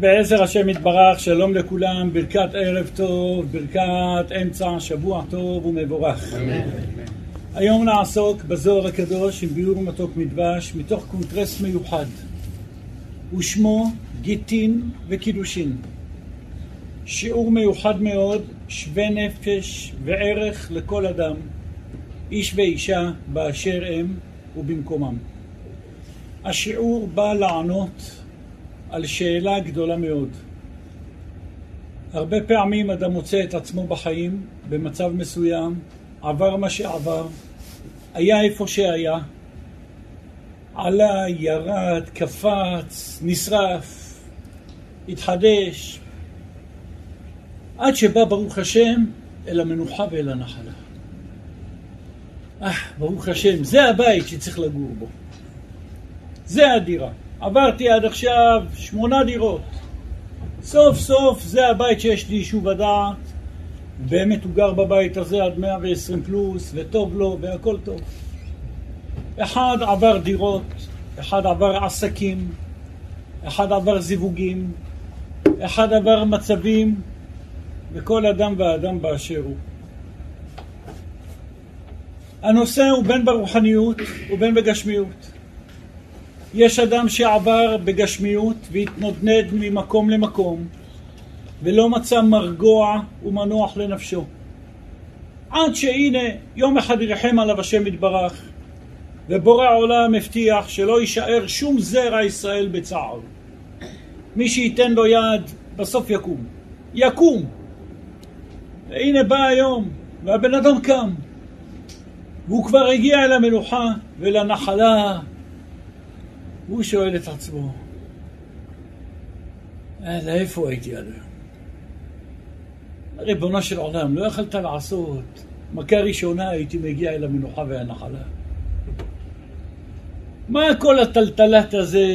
בעזר השם יתברך, שלום לכולם, ברכת ערב טוב, ברכת אמצע שבוע טוב ומבורך. היום נעסוק בזוהר הקדוש עם ביאור מתוק מדבש מתוך קונטרס מיוחד ושמו גיטין וקידושין. שיעור מיוחד מאוד, שווה נפש וערך לכל אדם, איש ואישה באשר הם ובמקומם. השיעור בא לענות על שאלה גדולה מאוד. הרבה פעמים אדם מוצא את עצמו בחיים במצב מסוים, עבר מה שעבר, היה איפה שהיה, עלה, ירד, קפץ, נשרף, התחדש, עד שבא ברוך השם אל המנוחה ואל הנחלה. אה, ברוך השם, זה הבית שצריך לגור בו. זה הדירה. עברתי עד עכשיו שמונה דירות. סוף סוף זה הבית שיש לי יישוב הדעת. באמת הוא גר בבית הזה עד 120 פלוס, וטוב לו, והכל טוב. אחד עבר דירות, אחד עבר עסקים, אחד עבר זיווגים, אחד עבר מצבים, וכל אדם ואדם באשר הוא. הנושא הוא בין ברוחניות ובין בגשמיות. יש אדם שעבר בגשמיות והתנדנד ממקום למקום ולא מצא מרגוע ומנוח לנפשו. עד שהנה יום אחד ירחם עליו השם יתברך ובורא העולם הבטיח שלא יישאר שום זרע ישראל בצער. מי שייתן לו יד בסוף יקום. יקום! והנה בא היום והבן אדם קם והוא כבר הגיע אל המנוחה ולנחלה הוא שואל את עצמו, לאיפה הייתי עד היום? ריבונו של עולם, לא יכלת לעשות. מכה ראשונה הייתי מגיע אל המנוחה והנחלה. מה כל הטלטלת הזה,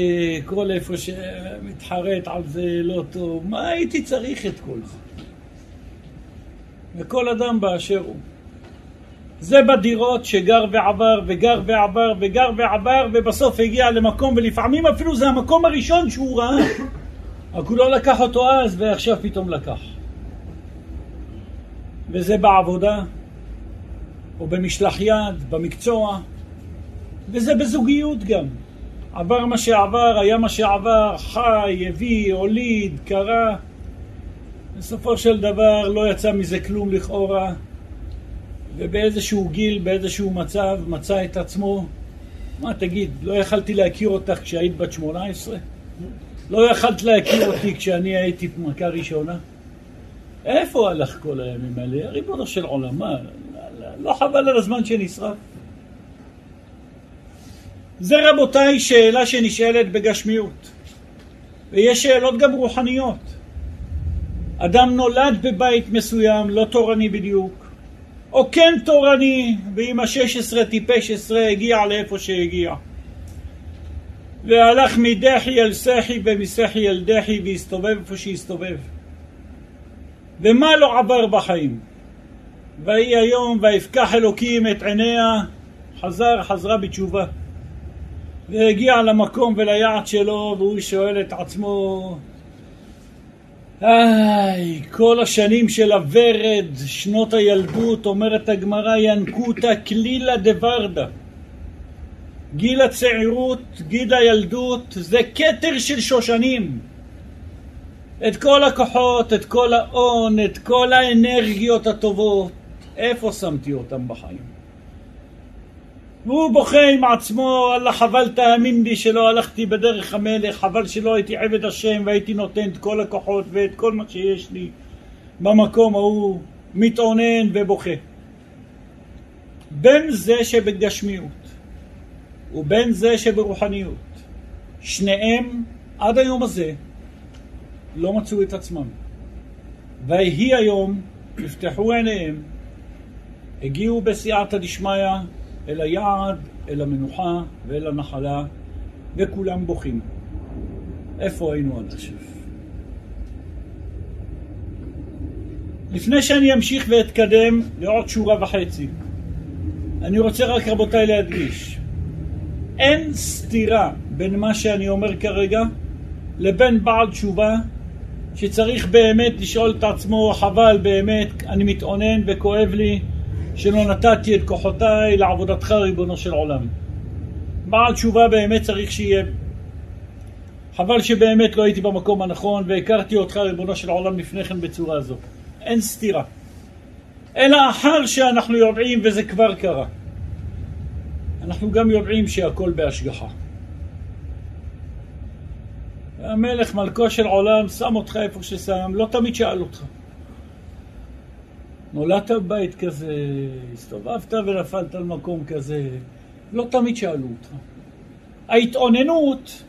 כל איפה שמתחרט על זה לא טוב, מה הייתי צריך את כל זה? וכל אדם באשר הוא. זה בדירות שגר ועבר וגר ועבר וגר ועבר ובסוף הגיע למקום ולפעמים אפילו זה המקום הראשון שהוא ראה. רק הוא לא לקח אותו אז ועכשיו פתאום לקח. וזה בעבודה או במשלח יד, במקצוע וזה בזוגיות גם. עבר מה שעבר, היה מה שעבר, חי, הביא, הוליד, קרה בסופו של דבר לא יצא מזה כלום לכאורה ובאיזשהו גיל, באיזשהו מצב, מצא את עצמו, מה תגיד, לא יכלתי להכיר אותך כשהיית בת 18? לא יכלת להכיר אותי כשאני הייתי מכה ראשונה? איפה הלך כל הימים האלה? ריבונו של עולם, מה? לא חבל על הזמן שנשרף? זה רבותיי שאלה שנשאלת בגשמיות ויש שאלות גם רוחניות אדם נולד בבית מסוים, לא תורני בדיוק או כן תורני, ועם השש עשרה טיפש עשרה הגיע לאיפה שהגיע. והלך מדחי אל סחי ומסחי אל דחי והסתובב איפה שהסתובב. ומה לא עבר בחיים? ויהי היום ויפקח אלוקים את עיניה, חזר, חזרה בתשובה. והגיע למקום וליעד שלו, והוא שואל את עצמו, איי, כל השנים של הוורד, שנות הילדות, אומרת הגמרא, ינקותא כלילה דוורדה. גיל הצעירות, גיל הילדות, זה כתר של שושנים. את כל הכוחות, את כל ההון, את כל האנרגיות הטובות, איפה שמתי אותם בחיים? והוא בוכה עם עצמו, אללה חבל תאמין לי שלא הלכתי בדרך המלך, חבל שלא הייתי עבד השם והייתי נותן את כל הכוחות ואת כל מה שיש לי במקום ההוא, מתאונן ובוכה. בין זה שבגשמיות ובין זה שברוחניות, שניהם עד היום הזה לא מצאו את עצמם. ויהי היום, נפתחו עיניהם, הגיעו בסייעתא דשמיא אל היעד, אל המנוחה ואל הנחלה, וכולם בוכים. איפה היינו עד עכשיו? לפני שאני אמשיך ואתקדם לעוד שורה וחצי, אני רוצה רק רבותיי להדגיש, אין סתירה בין מה שאני אומר כרגע לבין בעל תשובה שצריך באמת לשאול את עצמו, חבל באמת, אני מתאונן וכואב לי שלא נתתי את כוחותיי לעבודתך ריבונו של עולם. בעל תשובה באמת צריך שיהיה. חבל שבאמת לא הייתי במקום הנכון והכרתי אותך ריבונו של עולם לפני כן בצורה זו. אין סתירה. אלא אחר שאנחנו יודעים וזה כבר קרה. אנחנו גם יודעים שהכל בהשגחה. המלך מלכו של עולם שם אותך איפה ששם, לא תמיד שאל אותך. נולדת בבית כזה, הסתובבת ונפלת על מקום כזה, לא תמיד שאלו אותך. ההתאוננות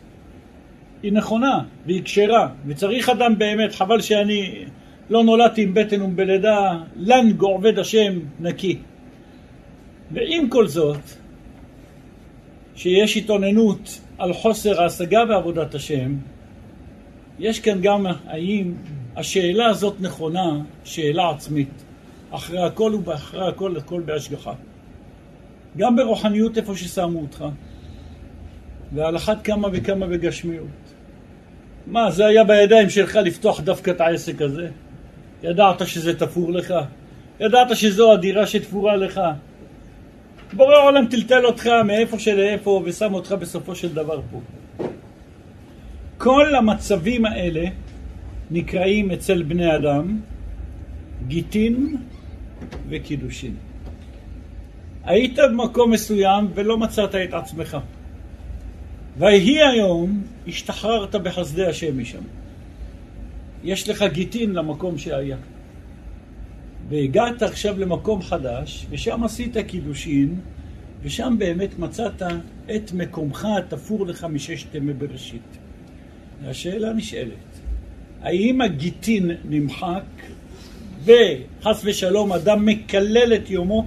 היא נכונה והיא כשרה, וצריך אדם באמת, חבל שאני לא נולדתי עם בטן ובלידה, לנג עובד השם נקי. ועם כל זאת, שיש התאוננות על חוסר ההשגה בעבודת השם, יש כאן גם האם השאלה הזאת נכונה, שאלה עצמית. אחרי הכל ואחרי הכל, הכל בהשגחה. גם ברוחניות איפה ששמו אותך, ועל אחת כמה וכמה בגשמיות. מה, זה היה בידיים שלך לפתוח דווקא את העסק הזה? ידעת שזה תפור לך? ידעת שזו הדירה שתפורה לך? בורא עולם טלטל אותך מאיפה שלאיפה ושם אותך בסופו של דבר פה. כל המצבים האלה נקראים אצל בני אדם גיטין וקידושין. היית במקום מסוים ולא מצאת את עצמך. ויהי היום, השתחררת בחסדי השם משם. יש לך גיטין למקום שהיה. והגעת עכשיו למקום חדש, ושם עשית קידושין, ושם באמת מצאת את מקומך התפור לך מששת ימי בראשית. השאלה נשאלת, האם הגיטין נמחק וחס ושלום אדם מקלל את יומו?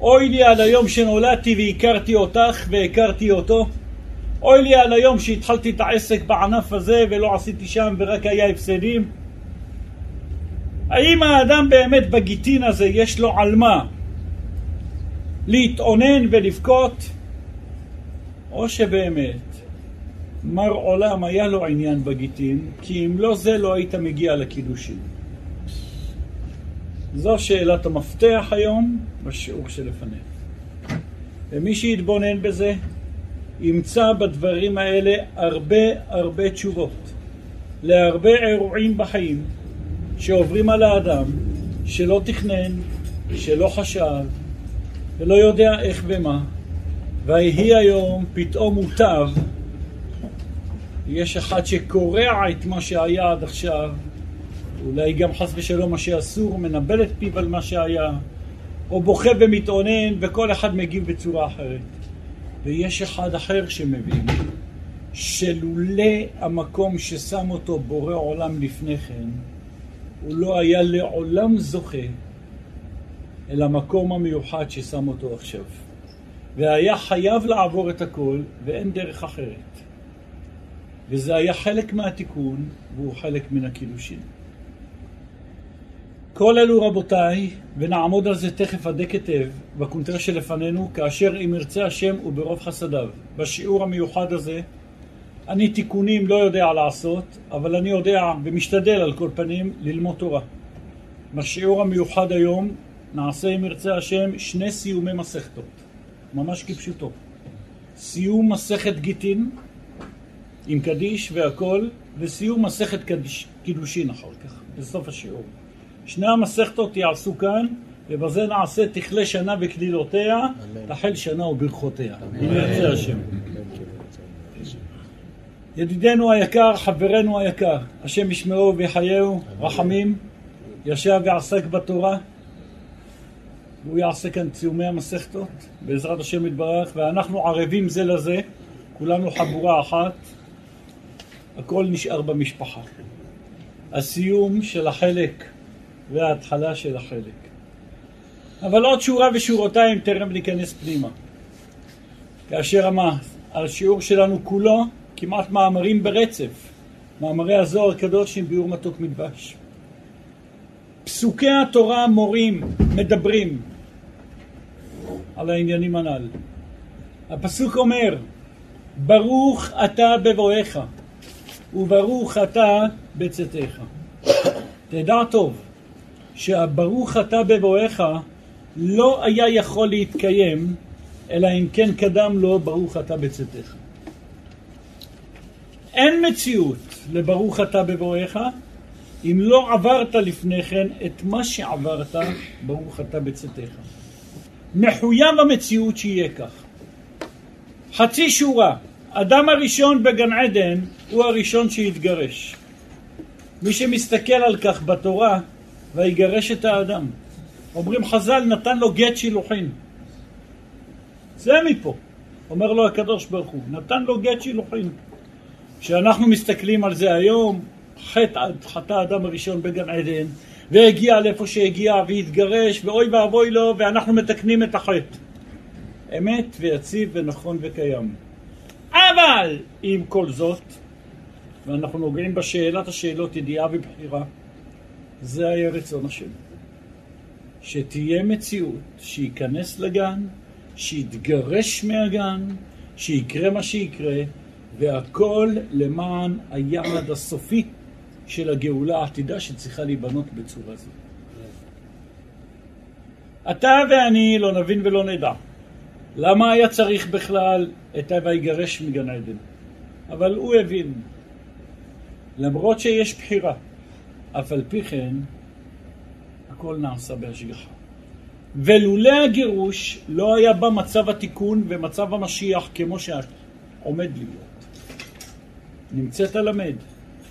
אוי לי על היום שנולדתי והכרתי אותך והכרתי אותו. אוי לי על היום שהתחלתי את העסק בענף הזה ולא עשיתי שם ורק היה הפסדים. האם האדם באמת בגיטין הזה יש לו על מה להתאונן ולבכות? או שבאמת מר עולם היה לו עניין בגיטין, כי אם לא זה לא היית מגיע לקידושים. זו שאלת המפתח היום בשיעור שלפנינו. ומי שיתבונן בזה, ימצא בדברים האלה הרבה הרבה תשובות להרבה אירועים בחיים שעוברים על האדם שלא תכנן, שלא חשב ולא יודע איך ומה, ויהי היום פתאום מוטב יש אחד שקורע את מה שהיה עד עכשיו, אולי גם חס ושלום מה שאסור, מנבל את פיו על מה שהיה, או בוכה ומתאונן, וכל אחד מגיב בצורה אחרת. ויש אחד אחר שמבין שלולא המקום ששם אותו בורא עולם לפני כן, הוא לא היה לעולם זוכה אל המקום המיוחד ששם אותו עכשיו. והיה חייב לעבור את הכל, ואין דרך אחרת. וזה היה חלק מהתיקון, והוא חלק מן הקידושין. כל אלו רבותיי, ונעמוד על זה תכף עדי כתב, בקונטרה שלפנינו, כאשר אם ירצה השם וברוב חסדיו. בשיעור המיוחד הזה, אני תיקונים לא יודע לעשות, אבל אני יודע ומשתדל על כל פנים ללמוד תורה. בשיעור המיוחד היום נעשה אם ירצה השם שני סיומי מסכתות, ממש כפשוטו. סיום מסכת גיטין, עם קדיש והכל, וסיום מסכת קדיש, קידושין אחר כך, בסוף השיעור. שני המסכתות יעשו כאן, ובזה נעשה תכלה שנה וקלילותיה, תחל שנה וברכותיה. אם ירצה השם. ידידנו היקר, חברנו היקר, השם ישמעו ויחייהו, רחמים, ישב ועסק בתורה, והוא יעשה כאן ציומי המסכתות, בעזרת השם יתברך, ואנחנו ערבים זה לזה, כולנו חבורה אחת. הכל נשאר במשפחה. הסיום של החלק וההתחלה של החלק. אבל עוד שורה ושורותיים טרם ניכנס פנימה. כאשר השיעור שלנו כולו כמעט מאמרים ברצף, מאמרי הזוהר הקדוש עם ביאור מתוק מדבש. פסוקי התורה מורים, מדברים על העניינים הנ"ל. הפסוק אומר, ברוך אתה בבואך וברוך אתה בצאתך. תדע טוב שהברוך אתה בבואך לא היה יכול להתקיים אלא אם כן קדם לו ברוך אתה בצאתך. אין מציאות לברוך אתה בבואך אם לא עברת לפני כן את מה שעברת, ברוך אתה בצאתך. מחויב המציאות שיהיה כך. חצי שורה, אדם הראשון בגן עדן הוא הראשון שהתגרש. מי שמסתכל על כך בתורה, ויגרש את האדם. אומרים חז"ל, נתן לו גט שילוחין. זה מפה. אומר לו הקדוש ברוך הוא, נתן לו גט שילוחין. כשאנחנו מסתכלים על זה היום, חטא, חטא האדם הראשון בגן עדן, והגיע לאיפה שהגיע והתגרש, ואוי ואבוי לו, ואנחנו מתקנים את החטא. אמת ויציב ונכון וקיים. אבל עם כל זאת, ואנחנו נוגעים בשאלת השאלות ידיעה ובחירה, זה היה רצון השם. שתהיה מציאות שייכנס לגן, שיתגרש מהגן, שיקרה מה שיקרה, והכל למען היעד הסופי של הגאולה העתידה שצריכה להיבנות בצורה זו. אתה ואני לא נבין ולא נדע למה היה צריך בכלל את ויגרש מגן עדן. אבל הוא הבין, למרות שיש בחירה, אף על פי כן, הכל נעשה בהשגחה. ולולא הגירוש לא היה בה מצב התיקון ומצב המשיח כמו שעומד להיות. נמצאת למד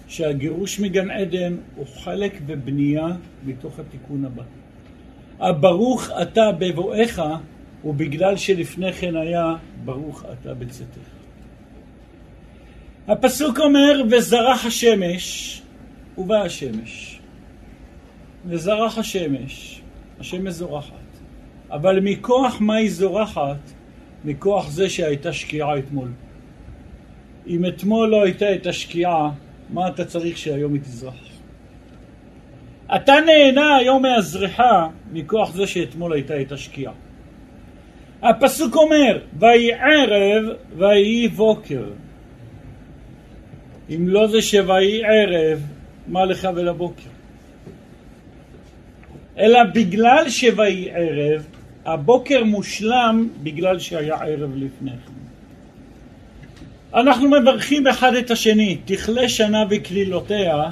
שהגירוש מגן עדן הוא חלק בבנייה מתוך התיקון הבא. הברוך אתה בבואך הוא בגלל שלפני כן היה ברוך אתה בצאתך. הפסוק אומר וזרח השמש ובא השמש. וזרח השמש, השמש זורחת. אבל מכוח מה היא זורחת? מכוח זה שהייתה שקיעה אתמול. אם אתמול לא הייתה את השקיעה, מה אתה צריך שהיום היא תזרח? אתה נהנה היום מהזריחה מכוח זה שאתמול הייתה את השקיעה. הפסוק אומר, ויהי ערב ויהי בוקר. אם לא זה שויהי ערב, מה לך ולבוקר? אלא בגלל שויהי ערב, הבוקר מושלם בגלל שהיה ערב לפני כן. אנחנו מברכים אחד את השני, תכלה שנה בקלילותיה,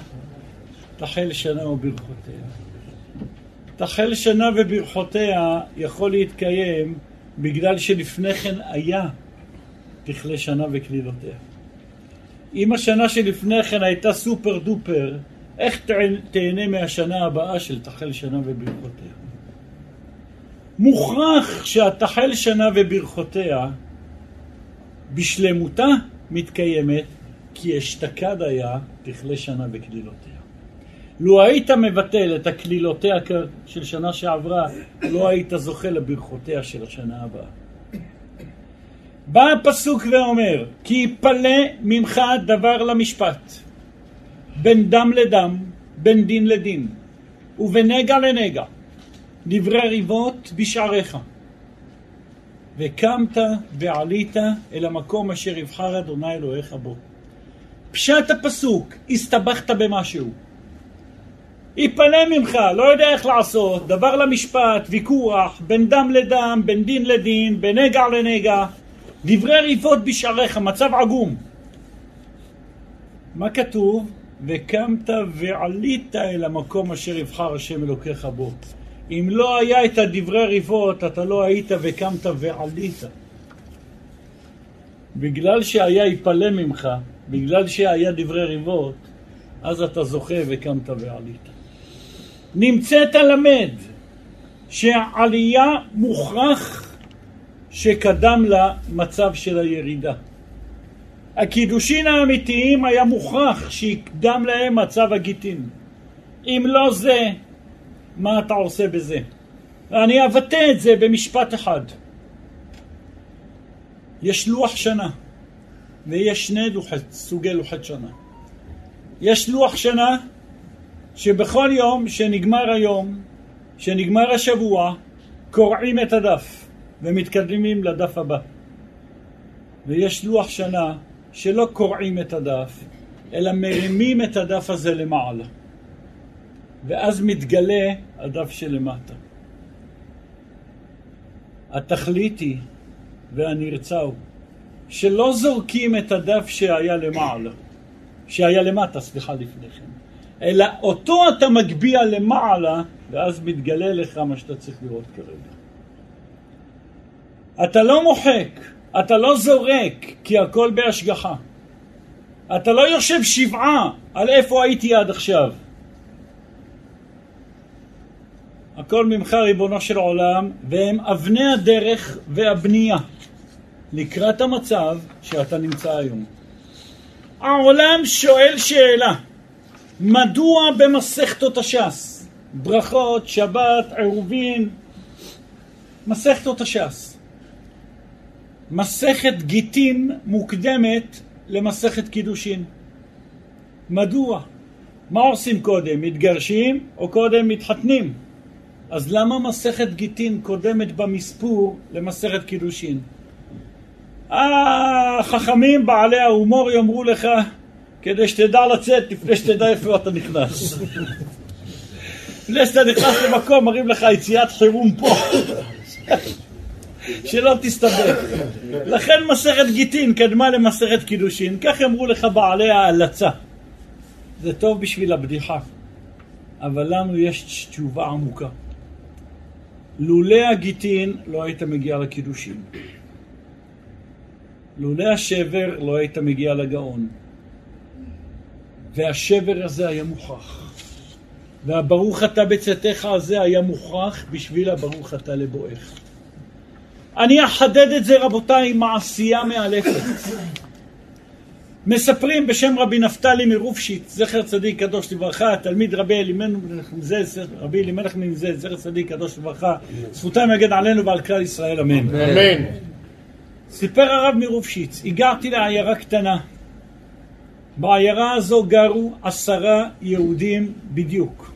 תחל שנה וברכותיה. תחל שנה וברכותיה יכול להתקיים בגלל שלפני כן היה תכלה שנה וקלילותיה. אם השנה שלפני כן הייתה סופר דופר, איך תהנה מהשנה הבאה של תחל שנה וברכותיה? מוכרח שהתחל שנה וברכותיה בשלמותה מתקיימת כי אשתקד היה תכלה שנה וקלילותיה. לו היית מבטל את הקלילותיה של שנה שעברה, לא היית זוכה לברכותיה של השנה הבאה. בא הפסוק ואומר, כי יפלא ממך דבר למשפט, בין דם לדם, בין דין לדין, ובנגע לנגע, דברי ריבות בשעריך. וקמת ועלית אל המקום אשר יבחר אדוני אלוהיך בו. פשט הפסוק, הסתבכת במשהו. יפנה ממך, לא יודע איך לעשות, דבר למשפט, ויכוח, בין דם לדם, בין דין לדין, בין נגע לנגע, דברי ריבות בשעריך, מצב עגום. מה כתוב? וקמת ועלית אל המקום אשר יבחר השם אלוקיך בו. אם לא היה את הדברי ריבות, אתה לא היית וקמת ועלית. בגלל שהיה יפלא ממך, בגלל שהיה דברי ריבות, אז אתה זוכה וקמת ועלית. נמצאת למד שהעלייה מוכרח שקדם לה מצב של הירידה. הקידושין האמיתיים היה מוכרח שיקדם להם מצב הגיטין. אם לא זה, מה אתה עושה בזה? אני אבטא את זה במשפט אחד. יש לוח שנה, ויש שני לוחת, סוגי לוחת שנה. יש לוח שנה שבכל יום שנגמר היום, שנגמר השבוע, קורעים את הדף ומתקדמים לדף הבא. ויש לוח שנה שלא קורעים את הדף, אלא מרימים את הדף הזה למעלה. ואז מתגלה הדף שלמטה. התכלית היא, והנרצה הוא, שלא זורקים את הדף שהיה למעלה, שהיה למטה, סליחה, לפני כן, אלא אותו אתה מגביה למעלה, ואז מתגלה לך מה שאתה צריך לראות כרגע. אתה לא מוחק, אתה לא זורק, כי הכל בהשגחה. אתה לא יושב שבעה על איפה הייתי עד עכשיו. הכל ממך ריבונו של עולם, והם אבני הדרך והבנייה לקראת המצב שאתה נמצא היום. העולם שואל שאלה, מדוע במסכתות הש"ס, ברכות, שבת, עירובין, מסכתות הש"ס, מסכת גיטין מוקדמת למסכת קידושין. מדוע? מה עושים קודם? מתגרשים או קודם מתחתנים? אז למה מסכת גיטין קודמת במספור למסכת קידושין? החכמים בעלי ההומור יאמרו לך כדי שתדע לצאת לפני שתדע איפה אתה נכנס. לפני שאתה נכנס למקום מראים לך יציאת חירום פה. שלא תסתבך. לכן מסכת גיטין קדמה למסכת קידושין, כך אמרו לך בעלי ההלצה. זה טוב בשביל הבדיחה, אבל לנו יש תשובה עמוקה. לולא הגיטין לא היית מגיע לקידושין. לולא השבר לא היית מגיע לגאון. והשבר הזה היה מוכרח. והברוך אתה בצאתך הזה היה מוכרח בשביל הברוך אתה לבואך. אני אחדד את זה רבותיי עם מעשייה מאלפת. מספרים בשם רבי נפתלי מרופשיץ, זכר צדיק קדוש לברכה, תלמיד רבי אלימלך מזל, רבי אלימלך מזל, זכר צדיק קדוש לברכה, זכותם יגן עלינו ועל כלל ישראל, אמן. אמן. סיפר הרב מרופשיץ, הגעתי לעיירה קטנה. בעיירה הזו גרו עשרה יהודים בדיוק.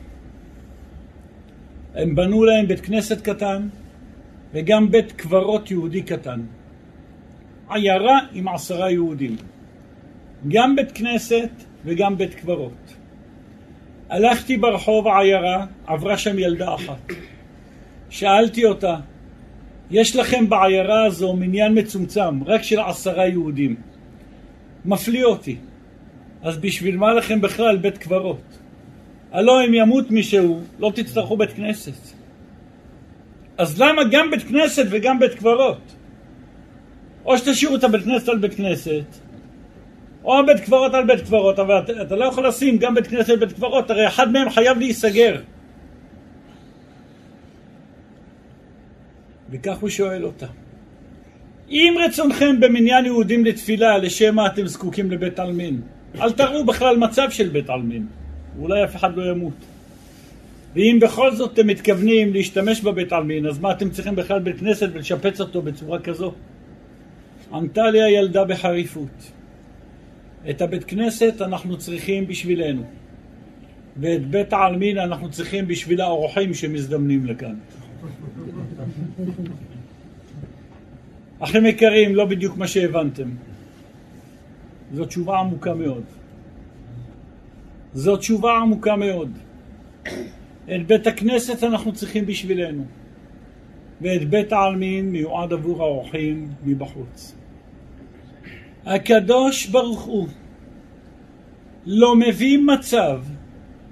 הם בנו להם בית כנסת קטן וגם בית קברות יהודי קטן. עיירה עם עשרה יהודים. גם בית כנסת וגם בית קברות. הלכתי ברחוב העיירה, עברה שם ילדה אחת. שאלתי אותה, יש לכם בעיירה הזו מניין מצומצם, רק של עשרה יהודים. מפליא אותי. אז בשביל מה לכם בכלל בית קברות? הלא אם ימות מישהו, לא תצטרכו בית כנסת. אז למה גם בית כנסת וגם בית קברות? או שתשאירו את הבית כנסת על בית כנסת, או בית קברות על בית קברות, אבל אתה, אתה לא יכול לשים גם בית כנסת ובית קברות, הרי אחד מהם חייב להיסגר. וכך הוא שואל אותה. אם רצונכם במניין יהודים לתפילה, לשם מה אתם זקוקים לבית עלמין? אל תראו בכלל מצב של בית עלמין, אולי אף אחד לא ימות. ואם בכל זאת אתם מתכוונים להשתמש בבית עלמין, אז מה אתם צריכים בכלל בית כנסת ולשפץ אותו בצורה כזו? ענתה לי הילדה בחריפות. את הבית כנסת אנחנו צריכים בשבילנו, ואת בית העלמין אנחנו צריכים בשביל האורחים שמזדמנים לכאן. אחים יקרים, לא בדיוק מה שהבנתם. זו תשובה עמוקה מאוד. זו תשובה עמוקה מאוד. את בית הכנסת אנחנו צריכים בשבילנו, ואת בית העלמין מיועד עבור האורחים מבחוץ. הקדוש ברוך הוא לא מביא מצב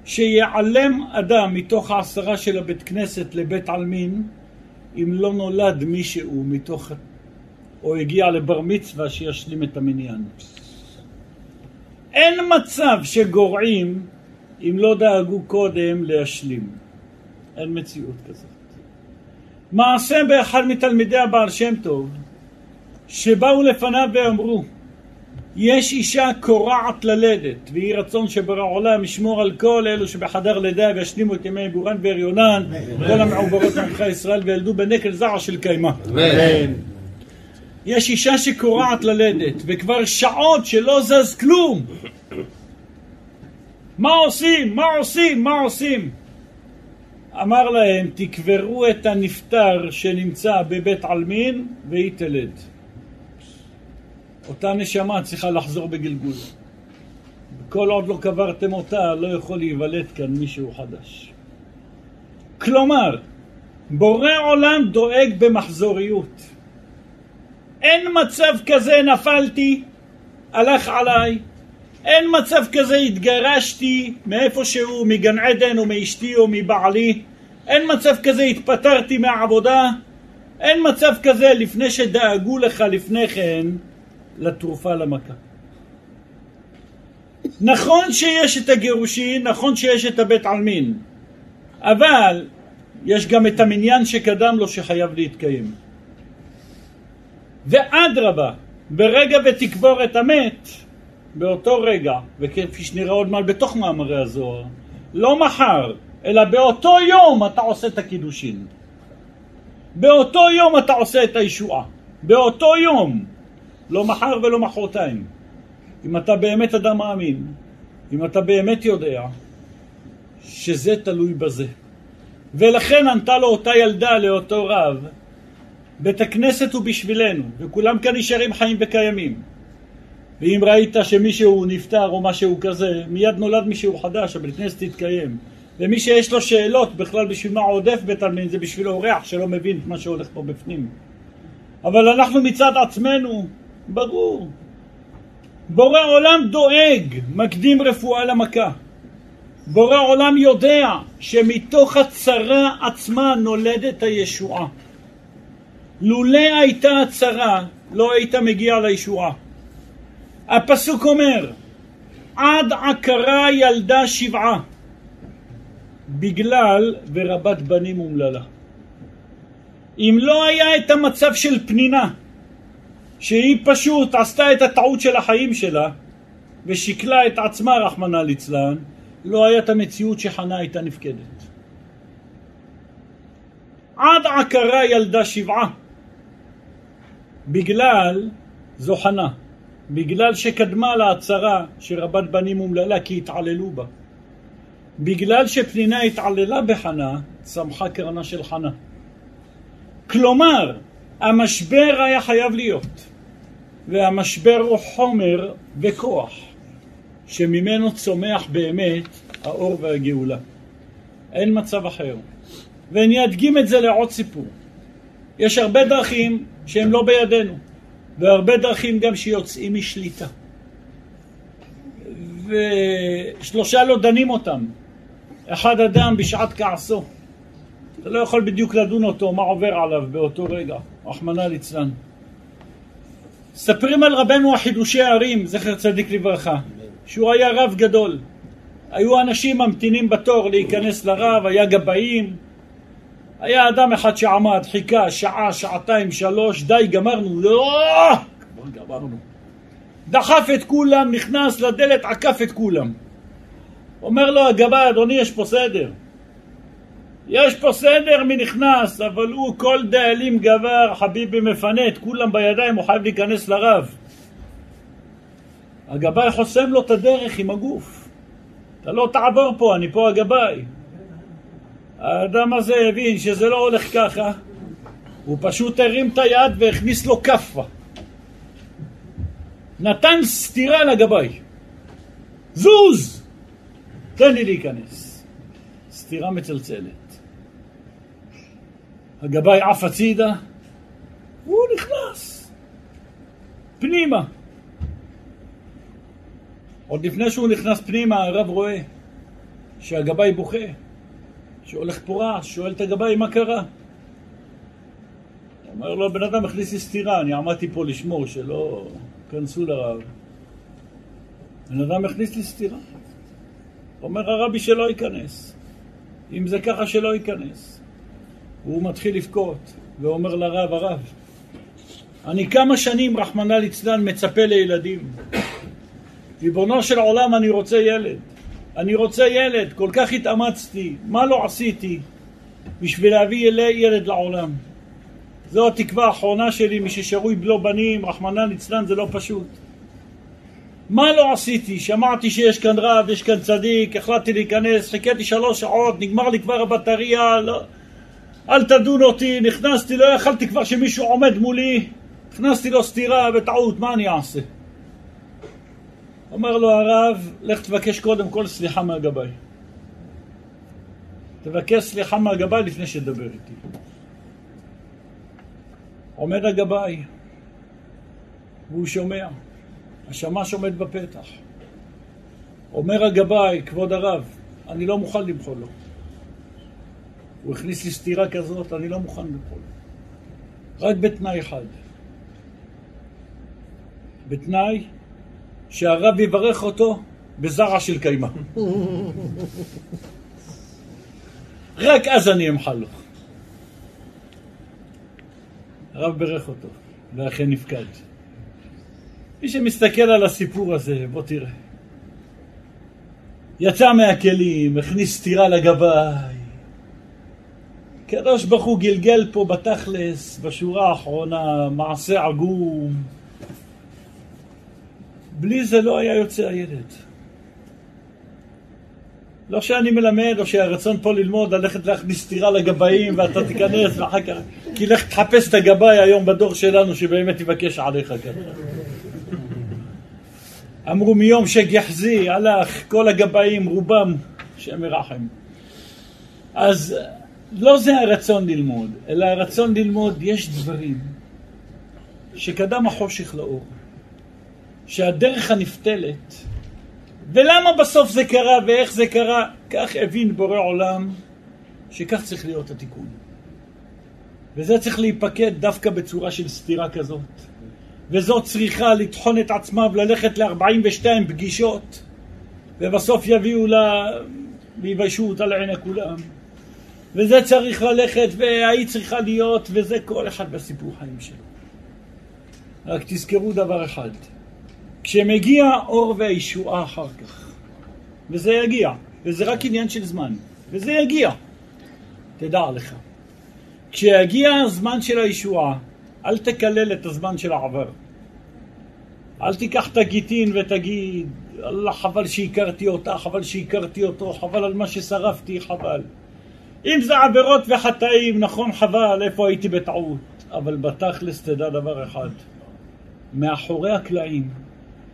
שיעלם אדם מתוך העשרה של הבית כנסת לבית עלמין אם לא נולד מישהו מתוך או הגיע לבר מצווה שישלים את המניין. אין מצב שגורעים אם לא דאגו קודם להשלים. אין מציאות כזאת. מעשה באחד מתלמידי הבעל שם טוב שבאו לפניו ואמרו יש אישה קורעת ללדת, ויהי רצון שברא עולם ישמור על כל אלו שבחדר לידה וישלימו את ימי גורן והריונן, כל המעוברות מעמך ישראל וילדו בנקל זרע של קיימא. יש אישה שקורעת ללדת, וכבר שעות שלא זז כלום. מה עושים? מה עושים? מה עושים? אמר להם, תקברו את הנפטר שנמצא בבית עלמין והיא תלד. אותה נשמה צריכה לחזור בגלגול. כל עוד לא קברתם אותה, לא יכול להיוולד כאן מישהו חדש. כלומר, בורא עולם דואג במחזוריות. אין מצב כזה נפלתי, הלך עליי, אין מצב כזה התגרשתי מאיפשהו, מגן עדן או מאשתי או מבעלי, אין מצב כזה התפטרתי מהעבודה, אין מצב כזה לפני שדאגו לך לפני כן לתרופה למכה. נכון שיש את הגירושין, נכון שיש את הבית עלמין, אבל יש גם את המניין שקדם לו שחייב להתקיים. ואדרבה, ברגע ותקבור את המת, באותו רגע, וכפי שנראה עוד מעט בתוך מאמרי הזוהר, לא מחר, אלא באותו יום אתה עושה את הקידושין. באותו יום אתה עושה את הישועה. באותו יום. לא מחר ולא מחרתיים. אם אתה באמת אדם מאמין, אם אתה באמת יודע שזה תלוי בזה. ולכן ענתה לו אותה ילדה לאותו רב, בית הכנסת הוא בשבילנו, וכולם כאן נשארים חיים וקיימים. ואם ראית שמישהו נפטר או משהו כזה, מיד נולד מישהו חדש, הבית כנסת יתקיים. ומי שיש לו שאלות בכלל בשביל מה עודף בית עלמין, זה בשביל אורח שלא מבין את מה שהולך פה בפנים. אבל אנחנו מצד עצמנו, ברור. בורא עולם דואג, מקדים רפואה למכה. בורא עולם יודע שמתוך הצרה עצמה נולדת הישועה. לולא הייתה הצרה, לא היית מגיע לישועה. הפסוק אומר, עד עקרה ילדה שבעה, בגלל ורבת בנים אומללה. אם לא היה את המצב של פנינה, שהיא פשוט עשתה את הטעות של החיים שלה, ושיקלה את עצמה, רחמנא ליצלן, לא היה את המציאות שחנה הייתה נפקדת. עד עקרה ילדה שבעה, בגלל זו חנה. בגלל שקדמה להצהרה שרבת בנים אומללה כי התעללו בה. בגלל שפנינה התעללה בחנה, צמחה קרנה של חנה. כלומר, המשבר היה חייב להיות, והמשבר הוא חומר וכוח, שממנו צומח באמת האור והגאולה. אין מצב אחר. ואני אדגים את זה לעוד סיפור. יש הרבה דרכים שהן לא בידינו. והרבה דרכים גם שיוצאים משליטה. ושלושה לא דנים אותם. אחד אדם בשעת כעסו. אתה לא יכול בדיוק לדון אותו, מה עובר עליו באותו רגע, רחמנא ליצלן. מספרים על רבנו החידושי הערים, זכר צדיק לברכה, שהוא היה רב גדול. היו אנשים ממתינים בתור להיכנס לרב, היה גבאים, היה אדם אחד שעמד, חיכה שעה, שעתיים, שלוש, די, גמרנו, לא! כבר גמרנו. דחף את כולם, נכנס לדלת, עקף את כולם. אומר לו הגבאי, אדוני, יש פה סדר. יש פה סדר מי נכנס, אבל הוא כל דאלים גבר, חביבי מפנה את כולם בידיים, הוא חייב להיכנס לרב. הגבאי חוסם לו את הדרך עם הגוף. אתה לא תעבור פה, אני פה הגבאי. האדם הזה הבין שזה לא הולך ככה, הוא פשוט הרים את היד והכניס לו כאפה. נתן סטירה לגבאי. זוז! תן לי להיכנס. סטירה מצלצלת. הגבאי עף הצידה, הוא נכנס. פנימה. עוד לפני שהוא נכנס פנימה, הרב רואה שהגבאי בוכה. שהולך פה רעש, שואל את הגבאי מה קרה. אומר לו, בן אדם הכניס לי סטירה, אני עמדתי פה לשמור שלא כנסו לרב. בן אדם הכניס לי סטירה. אומר הרבי שלא ייכנס. אם זה ככה שלא ייכנס. הוא מתחיל לבכות, ואומר לרב, הרב, אני כמה שנים, רחמנא ליצלן, מצפה לילדים. ריבונו של עולם, אני רוצה ילד. אני רוצה ילד, כל כך התאמצתי, מה לא עשיתי בשביל להביא ילד לעולם? זו התקווה האחרונה שלי, מי ששרוי בלא בנים, רחמנא ליצלן, זה לא פשוט. מה לא עשיתי? שמעתי שיש כאן רב, יש כאן צדיק, החלטתי להיכנס, חיכיתי שלוש שעות, נגמר לי כבר הבטריה, לא... אל תדון אותי, נכנסתי, לא יכלתי כבר שמישהו עומד מולי, הכנסתי לו סטירה בטעות, מה אני אעשה? אומר לו הרב, לך תבקש קודם כל סליחה מהגבאי. תבקש סליחה מהגבאי לפני שתדבר איתי. עומד הגבאי, והוא שומע. השמש עומד בפתח. אומר הגבאי, כבוד הרב, אני לא מוכן למחול לו. הוא הכניס לי סתירה כזאת, אני לא מוכן למחול. רק בתנאי אחד. בתנאי שהרב יברך אותו בזרע של קיימה. רק אז אני אמחל לו. הרב בירך אותו, ואכן נפקד. מי שמסתכל על הסיפור הזה, בוא תראה. יצא מהכלים, הכניס סטירה לגבאי. קדוש ברוך הוא גלגל פה בתכלס, בשורה האחרונה, מעשה עגום. בלי זה לא היה יוצא הילד. לא שאני מלמד, או שהרצון פה ללמוד, ללכת להכניס סטירה לגבאים ואתה תיכנס ואחר כך... כי לך תחפש את הגבאי היום בדור שלנו שבאמת יבקש עליך כאן. אמרו מיום שגחזי הלך כל הגבאים, רובם, שם ירחם. אז לא זה הרצון ללמוד, אלא הרצון ללמוד, יש דברים שקדם החושך לאור, שהדרך הנפתלת, ולמה בסוף זה קרה ואיך זה קרה, כך הבין בורא עולם שכך צריך להיות התיקון. וזה צריך להיפקד דווקא בצורה של סתירה כזאת. וזאת צריכה לטחון את עצמה וללכת ל-42 פגישות, ובסוף יביאו לה ויביישו אותה לעיני כולם. וזה צריך ללכת, והיא צריכה להיות, וזה כל אחד בסיפור חיים שלו. רק תזכרו דבר אחד, כשמגיע אור והישועה אחר כך, וזה יגיע, וזה רק עניין של זמן, וזה יגיע, תדע לך. כשיגיע הזמן של הישועה, אל תקלל את הזמן של העבר. אל תיקח את הגיטין ותגיד, אללה, חבל שהכרתי אותה, חבל שהכרתי אותו, חבל על מה ששרפתי, חבל. אם זה עבירות וחטאים, נכון, חבל, איפה הייתי בטעות. אבל בתכלס תדע דבר אחד, מאחורי הקלעים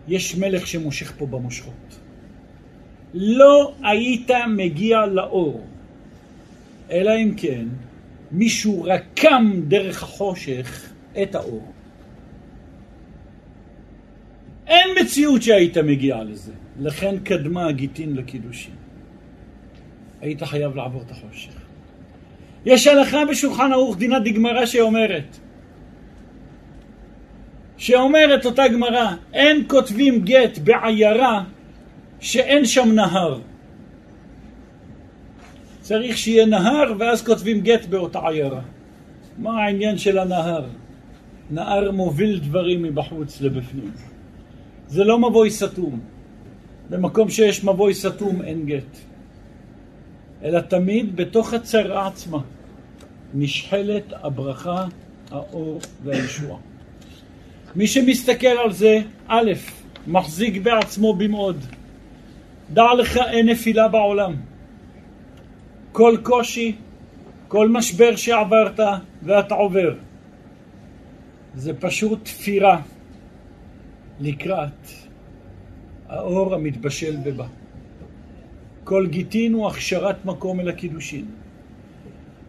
יש מלך שמושך פה במושכות. לא היית מגיע לאור, אלא אם כן מישהו רקם דרך החושך את האור. אין מציאות שהיית מגיע לזה. לכן קדמה הגיטין לקידושין. היית חייב לעבור את החושך. יש הלכה בשולחן ערוך דינה דגמרא שאומרת, שאומרת אותה גמרא, אין כותבים גט בעיירה שאין שם נהר. צריך שיהיה נהר ואז כותבים גט באותה עיירה. מה העניין של הנהר? נהר מוביל דברים מבחוץ לבפנים. זה לא מבוי סתום. במקום שיש מבוי סתום אין גט. אלא תמיד בתוך הצרה עצמה נשחלת הברכה, האור והישועה. מי שמסתכל על זה, א', מחזיק בעצמו במאוד. דע לך אין נפילה בעולם. כל קושי, כל משבר שעברת ואתה עובר, זה פשוט תפירה לקראת האור המתבשל ובא. כל גיטין הוא הכשרת מקום אל הקידושין.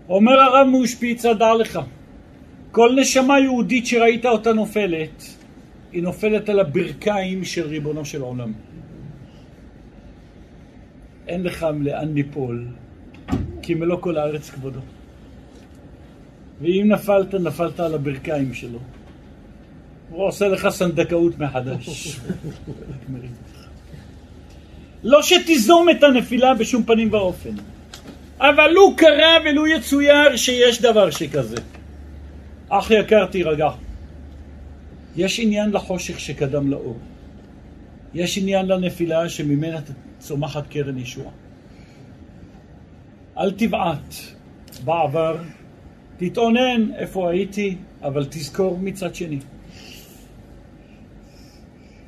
אומר הרב מאושפיצה, דע לך, כל נשמה יהודית שראית אותה נופלת, היא נופלת על הברכיים של ריבונו של עולם. אין לך לאן ליפול, כי מלוא כל הארץ כבודו. ואם נפלת, נפלת על הברכיים שלו. הוא עושה לך סנדקאות מחדש. לא שתיזום את הנפילה בשום פנים ואופן, אבל לו קרה ולו יצויר שיש דבר שכזה. אח יקר תירגע. יש עניין לחושך שקדם לאור. יש עניין לנפילה שממנה צומחת קרן ישועה. אל תבעט בעבר, תתאונן איפה הייתי, אבל תזכור מצד שני.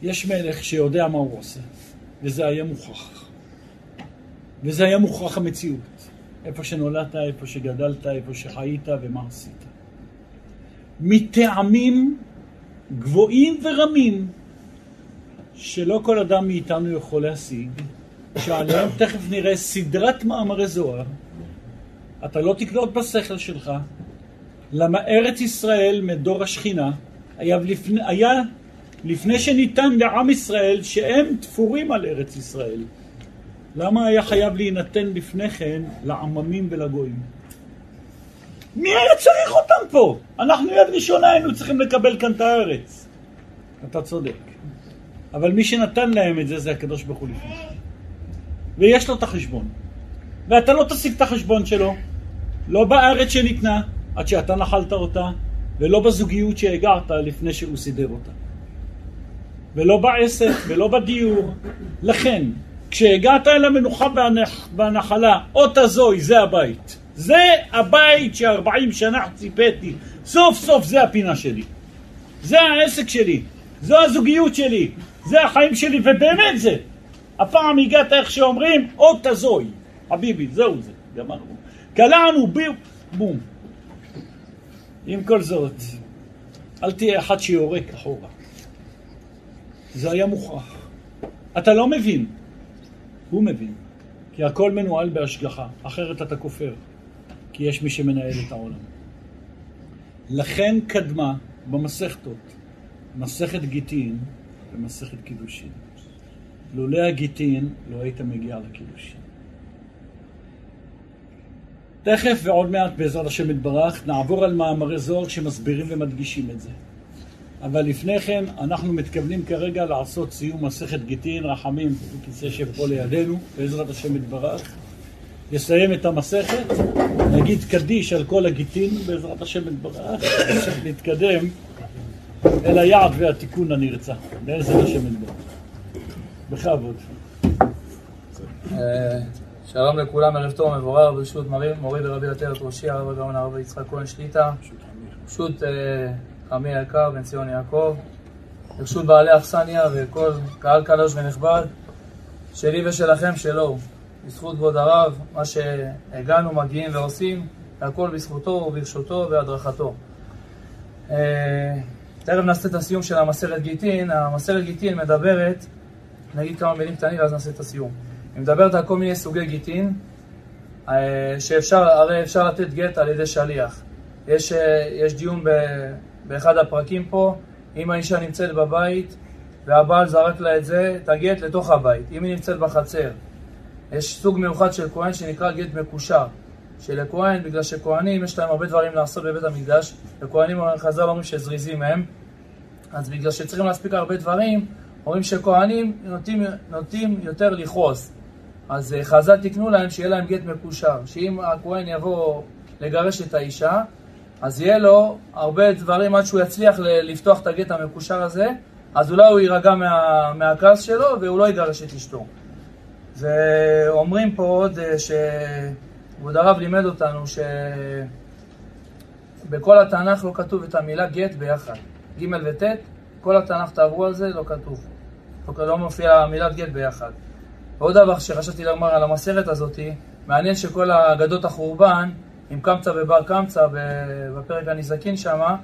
יש מלך שיודע מה הוא עושה, וזה היה מוכרח. וזה היה מוכרח המציאות. איפה שנולדת, איפה שגדלת, איפה שחיית ומה עשית. מטעמים גבוהים ורמים שלא כל אדם מאיתנו יכול להשיג, שעליהם תכף נראה סדרת מאמרי זוהר. אתה לא תקלוט בשכל שלך, למה ארץ ישראל מדור השכינה היה לפני, היה לפני שניתן לעם ישראל שהם תפורים על ארץ ישראל. למה היה חייב להינתן לפני כן לעממים ולגויים? מי היה צריך אותם פה? אנחנו יד ראשונה היינו צריכים לקבל כאן את הארץ. אתה צודק. אבל מי שנתן להם את זה זה הקדוש ברוך הוא לפני. ויש לו את החשבון. ואתה לא תשיג את החשבון שלו, לא בארץ שניתנה, עד שאתה נחלת אותה, ולא בזוגיות שהגעת לפני שהוא סידר אותה. ולא בעסק, ולא בדיור. לכן, כשהגעת אל המנוחה והנחלה, אות הזוי, זה הבית. זה הבית שארבעים שנה ציפיתי. סוף סוף זה הפינה שלי. זה העסק שלי. זו הזוגיות שלי. זה החיים שלי, ובאמת זה. הפעם הגעת, איך שאומרים, אות הזוי. חביבי, זהו זה. גמרנו. קלענו, בום. עם כל זאת, אל תהיה אחד שיורק אחורה. זה היה מוכרח. אתה לא מבין, הוא מבין, כי הכל מנוהל בהשגחה, אחרת אתה כופר, כי יש מי שמנהל את העולם. לכן קדמה במסכתות, מסכת גיטין ומסכת קידושין. לולא הגיטין לא היית מגיע לקידושין. תכף ועוד מעט בעזרת השם יתברך נעבור על מאמרי זוהר שמסבירים ומדגישים את זה. אבל לפני כן אנחנו מתכוונים כרגע לעשות סיום מסכת גיטין, רחמים, כיסא שפה לידינו, בעזרת השם יתברך. יסיים את המסכת, נגיד קדיש על כל הגיטין בעזרת השם יתברך, נתקדם אל היעד והתיקון הנרצה, בעזרת השם יתברך. בכבוד. אה, שלום לכולם, ערב טוב מבורר, ברשות מורי ורבי עטרת ראשי, הרב הגאון הרב יצחק כהן שליטה, ברשות אה, חמי היקר, בן ציון יעקב, ברשות בעלי אכסניה וכל קהל קדוש ונכבד, שלי ושלכם שלו, בזכות כבוד הרב, מה שהגענו, מגיעים ועושים, הכל בזכותו וברשותו והדרכתו. אה, תכף נעשה את הסיום של המסרת גיטין, המסרת גיטין מדברת, נגיד כמה מילים קטנים ואז נעשה את הסיום. היא מדברת על כל מיני סוגי גיטין, אה, שאפשר, הרי אפשר לתת גט על ידי שליח. יש, אה, יש דיון ב, באחד הפרקים פה, אם האישה נמצאת בבית והבעל זרק לה את זה, את הגט לתוך הבית. אם היא נמצאת בחצר, יש סוג מיוחד של כהן שנקרא גט מקושר. שלכהן, בגלל שכהנים יש להם הרבה דברים לעשות בבית המקדש, וכהנים חז"ל אומרים שזריזים הם, אז בגלל שצריכים להספיק הרבה דברים, אומרים שכהנים נוטים, נוטים יותר לכעוס. אז אה, חז"ל תקנו להם שיהיה להם גט מקושר, שאם הכהן יבוא לגרש את האישה, אז יהיה לו הרבה דברים עד שהוא יצליח לפתוח את הגט המקושר הזה, אז אולי הוא יירגע מה, מהכעס שלו והוא לא יגרש את אשתו. ואומרים פה עוד אה, שכבוד הרב לימד אותנו שבכל התנ"ך לא כתוב את המילה גט ביחד. ג' וט', כל התנ"ך תעברו על זה, לא כתוב. לא, לא מופיע המילת גט ביחד. ועוד דבר שחשבתי לומר על המסרת הזאת, מעניין שכל אגדות החורבן, עם קמצא ובר קמצא בפרק הנזקין שמה,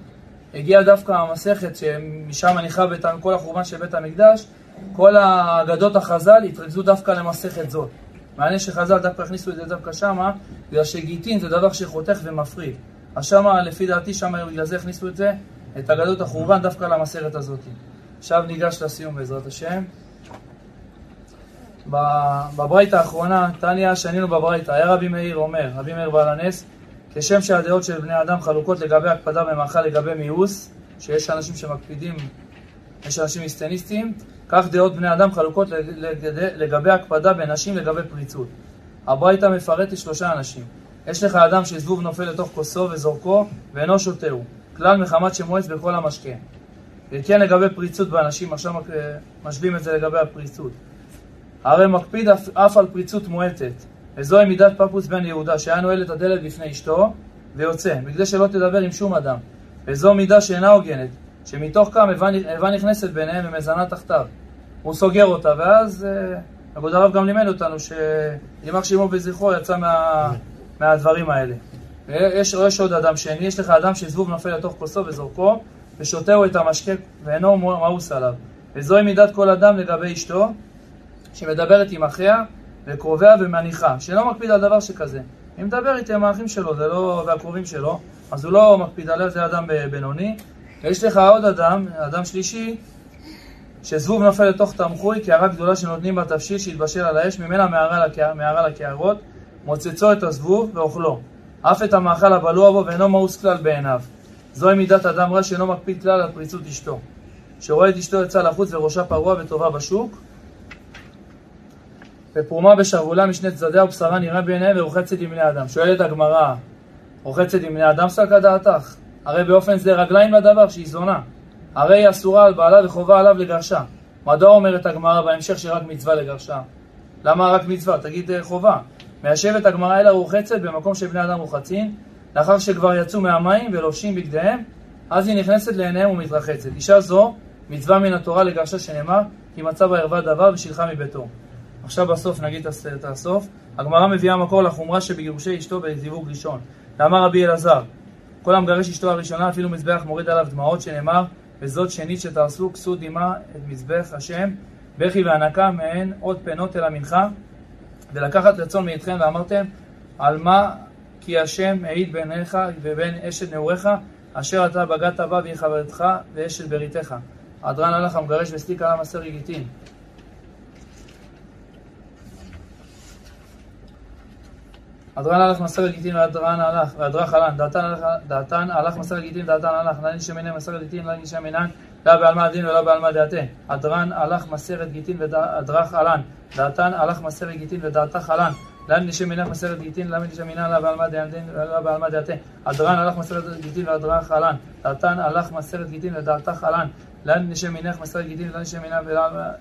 הגיעה דווקא המסכת שמשם ניחב כל החורבן של בית המקדש, כל האגדות החז"ל התרכזו דווקא למסכת זאת. מעניין שחז"ל דווקא הכניסו את זה דווקא שמה, בגלל שגיטין זה דבר שחותך ומפריד. אז שמה, לפי דעתי, שמה בגלל זה הכניסו את זה, את אגדות החורבן דווקא למסכת הזאת. עכשיו ניגש לסיום בעזרת השם. בברית האחרונה, תניא, שנינו בברית, היה רבי מאיר אומר, רבי מאיר בעל הנס, כשם שהדעות של בני אדם חלוקות לגבי הקפדה במאכל לגבי מיאוס, שיש אנשים שמקפידים, יש אנשים מיסטניסטים, כך דעות בני אדם חלוקות לגבי הקפדה בנשים לגבי פריצות. הברייתא מפרטת שלושה אנשים. יש לך אדם שזבוב נופל לתוך כוסו וזורקו ואינו שותהו, כלל מחמת שמואץ בכל המשקה. וכן לגבי פריצות באנשים, עכשיו משווים את זה לגבי הפריצות. הרי מקפיד אף, אף על פריצות מועטת, וזוהי מידת פפוס בן יהודה, שהיה נועל את הדלת בפני אשתו, ויוצא, בכדי שלא תדבר עם שום אדם. וזו מידה שאינה הוגנת, שמתוך כך איבה נכנסת ביניהם ומזנה תחתיו. הוא סוגר אותה, ואז אגוד אה, הרב גם לימד אותנו שימח שמו וזכרו יצא מה, מהדברים האלה. יש, יש עוד אדם שני, יש לך אדם שזבוב נופל לתוך כוסו וזורקו, ושותהו את המשקה ואינו מאוס עליו. וזוהי מידת כל אדם לגבי אשתו, שמדברת עם אחיה וקרוביה ומניחה, שאינו מקפיד על דבר שכזה. אם מדבר איתי עם האחים שלו זה לא, והקרובים שלו, אז הוא לא מקפיד עליה, זה אדם בינוני. ויש לך עוד אדם, אדם שלישי, שזבוב נופל לתוך תמחוי, קערה גדולה שנותנים בה תבשיל שהתבשל על האש, ממנה מערה לקערות, מוצצו את הזבוב ואוכלו. אף את המאכל הבלוע בו ואינו מאוס כלל בעיניו. זוהי מידת אדם רע שאינו מקפיד כלל על פריצות אשתו. שרואה את אשתו יצאה לחוץ וראשה פרוע וטובה בשוק, ופרומה בשרוולה משני צדדיה ובשרה נראה בעיניהם ורוחצת עם בני אדם. שואלת הגמרא, רוחצת עם בני אדם סלקא דעתך? הרי באופן זה רגליים לדבר שהיא זונה. הרי היא אסורה על בעלה וחובה עליו לגרשה. מדוע אומרת הגמרא בהמשך שרק מצווה לגרשה? למה רק מצווה? תגיד אה, חובה. מיישבת הגמרא אלא רוחצת במקום שבני אדם רוחצים, לאחר שכבר יצאו מהמים ולובשים בגדיהם, אז היא נכנסת לעיניהם ומתרחצת. אישה זו, מצווה מן התורה לגרשה שנאמר, כי מצא בה ערווה דבר ושילחה מביתו. עכשיו בסוף נגיד את הסוף. הגמרא מביאה מקור לחומרה שבגירושי אשתו בזיווג ראשון. ואמר רבי אלעזר, כל המגרש אשתו הראשונה, אפילו מזבח מוריד עליו דמעות, שנאמר, וזאת שנית שתעשו, כסו דמעה את מזבח השם, בכי והנקה מעין עוד פנות אל המנחה, ולקחת רצון מאתכם ואמרתם, על מה כי השם העיד ביניך ובין אשת נעוריך, אשר אתה בגדת בה והיא חברתך ואשת בריתך. עדרן הלך המגרש וסליק על המסר גיטין. הדרן הלך מסר גיטין והדרן הלך, והדרך הלן, דעתן הלך מסר גיטין ודעתן הלך, נא נשמינן מסר גיטין, לא נשמינן, לא בעלמא הדין ולא בעלמא דעתה. הדרן הלך מסרת גיטין והדרך הלן, דעתן הלך מסרת גיטין ודעתך הלן. לאן נשם מנך מסרת גיטין, למה נשם מנך לא בעלמא דעתין ולא בעלמא דעתה. הדרן הלך מסרת גיטין והדרך הלן, דעתן הלך מסרת גיטין ודעתך הלן. לאן נשם מנך מסרת גיטין, לא נשם מנך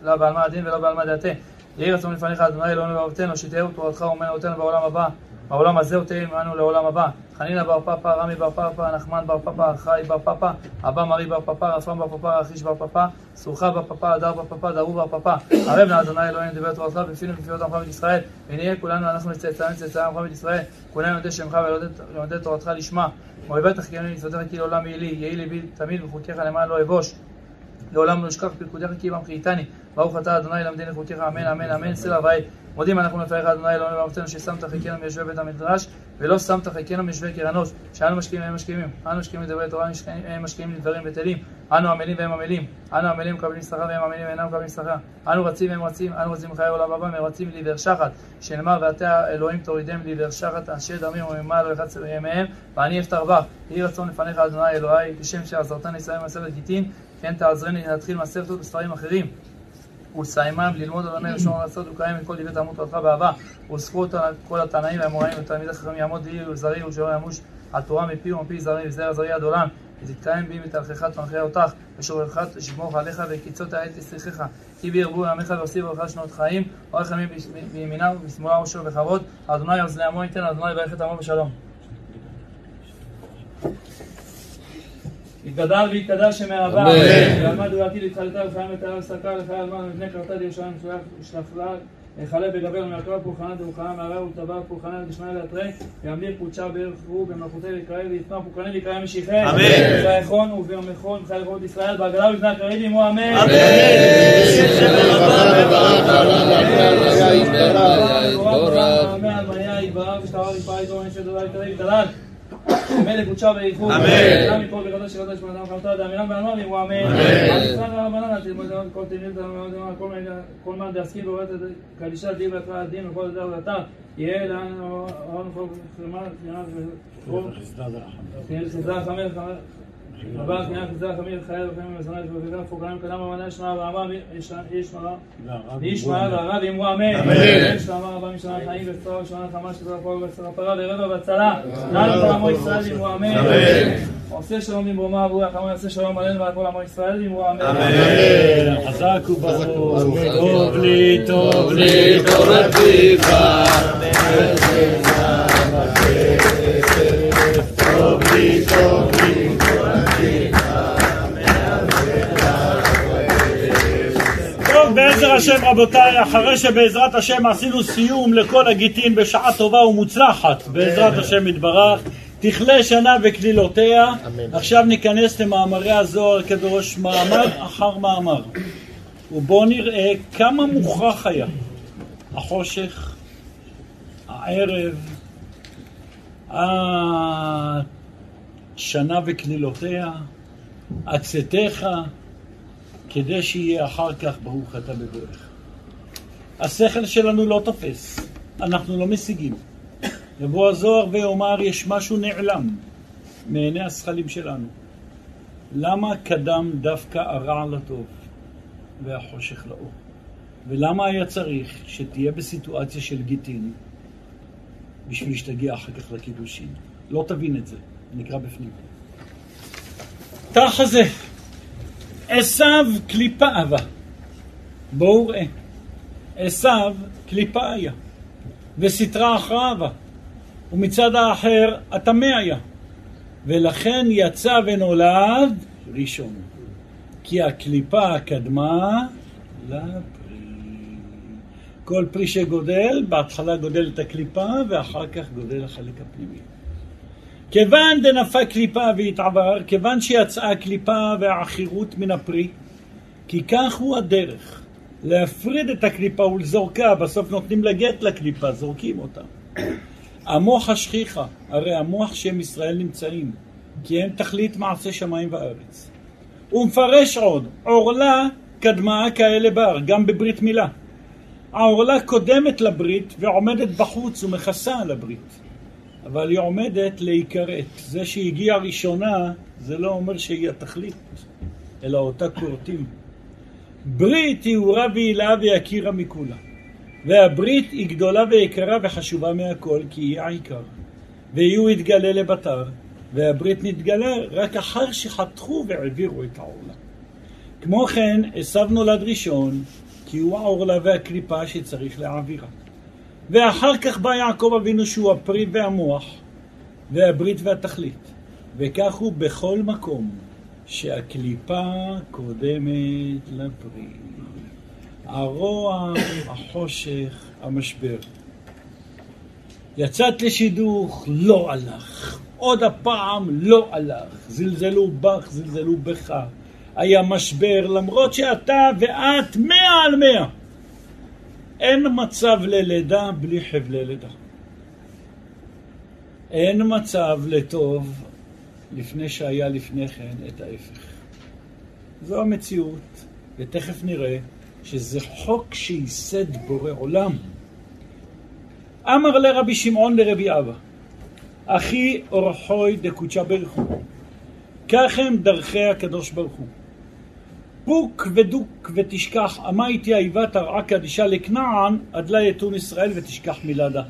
לא בעלמא הדין ולא בעלמא דעתה. יהי רצון לפניך, אדוני אלוהינו ואבותינו, שתהיו תורתך ומנעותינו בעולם הבא. בעולם הזה ותהיה עמנו לעולם הבא. חנינא בר פפא, רמי בר פפא, נחמן בר פפא, חי בר פפא, אבא מרי בר פפא, רפרם בר פפא, רכיש בר פפא, סוכה בר פפא, הדר בר פפא, דרו בר פפא. ערב נא אדוני אלוהינו דברי תורתך בפינו ובפיות עמך בית ישראל. ונהיה כולנו אנחנו לצאצאים לצאצאי עמך בית ישראל. כולנו יודעי שמך ולומדי תורתך לשמה. אוהבי תחכינו מצוותיך כי לעולם יהי לי, יהי לי תמיד בחוקיך למען לא אבוש. לעולם לא אשכח פקודיך כי בם חייתני. ברוך אתה אדוני למדני חוקיך אמן אמן אמן סלע ואי. מודים אנחנו לפניך אדוני אלוהינו ואבותינו ששמת חיקנו מיושבי בית המדרש ולא שמת חיקנו מיושבי קרנות שאנו משקיעים והם משקיעים. אנו משקיעים לדברי תורה הם משקיעים לדברים בטלים. אנו עמלים והם עמלים. אנו עמלים מקבלים שכר והם עמלים ואינם מקבלים שכר. אנו רצים והם רצים אנו רצים בחיי עולם הבא מרצים לעבר שחת. שנאמר ואתה אלוהים תורידם לעבר שחת אשר דמים וממה לא יחץ ימיהם ואני אפתח בך. יהי רצון לפניך אדוני אלוהי כשם שעזרתני ישראל מסרת גיטין כן תעזרני להתחיל מסכתות בספרים אחרים ולסיימם, ללמוד אדוני לשמור לעשות ולקיים את כל דברי תלמוד תורתך באהבה, ולזכות כל התנאים והאמוראים ותלמידי חכמים יעמוד לי ולזרי ולשלא ימוש התורה מפי ומפי זרי וזרע זרי עד עולם, ותתקיים בי מתהלכך תמחה אותך, ושוברך תשמוך עליך וקיצות העת תסריכך, כי בירבו ימיך והוסיף לך שנות חיים, אורך ימים בימינה ובשמאלה ראשו בכבוד, אדוני עוז לעמו ייתן, אדוני יברך את עמו בשלום. יתגדל ויתקדש שם מהרבה, ועמד ולעתיד התחלתה וחיים את הארץ סקה לחיי הזמן ומבני קרתה לירושלים ושלפלה יחלה בגבר מרכבה פולחנה דמוכנה מערה ולטבע פולחנה דשמיא לאתרי וימליר בערך הוא במלכותי ויקרא ויתנוע פולחני ויקרא משיחי אמן ויכון וביומכון וחי לראות ישראל בעגלה ובזמן הקראים עמו אמן אמן אמן מלך קודשה וייחוד. אמן. גם מפה בגדול של קודש מאדם חמתו עד אמירם ואמר ואמרו אמן. אמן. ישראל ורבנן תלמוד כל תלמיד כל מה דעסקי ועובד קדישה דין והתראה דין וכל דבר ואתה יהיה לנו כל חרמה רבה קנאה כזה חמיר חייל וחיים ומזונה ובגלל פוגעים קדם אמנה ישמע ואמר ישמע והרב אמרו אמן. יש לאמר רבה משנה חיים וצרה ושנה חמה שתרה פה וצרה פרה ורבע והצלה. נעל כל עמו ישראל אמרו אמן. עושה שלום במרומה עבור החמה יעשה שלום עלינו ועל כל עמו ישראל אמרו אמן. חזק וברוך. טוב לי טוב לי תורתך טוב לי טוב לי טוב, בעזר השם רבותיי, אחרי שבעזרת השם עשינו סיום לכל הגיטין בשעה טובה ומוצלחת, בעזרת השם יתברך, תכלה שנה וקלילותיה. עכשיו ניכנס למאמרי הזוהר כבראש מאמר אחר מאמר. ובואו נראה כמה מוכרח היה החושך, הערב, השנה וקלילותיה, עצתך, כדי שיהיה אחר כך ברוך אתה בדרך. השכל שלנו לא תופס, אנחנו לא משיגים. יבוא הזוהר ויאמר, יש משהו נעלם מעיני השכלים שלנו. למה קדם דווקא הרע לטוב והחושך לאור? ולמה היה צריך שתהיה בסיטואציה של גיטין בשביל שתגיע אחר כך לקידושין? לא תבין את זה, נקרא בפנים. תח הזה, עשיו קליפה אבה. בואו ראה. עשיו קליפה היה, וסטרה אחריו, ומצד האחר הטמא היה. ולכן יצא ונולד ראשון. כי הקליפה קדמה לפרי. כל פרי שגודל, בהתחלה גודל את הקליפה, ואחר כך גודל החלק הפנימי. כיוון דנפה קליפה והתעבר, כיוון שיצאה הקליפה והעכירות מן הפרי, כי כך הוא הדרך, להפריד את הקליפה ולזורקה, בסוף נותנים לה גט לקליפה, זורקים אותה. המוח השכיחה, הרי המוח שהם ישראל נמצאים, כי הם תכלית מעשה שמיים וארץ. הוא מפרש עוד, עורלה קדמה כאלה בר, גם בברית מילה. העורלה קודמת לברית ועומדת בחוץ ומכסה על הברית. אבל היא עומדת להיכרת. זה שהגיעה ראשונה, זה לא אומר שהיא התכלית, אלא אותה כורתים. ברית היא אורה והילה ויקירה מכולה. והברית היא גדולה ויקרה וחשובה מהכל, כי היא העיקר. והיא הוא יתגלה לבתר, והברית נתגלה רק אחר שחתכו והעבירו את העורלה. כמו כן, עשו נולד ראשון, כי הוא העורלה והקליפה שצריך להעבירה. ואחר כך בא יעקב אבינו שהוא הפרי והמוח, והברית והתכלית. וכך הוא בכל מקום שהקליפה קודמת לפרי. הרוע, החושך, המשבר. יצאת לשידוך, לא הלך. עוד הפעם לא הלך. זלזלו בך, זלזלו בך. היה משבר, למרות שאתה ואת מאה על מאה. אין מצב ללידה בלי חבלי לידה. אין מצב לטוב לפני שהיה לפני כן את ההפך. זו המציאות, ותכף נראה שזה חוק שייסד בורא עולם. אמר לרבי שמעון לרבי אבא, אחי אורחוי דקודשא ברכו, כך הם דרכי הקדוש ברוך הוא. פוק ודוק ותשכח, אמה איתי איבה תרעה קדישה לכנען, עד לה יתון ישראל ותשכח מלדה.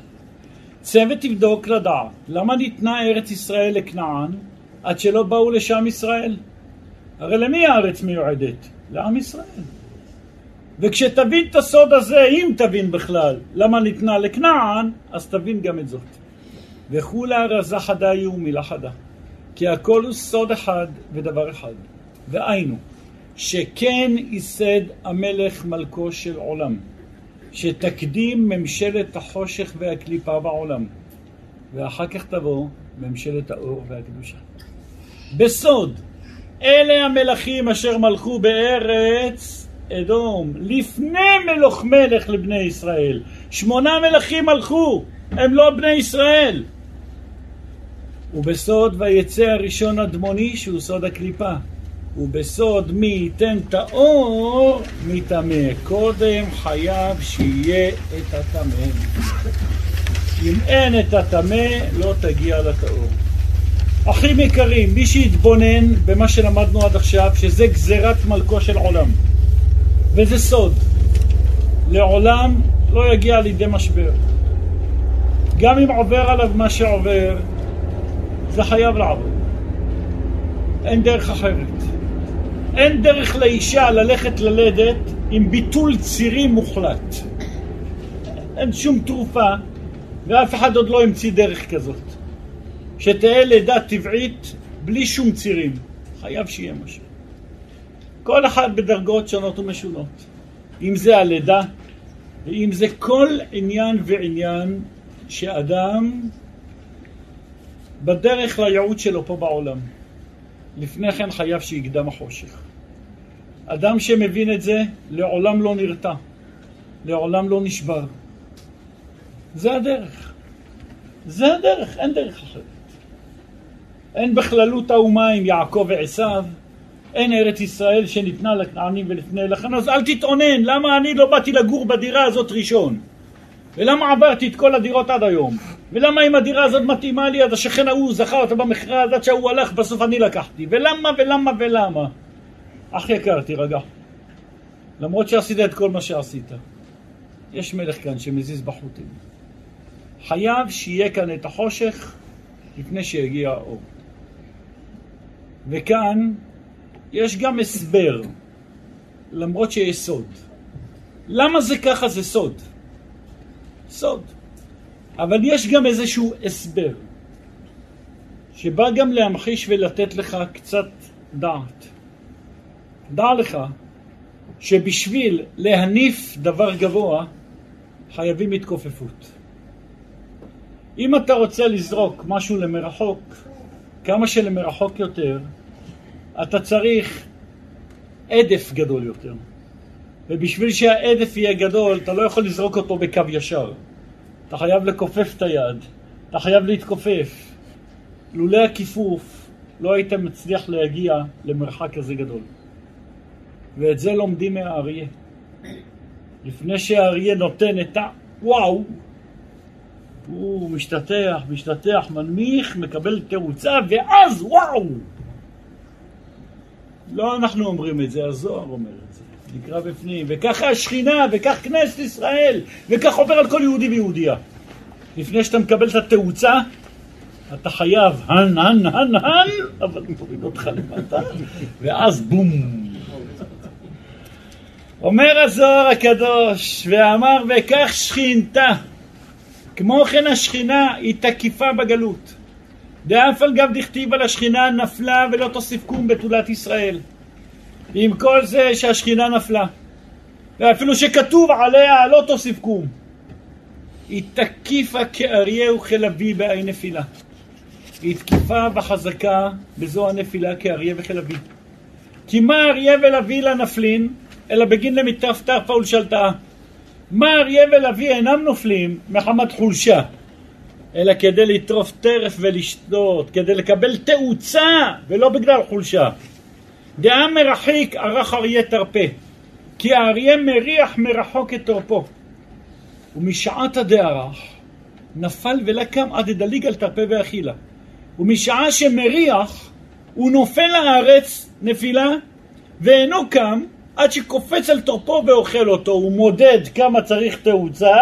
צא ותבדוק לדעת, למה ניתנה ארץ ישראל לכנען, עד שלא באו לשם ישראל? הרי למי הארץ מיועדת? לעם ישראל. וכשתבין את הסוד הזה, אם תבין בכלל, למה ניתנה לכנען, אז תבין גם את זאת. וכולה רזה חדה היא ומילה חדה. כי הכל הוא סוד אחד ודבר אחד. והיינו, שכן ייסד המלך מלכו של עולם, שתקדים ממשלת החושך והקליפה בעולם, ואחר כך תבוא ממשלת האור והקדושה. בסוד, אלה המלכים אשר מלכו בארץ אדום, לפני מלוך מלך לבני ישראל. שמונה מלכים מלכו, הם לא בני ישראל. ובסוד ויצא הראשון אדמוני שהוא סוד הקליפה. ובסוד מי ייתן את האור מטמא. קודם חייב שיהיה את הטמא. אם אין את הטמא, לא תגיע לטהור. אחים יקרים, מי שיתבונן במה שלמדנו עד עכשיו, שזה גזירת מלכו של עולם, וזה סוד, לעולם לא יגיע לידי משבר. גם אם עובר עליו מה שעובר, זה חייב לעבור. אין דרך אחרת. אין דרך לאישה ללכת ללדת עם ביטול צירי מוחלט. אין שום תרופה, ואף אחד עוד לא המציא דרך כזאת. שתהיה לידה טבעית בלי שום צירים. חייב שיהיה משהו. כל אחד בדרגות שונות ומשונות. אם זה הלידה, ואם זה כל עניין ועניין שאדם בדרך לייעוד שלו פה בעולם. לפני כן חייב שיקדם החושך. אדם שמבין את זה, לעולם לא נרתע, לעולם לא נשבר. זה הדרך. זה הדרך, אין דרך אחרת. אין בכללות האומה עם יעקב ועשיו, אין ארץ ישראל שניתנה לכנענים ולפני לכן, אז אל תתאונן, למה אני לא באתי לגור בדירה הזאת ראשון? ולמה עברתי את כל הדירות עד היום? ולמה אם הדירה הזאת מתאימה לי, אז השכן ההוא זכר אותה במכרז עד שההוא הלך, בסוף אני לקחתי. ולמה ולמה ולמה? אח יקר, תירגע. למרות שעשית את כל מה שעשית, יש מלך כאן שמזיז בחוטים. חייב שיהיה כאן את החושך לפני שיגיע האור. וכאן יש גם הסבר, למרות שיש סוד. למה זה ככה זה סוד? סוד. אבל יש גם איזשהו הסבר, שבא גם להמחיש ולתת לך קצת דעת. דע לך שבשביל להניף דבר גבוה חייבים התכופפות. אם אתה רוצה לזרוק משהו למרחוק, כמה שלמרחוק יותר, אתה צריך עדף גדול יותר. ובשביל שהעדף יהיה גדול, אתה לא יכול לזרוק אותו בקו ישר. אתה חייב לכופף את היד, אתה חייב להתכופף. לולא הכיפוף, לא היית מצליח להגיע למרחק כזה גדול. ואת זה לומדים מהאריה. לפני שהאריה נותן את ה... וואו! הוא משתטח, משתטח, מנמיך, מקבל תאוצה, ואז וואו! לא אנחנו אומרים את זה, הזוהר אומר את זה. נקרא בפנים. וככה השכינה, וכך כנסת ישראל, וכך עובר על כל יהודי ויהודייה. לפני שאתה מקבל את התאוצה, אתה חייב הן, הן, הן, הן, אבל מוריד אותך למטה, ואז בום. אומר הזוהר הקדוש, ואמר וכך שכינתה, כמו כן השכינה היא תקיפה בגלות. דאף על גב דכתיב על השכינה נפלה ולא תוסיף קום בתולת ישראל. ועם כל זה שהשכינה נפלה, ואפילו שכתוב עליה לא תוסיף קום, היא תקיפה כאריה וכלביא באי נפילה. היא תקיפה וחזקה בזו הנפילה כאריה וכלביא. כי מה אריה ולוי לנפלין, אלא בגין למיטף תרפה ולשלטה. מה אריה ולוי אינם נופלים מחמת חולשה, אלא כדי לטרוף טרף ולשתות, כדי לקבל תאוצה, ולא בגלל חולשה. דעה מרחיק ערך אריה תרפה, כי האריה מריח מרחוק את תורפו. ומשעת הדערך נפל ולקם עד דליג על תרפה ואכילה. ומשעה שמריח הוא נופל לארץ נפילה ואינו קם עד שקופץ על תורפו ואוכל אותו. הוא מודד כמה צריך תאוצה,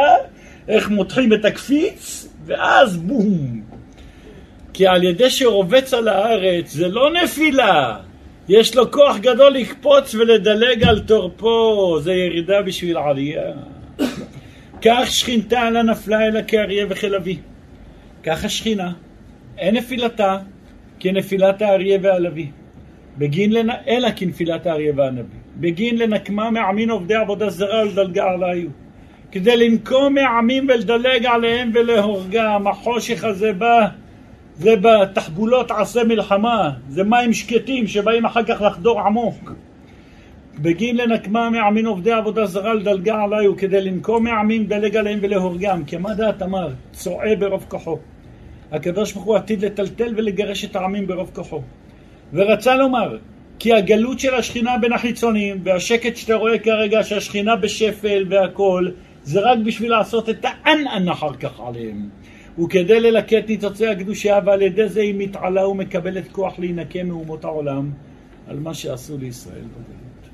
איך מותחים את הקפיץ, ואז בום. כי על ידי שרובץ על הארץ זה לא נפילה, יש לו כוח גדול לקפוץ ולדלג על תורפו, זה ירידה בשביל עלייה. כך שכינתה על הנפלה אלא כאריה וכלביא. כך השכינה, אין נפילתה כנפילת האריה והלוי. בגין לנ... אלא כנפילת האריה והנביא. בגין לנקמה מעמין עובדי עבודה זרה ולדלגה עליו. כדי לנקום מעמים ולדלג עליהם ולהורגם. החושך הזה בא זה בתחבולות עשה מלחמה, זה מים שקטים שבאים אחר כך לחדור עמוק. בגין לנקמה מעמים עובדי עבודה זרה לדלגה עליי וכדי לנקום מעמים לדלג עליהם ולהורגם. כי מה דעת אמר? צועה ברוב כוחו. הקדוש ברוך הוא עתיד לטלטל ולגרש את העמים ברוב כוחו. ורצה לומר, כי הגלות של השכינה בין החיצונים והשקט שאתה רואה כרגע שהשכינה בשפל והכל זה רק בשביל לעשות את האן-אן אחר כך עליהם. וכדי ללקט ניצוצי הקדושה, ועל ידי זה היא מתעלה ומקבלת כוח להינקה מאומות העולם על מה שעשו לישראל בגלות.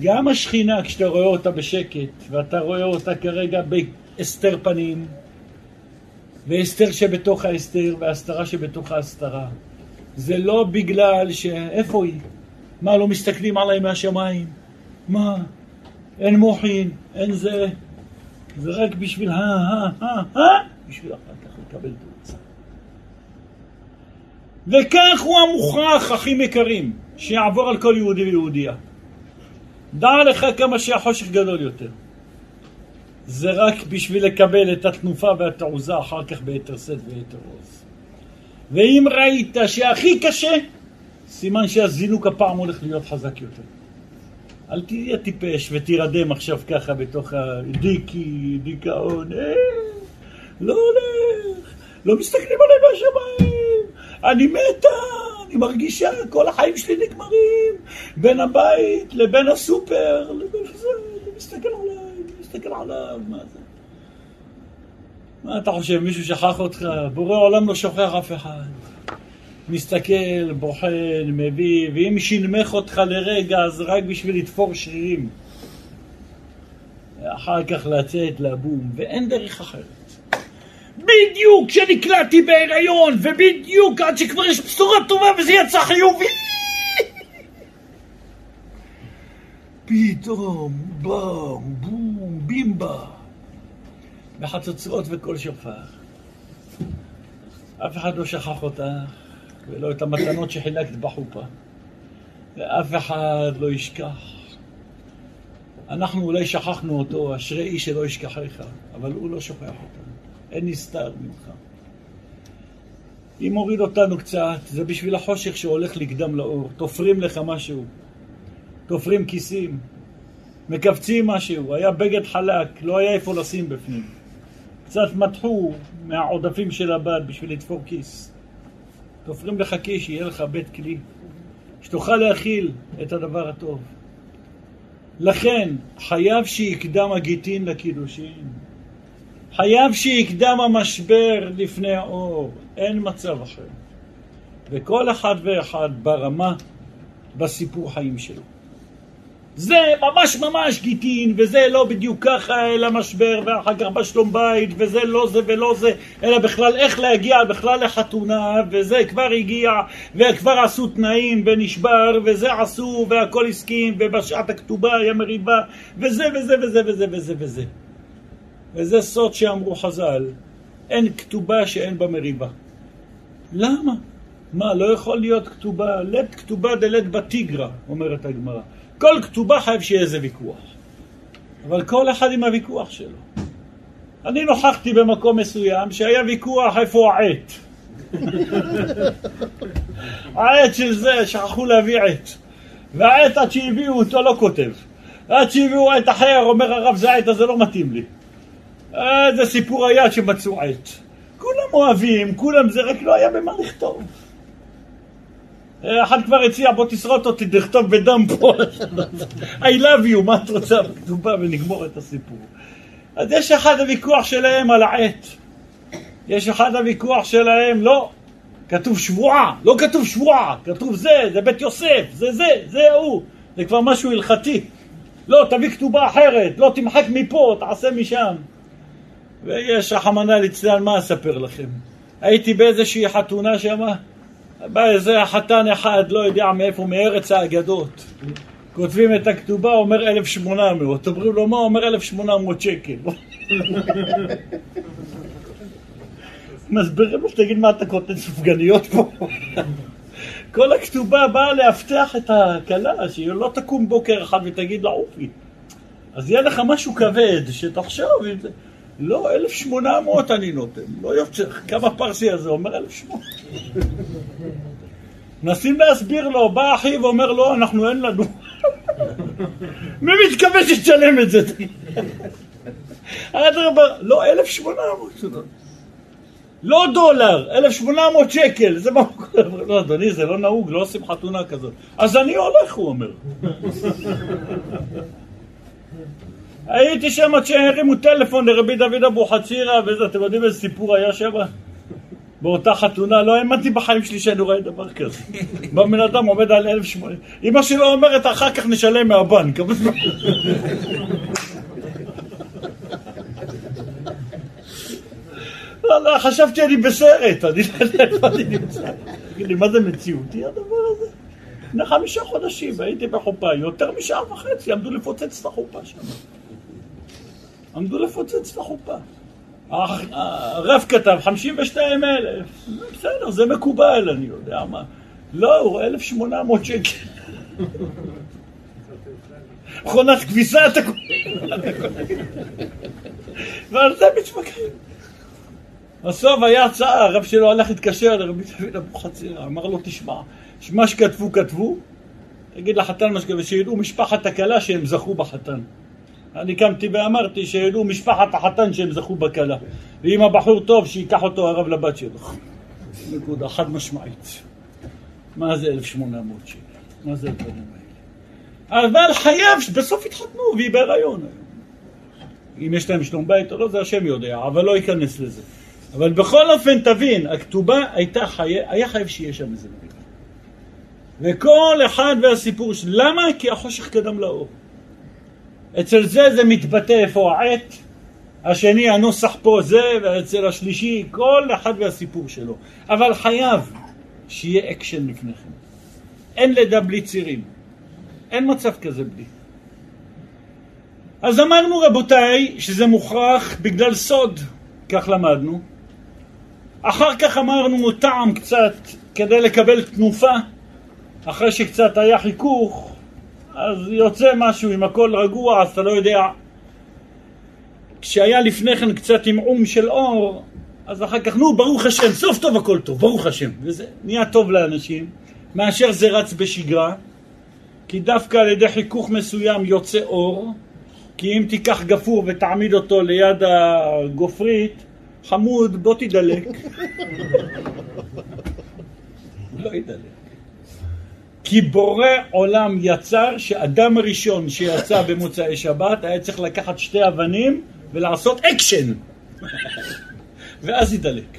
גם השכינה, כשאתה רואה אותה בשקט, ואתה רואה אותה כרגע בהסתר פנים, והסתר שבתוך ההסתר, והסתרה שבתוך ההסתרה, זה לא בגלל ש... איפה היא? מה, לא מסתכלים עליי מהשמיים? מה? אין מוחין, אין זה. זה רק בשביל ה... ה... ה... ה... בשביל אחר כך לקבל תאוצה. וכך הוא המוכרח, אחים יקרים, שיעבור על כל יהודי ויהודייה. דע לך כמה שהחושך גדול יותר. זה רק בשביל לקבל את התנופה והתעוזה אחר כך ביתר שאת ויתר עוז. ואם ראית שהכי קשה, סימן שהזינוק הפעם הולך להיות חזק יותר. אל תהיה טיפש ותירדם עכשיו ככה בתוך הדיקי, דיכאון. אה, לא הולך, לא מסתכלים עליי מהשמיים, אני מתה, אני מרגישה, כל החיים שלי נגמרים, בין הבית לבין הסופר, לבין זה, מסתכל עליי, מסתכל עליו, מה זה? מה אתה חושב, מישהו שכח אותך? בורא עולם לא שוכח אף אחד. מסתכל, בוחן, מביא, ואם שינמך אותך לרגע, אז רק בשביל לתפור שרירים. אחר כך לצאת לבום, ואין דרך אחרת. בדיוק כשנקלעתי בהיריון, ובדיוק עד שכבר יש בשורה טובה וזה יצא חיובי. פתאום, בום, בום, בימבה. בחצוצרות וקול שופר. אף אחד לא שכח אותך, ולא את המתנות שחילקת בחופה. ואף אחד לא ישכח. אנחנו אולי שכחנו אותו, אשרי איש שלא ישכחך, אבל הוא לא שוכח אותנו. אין נסתר ממך. אם הוריד אותנו קצת, זה בשביל החושך שהולך לקדם לאור. תופרים לך משהו, תופרים כיסים, מכווצים משהו, היה בגד חלק, לא היה איפה לשים בפנים. קצת מתחו מהעודפים של הבד בשביל לתפור כיס. תופרים לך כיס, שיהיה לך בית כלי, שתוכל להכיל את הדבר הטוב. לכן, חייב שיקדם הגיטין לקידושין. חייב שיקדם המשבר לפני האור. אין מצב אחר. וכל אחד ואחד ברמה, בסיפור חיים שלו. זה ממש ממש גיטין, וזה לא בדיוק ככה, אלא משבר, ואחר כך בשלום בית, וזה לא זה ולא זה, אלא בכלל איך להגיע בכלל לחתונה, וזה כבר הגיע, וכבר עשו תנאים, ונשבר, וזה עשו, והכל הסכים, ובשעת הכתובה היה מריבה, וזה וזה וזה וזה וזה וזה. וזה סוד שאמרו חז"ל, אין כתובה שאין בה מריבה. למה? מה, לא יכול להיות כתובה, לית כתובה דלית בתיגרא, אומרת הגמרא. כל כתובה חייב שיהיה איזה ויכוח. אבל כל אחד עם הוויכוח שלו. אני נוכחתי במקום מסוים שהיה ויכוח איפה העט. העט של זה, שכחו להביא עט. והעט עד שהביאו אותו לא כותב. עד שהביאו עט אחר, אומר הרב זה העט הזה לא מתאים לי. זה סיפור היה שמצאו עט. כולם אוהבים, כולם זה, רק לא היה במה לכתוב. אחד כבר הציע, בוא תשרוט אותי, תכתוב בדם פה. I love you, מה את רוצה בכתובה ונגמור את הסיפור. אז יש אחד הוויכוח שלהם על העט. יש אחד הוויכוח שלהם, לא, כתוב שבועה, לא כתוב שבועה, כתוב זה, זה בית יוסף, זה זה, זה הוא. זה כבר משהו הלכתי. לא, תביא כתובה אחרת, לא תמחק מפה, תעשה משם. ויש רחמנא ליצלן, מה אספר לכם? הייתי באיזושהי חתונה שמה, בא איזה חתן אחד, לא יודע מאיפה, מארץ האגדות. כותבים את הכתובה, אומר 1,800. אומרים לו, מה? אומר 1,800 שקל. מסבירים לו, תגיד מה אתה כותב סופגניות פה? כל הכתובה באה לאבטח את הכלה, שהיא לא תקום בוקר אחד ותגיד לה אופי. אז יהיה לך משהו כבד, שתחשוב אם זה... לא, 1,800 אני נותן, לא יוצא, כמה פרסי הזה? אומר 1,800. מנסים להסביר לו, בא אחיו ואומר לו, אנחנו אין לנו. מי מתכוון שתשלם את זה? אדרבה, לא, 1,800. לא דולר, 1,800 שקל, זה מה. לא, אדוני, זה לא נהוג, לא עושים חתונה כזאת. אז אני הולך, הוא אומר. הייתי שם עד שהרימו טלפון לרבי דוד אבוחצירא וזה, אתם יודעים איזה סיפור היה שם? באותה חתונה, לא האמנתי בחיים שלי שאני רואה דבר כזה. בא בן אדם עומד על אלף שמונה. אמא שלו אומרת, אחר כך נשלם מהבנק. לא, לא, חשבתי אני בסרט, אני לא יודע איפה אני נמצא. תגיד לי, מה זה מציאותי הדבר הזה? לפני חמישה חודשים הייתי בחופה, יותר משעה וחצי עמדו לפוצץ את החופה שם. עמדו לפוצץ את החופה. הרב כתב 52 אלף, בסדר, זה מקובל, אני יודע מה. לא, הוא 1,800 שקל. מכונת כביסה אתה קורא. ועל זה מתווכחים. בסוף היה הצעה, הרב שלו הלך להתקשר לרבי דוד אבוחצירא, אמר לו, תשמע, מה שכתבו, כתבו, אגיד לחתן מה שקורה, שידעו משפחת הכלה שהם זכו בחתן. אני קמתי ואמרתי שידעו משפחת החתן שהם זכו בכלה. ואם הבחור טוב, שייקח אותו הרב לבת שלו. נקודה, חד משמעית. מה זה 1,800 שקל? מה זה הדברים האלה? אבל חייב, בסוף יתחתנו והיא בהיריון. אם יש להם שלום בית או לא, זה השם יודע, אבל לא ייכנס לזה. אבל בכל אופן, תבין, הכתובה הייתה חי... היה חייב שיהיה שם איזה מריבה. וכל אחד והסיפור שלו. למה? כי החושך קדם לאור. אצל זה זה מתבטא איפה העט, השני הנוסח פה זה, ואצל השלישי כל אחד והסיפור שלו. אבל חייב שיהיה אקשן לפני כן. אין לידה בלי צירים. אין מצב כזה בלי. אז אמרנו רבותיי שזה מוכרח בגלל סוד, כך למדנו. אחר כך אמרנו טעם קצת כדי לקבל תנופה, אחרי שקצת היה חיכוך, אז יוצא משהו עם הכל רגוע, אז אתה לא יודע. כשהיה לפני כן קצת עמעום של אור, אז אחר כך, נו, ברוך השם, סוף טוב הכל טוב, ברוך השם. וזה נהיה טוב לאנשים, מאשר זה רץ בשגרה, כי דווקא על ידי חיכוך מסוים יוצא אור, כי אם תיקח גפרור ותעמיד אותו ליד הגופרית, חמוד, בוא תדלק. לא ידלק. כי בורא עולם יצר שאדם הראשון שיצא במוצאי שבת היה צריך לקחת שתי אבנים ולעשות אקשן ואז ידלק.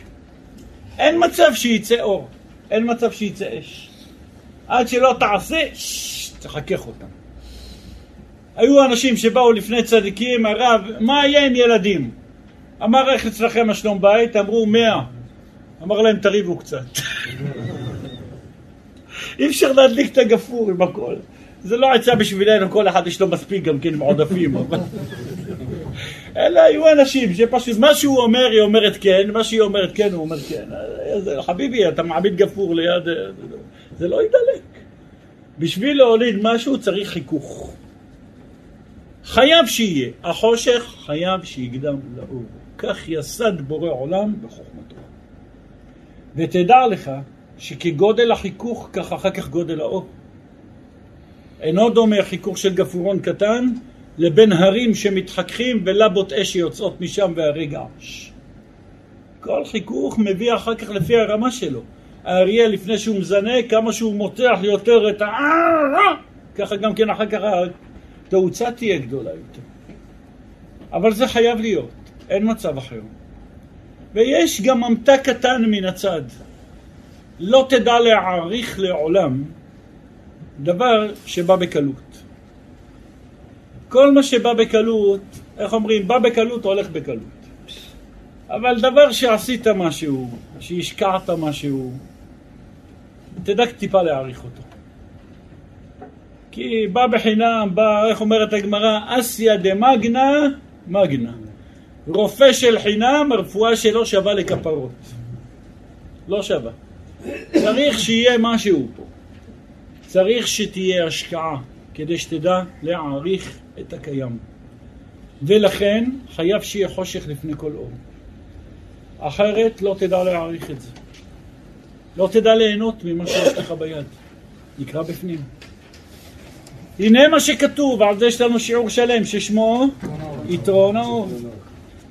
אין מצב שייצא אור, אין מצב שייצא אש. עד שלא תעשה, תחכך אותם. היו אנשים שבאו לפני צדיקים, הרב, מה יהיה עם ילדים? אמר איך אצלכם השלום בית? אמרו מאה. אמר להם תריבו קצת. אי אפשר להדליק את הגפור עם הכל. זה לא עצה בשבילנו, כל אחד יש לו מספיק גם כן עם עודפים. אלה היו אנשים שפשוט מה שהוא אומר היא אומרת כן, מה שהיא אומרת כן הוא אומר כן. חביבי, אתה מעמיד גפור ליד... זה לא ידלק. בשביל להוליד משהו צריך חיכוך. חייב שיהיה. החושך חייב שיקדם לאור. כך יסד בורא עולם בחוכמתו. ותדע לך שכגודל החיכוך, כך אחר כך גודל האור. אינו דומה חיכוך של גפורון קטן לבין הרים שמתחככים ולבות אש שיוצאות משם והרגע. כל חיכוך מביא אחר כך לפי הרמה שלו. האריה לפני שהוא מזנק, כמה שהוא מותח יותר את ה... ככה גם כן אחר כך התאוצה תהיה גדולה יותר. אבל זה חייב להיות, אין מצב אחר. ויש גם ממתק קטן מן הצד. לא תדע להעריך לעולם דבר שבא בקלות. כל מה שבא בקלות, איך אומרים, בא בקלות, הולך בקלות. אבל דבר שעשית משהו, שהשקעת משהו, תדע טיפה להעריך אותו. כי בא בחינם, בא, איך אומרת הגמרא, אסיה דמגנה, מגנה. רופא של חינם, הרפואה שלו שווה לכפרות. לא שווה. צריך שיהיה משהו פה. צריך שתהיה השקעה כדי שתדע להעריך את הקיים. ולכן חייב שיהיה חושך לפני כל אור. אחרת לא תדע להעריך את זה. לא תדע ליהנות ממה שיש לך ביד. נקרא בפנים. הנה מה שכתוב, על זה יש לנו שיעור שלם ששמו יתרון האור.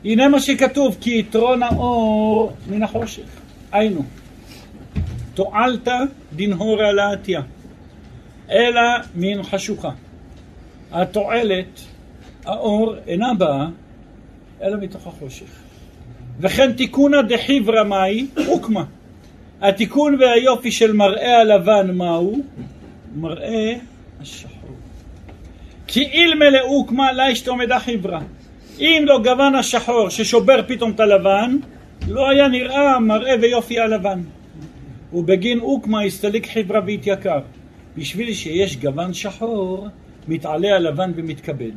הנה מה שכתוב, כי יתרון האור מן החושך. היינו, תועלת דנהורה לעתיה, אלא מן חשוכה. התועלת, האור, אינה באה, אלא מתוך החושך. וכן תיקונא דחיברא מאי, הוקמה. התיקון והיופי של מראה הלבן מהו? מראה השחור. כי אילמא לאוקמה לה אשתומדה חיברא. אם לא גוון השחור ששובר פתאום את הלבן, לא היה נראה מראה ויופי הלבן. ובגין אוקמה הסתליק חברה והתייקר. בשביל שיש גוון שחור, מתעלה הלבן ומתכבד.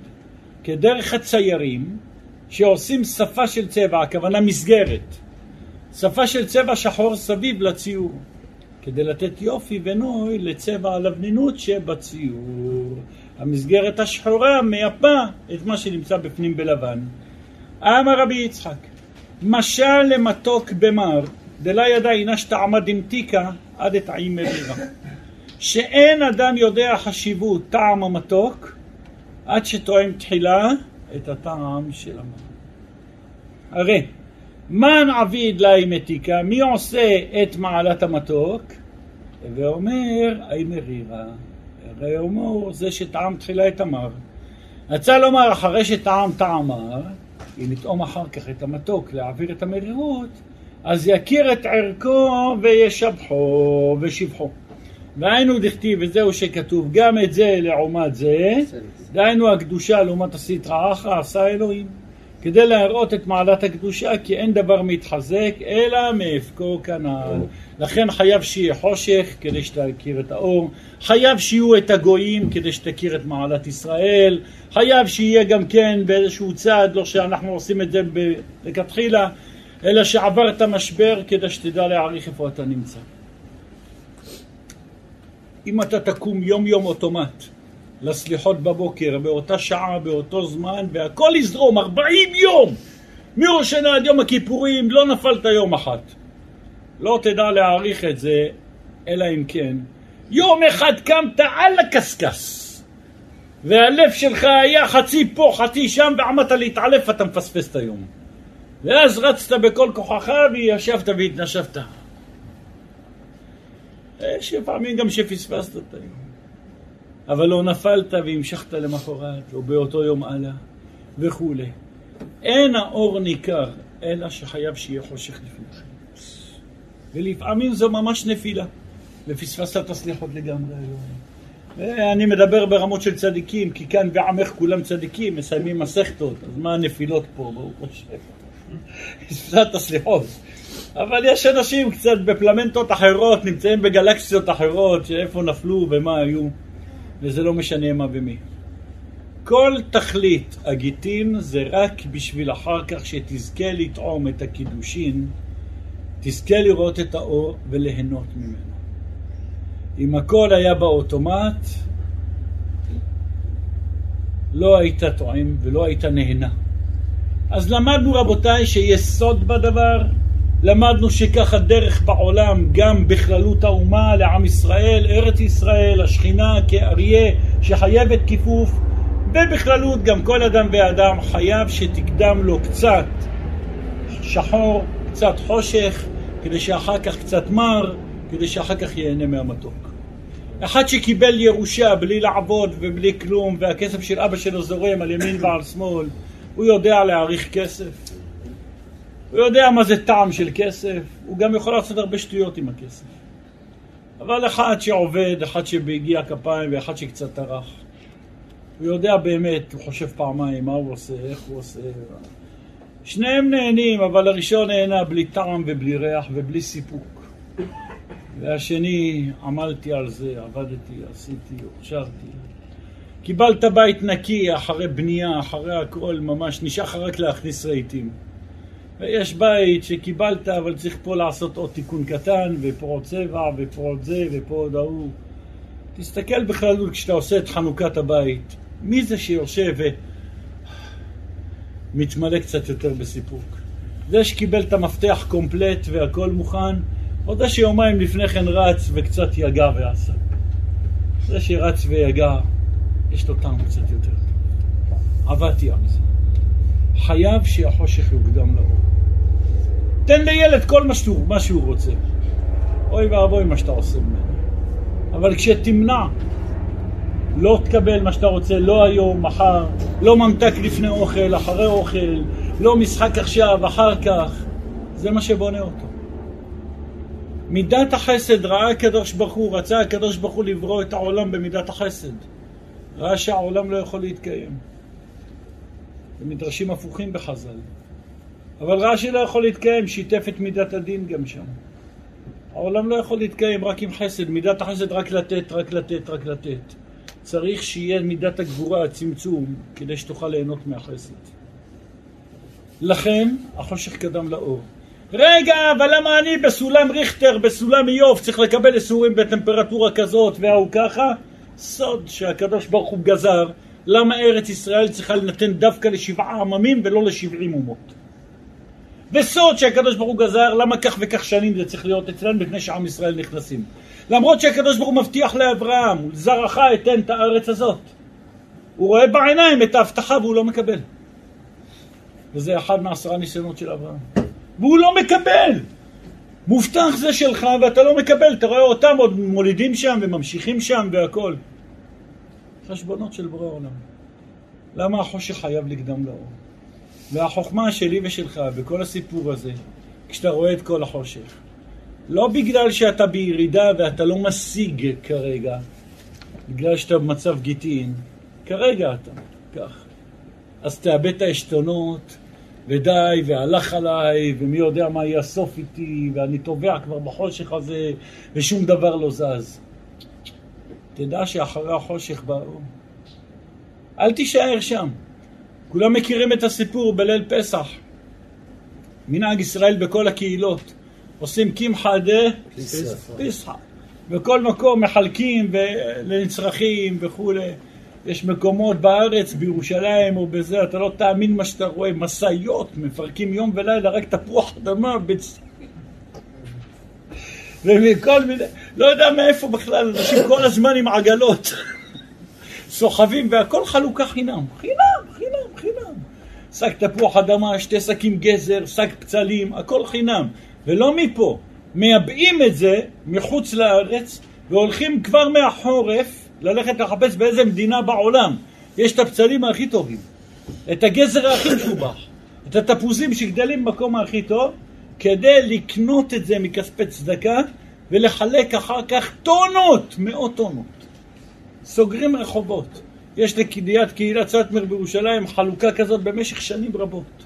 כדרך הציירים שעושים שפה של צבע, הכוונה מסגרת. שפה של צבע שחור סביב לציור, כדי לתת יופי ונוי לצבע הלבנינות שבציור. המסגרת השחורה מייפה את מה שנמצא בפנים בלבן. אמר רבי יצחק, משל למתוק במר, דלה ידע אינה שטעמה דמתיקה עד את עי מרירה. שאין אדם יודע חשיבות טעם המתוק עד שטועם תחילה את הטעם של המתוק. הרי מן עביד לאי מתיקה, מי עושה את מעלת המתוק? ואומר, אי מרירה. הרי אומר, זה שטעם תחילה את המר. רצה לומר, אחרי שטעם טעם מר, אם לטעום אחר כך את המתוק, להעביר את המרירות, אז יכיר את ערכו וישבחו ושבחו. והיינו דכתיב, וזהו שכתוב, גם את זה לעומת זה, דהיינו הקדושה לעומת הסטרא אחרא עשה אלוהים. כדי להראות את מעלת הקדושה, כי אין דבר מתחזק אלא מאבקו כנ"ל. לכן חייב שיהיה חושך כדי שתכיר את האור, חייב שיהיו את הגויים כדי שתכיר את מעלת ישראל, חייב שיהיה גם כן באיזשהו צד, לא שאנחנו עושים את זה לכתחילה, אלא שעבר את המשבר כדי שתדע להעריך איפה אתה נמצא. אם אתה תקום יום יום אוטומט לסליחות בבוקר, באותה שעה, באותו זמן, והכל יזרום, 40 יום! מראש שנה עד יום הכיפורים, לא נפלת יום אחת. לא תדע להעריך את זה, אלא אם כן. יום אחד קמת על הקשקש, והלב שלך היה חצי פה, חצי שם, ועמדת להתעלף, אתה מפספס את היום. ואז רצת בכל כוחך וישבת והתנשבת. יש לפעמים גם שפספסת את היום. אבל לא נפלת והמשכת למחרת, או באותו יום הלאה, וכולי. אין האור ניכר, אלא שחייב שיהיה חושך לפניכם. ולפעמים זו ממש נפילה, ופספסת את הסליחות לגמרי. ואני מדבר ברמות של צדיקים, כי כאן ועמך כולם צדיקים, מסיימים מסכתות, אז מה הנפילות פה, ברוך השם. את הסליחות. אבל יש אנשים קצת בפלמנטות אחרות, נמצאים בגלקסיות אחרות, שאיפה נפלו ומה היו. וזה לא משנה מה ומי. כל תכלית הגיטין זה רק בשביל אחר כך שתזכה לטעום את הקידושין, תזכה לראות את האור וליהנות ממנו. אם הכל היה באוטומט, לא היית טועם ולא היית נהנה. אז למדנו רבותיי שיסוד בדבר למדנו שככה דרך בעולם, גם בכללות האומה לעם ישראל, ארץ ישראל, השכינה כאריה שחייבת כיפוף, ובכללות גם כל אדם ואדם חייב שתקדם לו קצת שחור, קצת חושך, כדי שאחר כך קצת מר, כדי שאחר כך ייהנה מהמתוק. אחד שקיבל ירושה בלי לעבוד ובלי כלום, והכסף של אבא שלו זורם על ימין ועל שמאל, הוא יודע להעריך כסף. הוא יודע מה זה טעם של כסף, הוא גם יכול לעשות הרבה שטויות עם הכסף. אבל אחד שעובד, אחד שבהגיע כפיים ואחד שקצת טרח, הוא יודע באמת, הוא חושב פעמיים מה הוא עושה, איך הוא עושה. שניהם נהנים, אבל הראשון נהנה בלי טעם ובלי ריח ובלי סיפוק. והשני, עמלתי על זה, עבדתי, עשיתי, הוכשרתי. קיבלת בית נקי אחרי בנייה, אחרי הכל, ממש נשאר רק להכניס רהיטים. ויש בית שקיבלת, אבל צריך פה לעשות עוד תיקון קטן, ופה עוד צבע, ופה עוד זה, ופה עוד ההוא. תסתכל בכלל כשאתה עושה את חנוכת הבית, מי זה שיושב ומתמלא קצת יותר בסיפוק? זה שקיבל את המפתח קומפלט והכל מוכן, או זה שיומיים לפני כן רץ וקצת יגע ועשה. זה שרץ ויגע, יש לו טעם קצת יותר. עבדתי על זה. חייב שהחושך יוקדם לאור. תן לילד כל מה שהוא, מה שהוא רוצה. אוי ואבוי מה שאתה עושה ממנו. אבל כשתמנע, לא תקבל מה שאתה רוצה, לא היום, מחר, לא ממתק לפני אוכל, אחרי אוכל, לא משחק עכשיו, אחר כך, זה מה שבונה אותו. מידת החסד ראה הקדוש ברוך הוא, רצה הקדוש ברוך הוא לברוא את העולם במידת החסד. ראה שהעולם לא יכול להתקיים. זה מדרשים הפוכים בחז"ל. אבל רש"י לא יכול להתקיים, שיתף את מידת הדין גם שם. העולם לא יכול להתקיים רק עם חסד, מידת החסד רק לתת, רק לתת, רק לתת. צריך שיהיה מידת הגבורה, הצמצום, כדי שתוכל ליהנות מהחסד. לכן, החושך קדם לאור. רגע, אבל למה אני בסולם ריכטר, בסולם איוב, צריך לקבל איסורים בטמפרטורה כזאת וההוא ככה? סוד שהקדוש ברוך הוא גזר, למה ארץ ישראל צריכה לנתן דווקא לשבעה עממים ולא לשבעים אומות. וסוד שהקדוש ברוך הוא גזר, למה כך וכך שנים זה צריך להיות אצלנו לפני שעם ישראל נכנסים. למרות שהקדוש ברוך הוא מבטיח לאברהם, זרעך אתן את הארץ הזאת. הוא רואה בעיניים את ההבטחה והוא לא מקבל. וזה אחד מעשרה ניסיונות של אברהם. והוא לא מקבל! מובטח זה שלך ואתה לא מקבל, אתה רואה אותם עוד מולידים שם וממשיכים שם והכל. חשבונות של בורא עולם. למה החושך חייב לקדם לאור? והחוכמה שלי ושלך בכל הסיפור הזה, כשאתה רואה את כל החושך, לא בגלל שאתה בירידה ואתה לא משיג כרגע, בגלל שאתה במצב גיטין, כרגע אתה כך. אז תאבד את העשתונות, ודי, והלך עליי, ומי יודע מה יהיה הסוף איתי, ואני טובע כבר בחושך הזה, ושום דבר לא זז. תדע שאחרי החושך באו. אל תישאר שם. כולם מכירים את הסיפור בליל פסח. מנהג ישראל בכל הקהילות. עושים קמחא דה פסחא. בכל מקום מחלקים לנצרכים וכולי. יש מקומות בארץ, בירושלים או בזה, אתה לא תאמין מה שאתה רואה, משאיות, מפרקים יום ולילה רק תפוח אדמה, בצ... ומכל מיני, לא יודע מאיפה בכלל, אנשים כל הזמן עם עגלות, סוחבים והכל חלוקה חינם, חינם, חינם, חינם. שק תפוח אדמה, שתי שקים גזר, שק פצלים, הכל חינם, ולא מפה. מייבאים את זה מחוץ לארץ והולכים כבר מהחורף ללכת לחפש באיזה מדינה בעולם יש את הפצלים הכי טובים, את הגזר הכי משובח, את התפוזים שגדלים במקום הכי טוב, כדי לקנות את זה מכספי צדקה ולחלק אחר כך טונות, מאות טונות. סוגרים רחובות. יש לקהיליית קהילת סטמר בירושלים חלוקה כזאת במשך שנים רבות.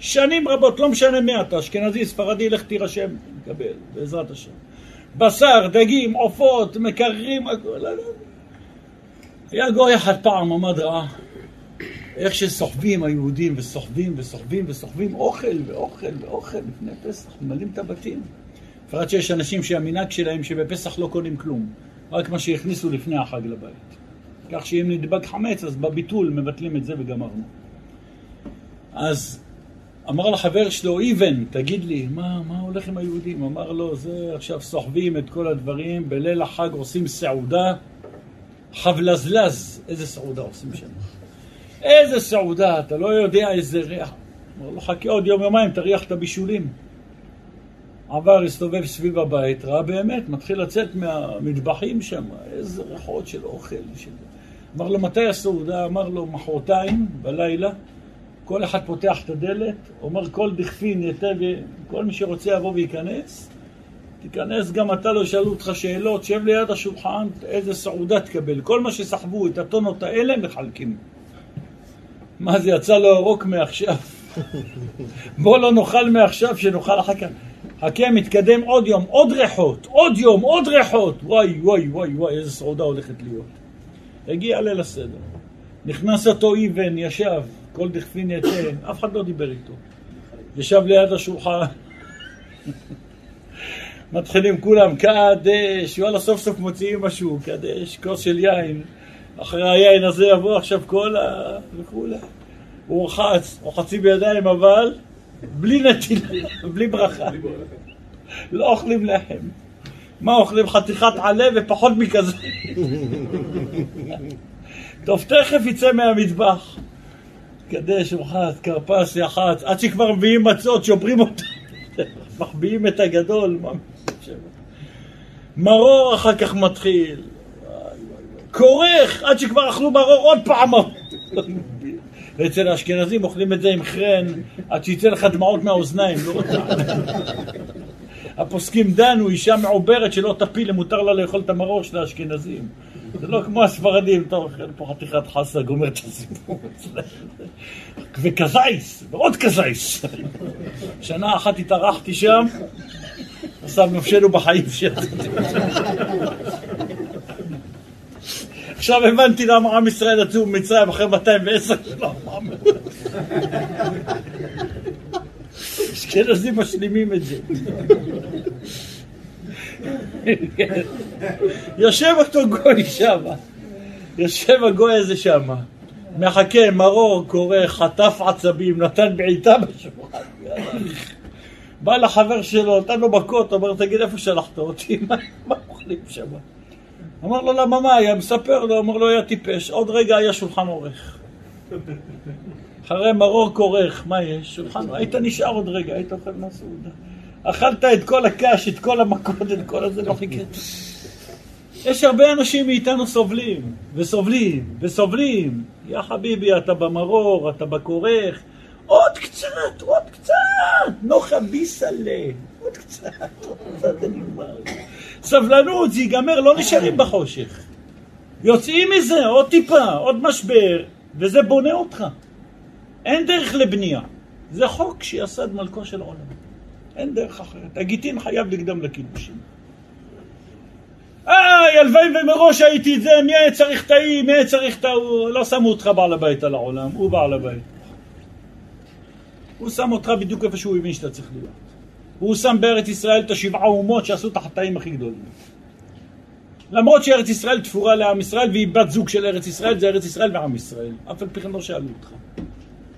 שנים רבות, לא משנה מי אתה, אשכנזי, ספרדי, לך תירשם, תקבל, בעזרת השם. בשר, דגים, עופות, מקררים, הכל. היה גוי אחד פעם, עמד רעה, איך שסוחבים היהודים, וסוחבים וסוחבים וסוחבים אוכל ואוכל ואוכל לפני פסח, ממלאים את הבתים. בפרט שיש אנשים שהמנהג שלהם שבפסח לא קונים כלום, רק מה שהכניסו לפני החג לבית. כך שאם נדבק חמץ, אז בביטול מבטלים את זה וגמרנו. אז אמר לחבר שלו, איבן, תגיד לי, מה, מה הולך עם היהודים? אמר לו, זה עכשיו סוחבים את כל הדברים, בליל החג עושים סעודה. חבלזלז, איזה סעודה עושים שם. איזה סעודה, אתה לא יודע איזה ריח. אמר לו, חכה עוד יום יומיים, תריח את הבישולים. עבר, הסתובב סביב הבית, ראה באמת, מתחיל לצאת מהמטבחים שם, איזה ריחות של אוכל. של... אמר לו, מתי הסעודה? אמר לו, מחרתיים, בלילה. כל אחד פותח את הדלת, אומר כל דכפין יתה, כל מי שרוצה יבוא וייכנס. תיכנס גם אתה, לא ישאלו אותך שאלות, שב ליד השולחן, איזה סעודה תקבל. כל מה שסחבו, את הטונות האלה, מחלקים. מה זה, יצא לו הרוק מעכשיו? בוא לא נאכל מעכשיו, שנאכל אחר כך. חכה, מתקדם עוד יום, עוד ריחות, עוד יום, עוד ריחות. וואי, וואי, וואי, וואי, איזה סעודה הולכת להיות. הגיע ליל הסדר. נכנס אותו איבן, ישב, כל דכפין יצא, אף אחד לא דיבר איתו. ישב ליד השולחן. מתחילים כולם, קדש, וואלה סוף סוף מוציאים משהו, קדש, כוס של יין, אחרי היין הזה יבוא עכשיו כל ה... וכולי. הוא רוחץ, רוחצי בידיים אבל בלי נטילה, בלי ברכה. לא אוכלים לחם. מה אוכלים? חתיכת עלה ופחות מכזה. טוב, תכף יצא מהמטבח. קדש, רוחץ, כרפס, יחץ, עד שכבר מביאים מצות, שוברים אותם. מחביאים את הגדול. מרור אחר כך מתחיל. כורך, עד שכבר אכלו מרור עוד פעם. ואצל האשכנזים אוכלים את זה עם חרן עד שיצא לך דמעות מהאוזניים, לא רוצה. הפוסקים דנו, אישה מעוברת שלא תפיל, מותר לה לאכול את המרור של האשכנזים. זה לא כמו הספרדים, טוב, אוכל פה חתיכת חסה, גומר את הסיפור. וכזייס, ועוד כזייס. שנה אחת התארחתי שם, עשה נפשנו בחיים שלנו. עכשיו הבנתי למה עם ישראל יצאו ממצרים אחרי 210 שנה. אשכנזים משלימים את זה. יושב אותו גוי שם, יושב הגוי הזה שם, מחכה, מרור, קורא, חטף עצבים, נתן בעיטה בשולחן. בא לחבר שלו, נתן לו מכות, אומר, תגיד, איפה שלחת אותי? מה אוכלים שם? אמר לו, למה מה היה? מספר לו, אמר לו, היה טיפש. עוד רגע היה שולחן עורך. אחרי מרור כורך, מה יש? שולחן, היית נשאר עוד רגע, היית אוכל מהסעודה. אכלת את כל הקש, את כל המכות, את כל הזה, לא חיכית. יש הרבה אנשים מאיתנו סובלים, וסובלים, וסובלים. יא חביבי, אתה במרור, אתה בכורך. עוד קצת, עוד קצת, נוחה ביסלה. עוד קצת, עוד קצת, זה נגמר. סבלנות, זה ייגמר, לא נשארים בחושך. יוצאים מזה, עוד טיפה, עוד משבר, וזה בונה אותך. אין דרך לבנייה. זה חוק שיסד מלכו של עולם. אין דרך אחרת. הגיטין חייב לקדם לקידושים. איי, הלוואי ומראש הייתי את זה, מי היה צריך את האי, מי היה צריך את ההוא, לא שמו אותך בעל הבית על העולם, הוא בעל הבית. הוא שם אותך בדיוק איפה שהוא הבין שאתה צריך להיות. הוא שם בארץ ישראל את השבעה אומות שעשו את החטאים הכי גדולים. למרות שארץ ישראל תפורה לעם ישראל והיא בת זוג של ארץ ישראל, זה ארץ ישראל ועם ישראל. אף על פי כן לא שאלו אותך.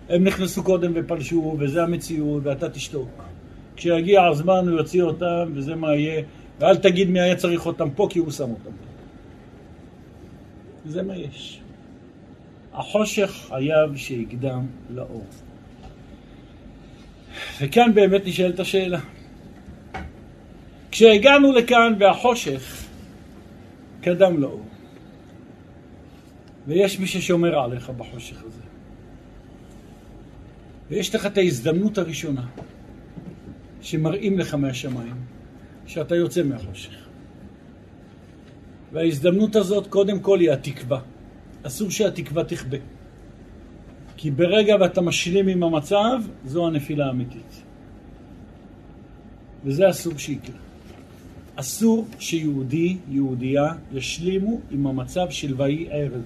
הם נכנסו קודם ופלשו, וזה המציאות, ואתה תשתוק. כשיגיע הזמן הוא יוציא אותם, וזה מה יהיה. ואל תגיד מי היה צריך אותם פה, כי הוא שם אותם פה. זה מה יש. החושך חייב שיקדם לאור. וכאן באמת נשאלת השאלה. כשהגענו לכאן והחושך קדם לאור, ויש מי ששומר עליך בחושך הזה, ויש לך את ההזדמנות הראשונה שמראים לך מהשמיים שאתה יוצא מהחושך. וההזדמנות הזאת קודם כל היא התקווה. אסור שהתקווה תכבה. כי ברגע ואתה משלים עם המצב, זו הנפילה האמיתית. וזה אסור שיקרה. אסור שיהודי, יהודייה, ישלימו עם המצב של ויהי ערב,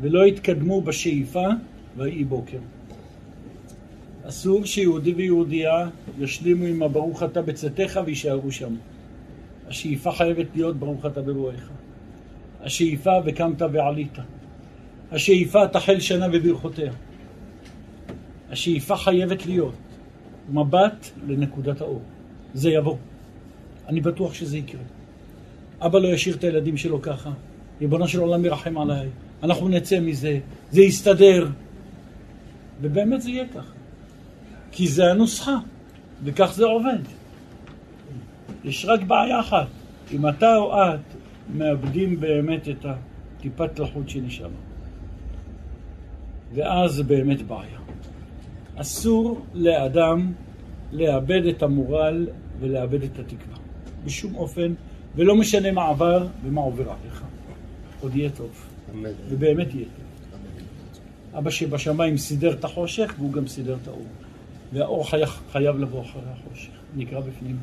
ולא יתקדמו בשאיפה ויהי בוקר. אסור שיהודי ויהודייה ישלימו עם הברוך אתה בצאתך ויישארו שם. השאיפה חייבת להיות ברוך אתה ברואיך. השאיפה וקמת ועלית. השאיפה תחל שנה בברכותיה. השאיפה חייבת להיות מבט לנקודת האור. זה יבוא. אני בטוח שזה יקרה. אבא לא ישאיר את הילדים שלו ככה. ריבונו של עולם ירחם עליי. אנחנו נצא מזה, זה יסתדר. ובאמת זה יהיה ככה. כי זה הנוסחה, וכך זה עובד. יש רק בעיה אחת, אם אתה או את מאבדים באמת את הטיפת לחוט שנשאר. ואז זה באמת בעיה. אסור לאדם לאבד את המורל ולאבד את התקווה. בשום אופן, ולא משנה מה עבר ומה עובר עליך. עוד יהיה טוב. אמן. ובאמת יהיה טוב. אבא שבשמיים סידר את החושך והוא גם סידר את האור. והאור חייב, חייב לבוא אחרי החושך. נקרא בפנים.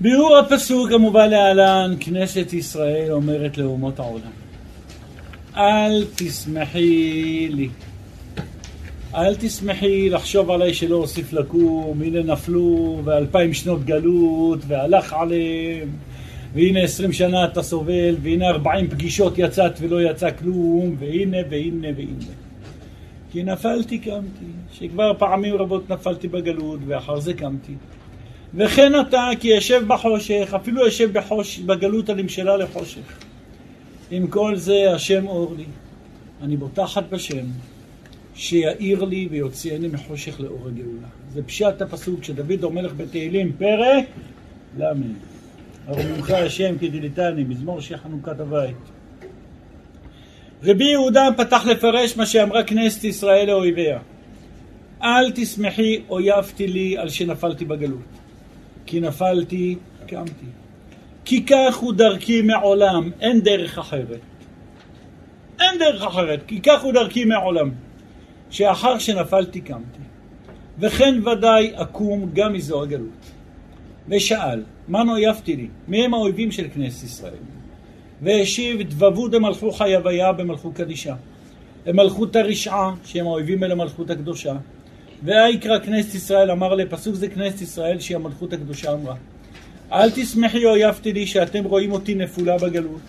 ביאור הפסוק המובא להלן, כנסת ישראל אומרת לאומות העולם. אל תשמחי לי. אל תשמחי לחשוב עליי שלא אוסיף לקום, הנה נפלו ואלפיים שנות גלות והלך עליהם. והנה עשרים שנה אתה סובל והנה ארבעים פגישות יצאת ולא יצא כלום. והנה והנה והנה. כי נפלתי קמתי, שכבר פעמים רבות נפלתי בגלות ואחר זה קמתי. וכן אתה כי ישב בחושך, אפילו ישב בחוש, בגלות הנמשלה לחושך עם כל זה השם אור לי, אני בוטחת בשם שיאיר לי ויוציאני מחושך לאור הגאולה. זה פשט הפסוק שדוד המלך בתהילים, פרק ל'. ארוממך השם כדליתני, מזמור של חנוכת הבית. רבי יהודה פתח לפרש מה שאמרה כנסת ישראל לאויביה. אל תשמחי אויבתי לי על שנפלתי בגלות. כי נפלתי, קמתי. כי כך הוא דרכי מעולם, אין דרך אחרת. אין דרך אחרת, כי כך הוא דרכי מעולם. שאחר שנפלתי קמתי. וכן ודאי אקום גם מזו הגלות. ושאל, מה נויפתי לי? מי הם האויבים של כנסת ישראל? והשיב, דבבו דמלכו חייביה במלכות קדישה. למלכות הרשעה, שהם האויבים אל המלכות הקדושה. ויקרא כנסת ישראל אמר לפסוק זה כנסת ישראל שהיא המלכות הקדושה אמרה. אל תשמחי אויבתי לי שאתם רואים אותי נפולה בגלות,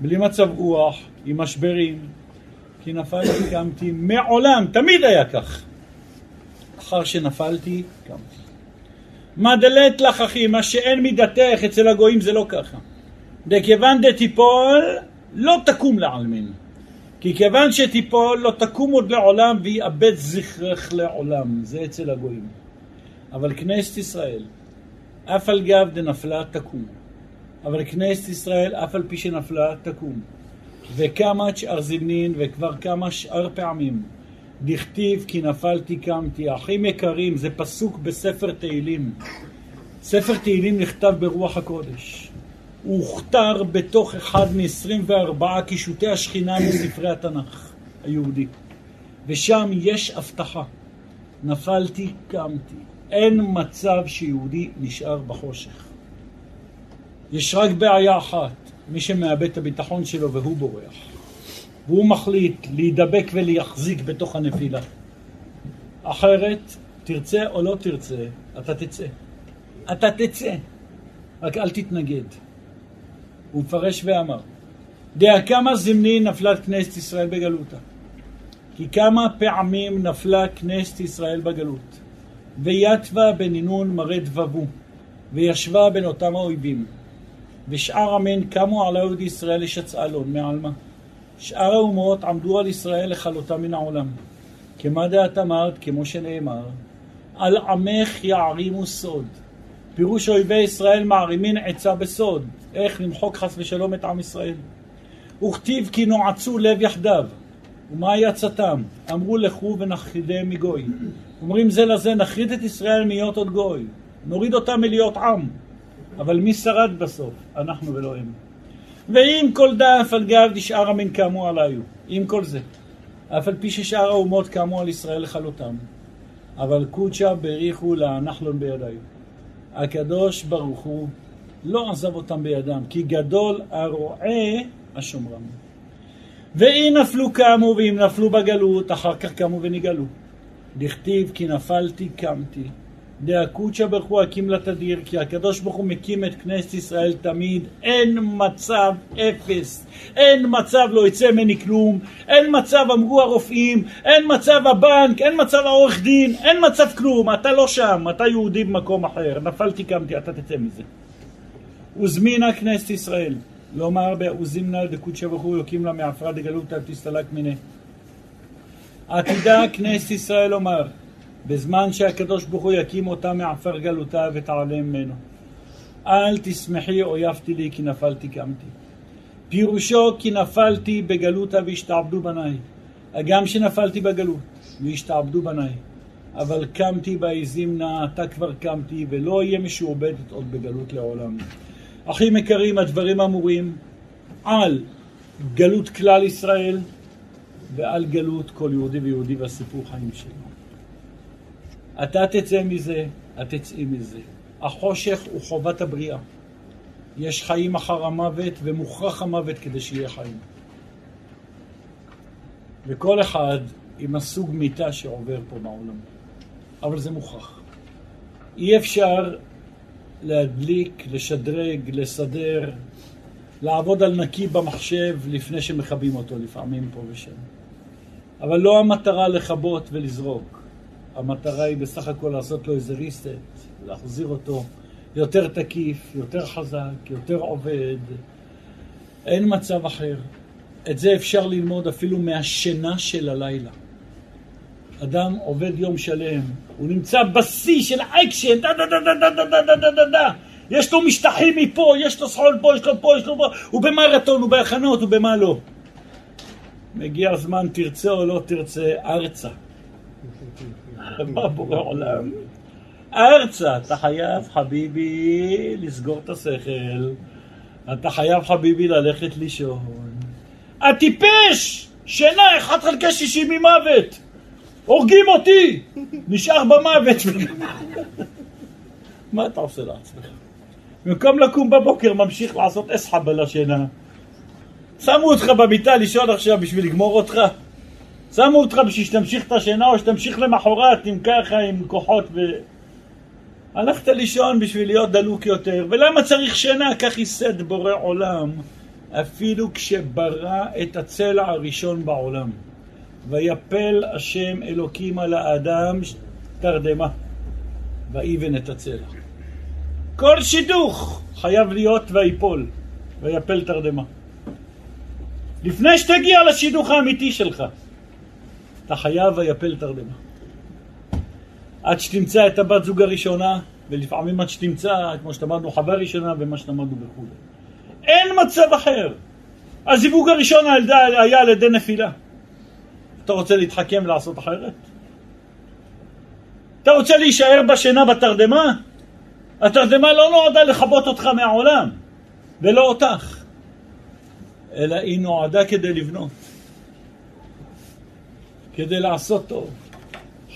בלי מצב רוח, עם משברים, כי נפלתי קמתי מעולם, תמיד היה כך. אחר שנפלתי, קמתי. מה דלת לך אחי, מה שאין מידתך אצל הגויים זה לא ככה. דכיוון דתיפול, לא תקום לעלמין. כי כיוון שתיפול, לא תקום עוד לעולם ויאבד זכרך לעולם. זה אצל הגויים. אבל כנסת ישראל, אף על גב דנפלה תקום. אבל כנסת ישראל, אף על פי שנפלה, תקום. וכמה שאר זמנין, וכבר כמה שאר פעמים, דכתיב כי נפלתי קמתי. אחים יקרים, זה פסוק בספר תהילים. ספר תהילים נכתב ברוח הקודש. הוא הוכתר בתוך אחד מ-24 קישוטי השכינה מספרי התנ"ך היהודי. ושם יש הבטחה. נפלתי, קמתי. אין מצב שיהודי נשאר בחושך. יש רק בעיה אחת, מי שמאבד את הביטחון שלו והוא בורח. והוא מחליט להידבק ולהחזיק בתוך הנפילה. אחרת, תרצה או לא תרצה, אתה תצא. אתה תצא, רק אל תתנגד. הוא מפרש ואמר, דעה כמה זמני נפלה כנסת ישראל בגלותה. כי כמה פעמים נפלה כנסת ישראל בגלות, ויתווה בנינון מראה דבבו, וישבה בין אותם האויבים. ושאר עמן קמו על היהודי ישראל לשצאלון מעלמא. שאר האומות עמדו על ישראל לכלותם מן העולם. כמה דעת אמרת, כמו שנאמר, על עמך יערימו סוד. פירוש אויבי ישראל מערימין עצה בסוד, איך למחוק חס ושלום את עם ישראל. וכתיב כי נועצו לב יחדיו. ומה עצתם? אמרו לכו ונכחידם מגוי. אומרים זה לזה, נכריד את ישראל מהיות עוד גוי. נוריד אותם מלהיות עם. אבל מי שרד בסוף? אנחנו ולא הם. ואם כל דף על גב דשאר המין קמו עליו, עם כל זה. אף על פי ששאר האומות קמו על ישראל לכלותם. אבל קודשא בריחו לנחלון בידיו. הקדוש ברוך הוא לא עזב אותם בידם, כי גדול הרועה השומרם. ואם נפלו קמו, ואם נפלו בגלות, אחר כך קמו ונגאלו. דכתיב כי נפלתי קמתי. ברוך הוא הקים לתדיר, כי הקדוש ברוך הוא מקים את כנסת ישראל תמיד, אין מצב אפס, אין מצב לא יצא ממני כלום, אין מצב אמרו הרופאים, אין מצב הבנק, אין מצב העורך דין, אין מצב כלום, אתה לא שם, אתה יהודי במקום אחר, נפלתי קמתי, אתה תצא מזה. וזמינה כנסת ישראל, לומר בעוזימנה דקודשא ברוך הוא יקים לה מעפרה דגלותא תסתלק מיני. עתידה כנסת ישראל לומר בזמן שהקדוש ברוך הוא יקים אותה מעפר גלותה ותעלה ממנו. אל תשמחי אויבתי לי כי נפלתי קמתי. פירושו כי נפלתי בגלותה והשתעבדו בניי. הגם שנפלתי בגלות והשתעבדו בניי. אבל קמתי בעזים נא, עתה כבר קמתי, ולא אהיה משועבדת עוד בגלות לעולם. אחים יקרים, הדברים אמורים על גלות כלל ישראל ועל גלות כל יהודי ויהודי והסיפור חיים שלו. אתה תצא מזה, את תצאי מזה. החושך הוא חובת הבריאה. יש חיים אחר המוות ומוכרח המוות כדי שיהיה חיים. וכל אחד עם הסוג מיטה שעובר פה בעולם. אבל זה מוכרח. אי אפשר להדליק, לשדרג, לסדר, לעבוד על נקי במחשב לפני שמכבים אותו לפעמים פה ושם. אבל לא המטרה לכבות ולזרוק. המטרה היא בסך הכל לעשות לו איזה ריסט, להחזיר אותו יותר תקיף, יותר חזק, יותר עובד. אין מצב אחר. את זה אפשר ללמוד אפילו מהשינה של הלילה. אדם עובד יום שלם, הוא נמצא בשיא של האקשן, דה דה דה דה דה דה דה דה דה דה יש לו משטחים מפה, יש לו סחול פה, יש לו פה, יש לו פה, הוא במרתון, הוא בהכנות, הוא במה לא. מגיע הזמן, תרצה או לא תרצה, ארצה. מה בורא עולם? ארצה, אתה חייב חביבי לסגור את השכל, אתה חייב חביבי ללכת לישון. הטיפש! שינה, אחד חלקי שישים ממוות! הורגים אותי! נשאר במוות. מה אתה עושה לעצמך? במקום לקום בבוקר ממשיך לעשות אסחבה לשינה. שמו אותך במיטה לישון עכשיו בשביל לגמור אותך? שמו אותך בשביל שתמשיך את השינה או שתמשיך למחרת עם ככה, עם כוחות ו... הלכת לישון בשביל להיות דלוק יותר, ולמה צריך שינה? כך ייסד בורא עולם, אפילו כשברא את הצלע הראשון בעולם. ויפל השם אלוקים על האדם תרדמה, ויבן את הצלע. כל שידוך חייב להיות ויפול, ויפל תרדמה. לפני שתגיע לשידוך האמיתי שלך, אתה חייב ויפל תרדמה. עד שתמצא את הבת זוג הראשונה, ולפעמים עד שתמצא, כמו שאמרנו, חווה ראשונה ומה שאמרנו בחו"ל. אין מצב אחר. הזיווג הראשון היה על ידי נפילה. אתה רוצה להתחכם לעשות אחרת? אתה רוצה להישאר בשינה בתרדמה? התרדמה לא נועדה לכבות אותך מהעולם, ולא אותך, אלא היא נועדה כדי לבנות, כדי לעשות טוב.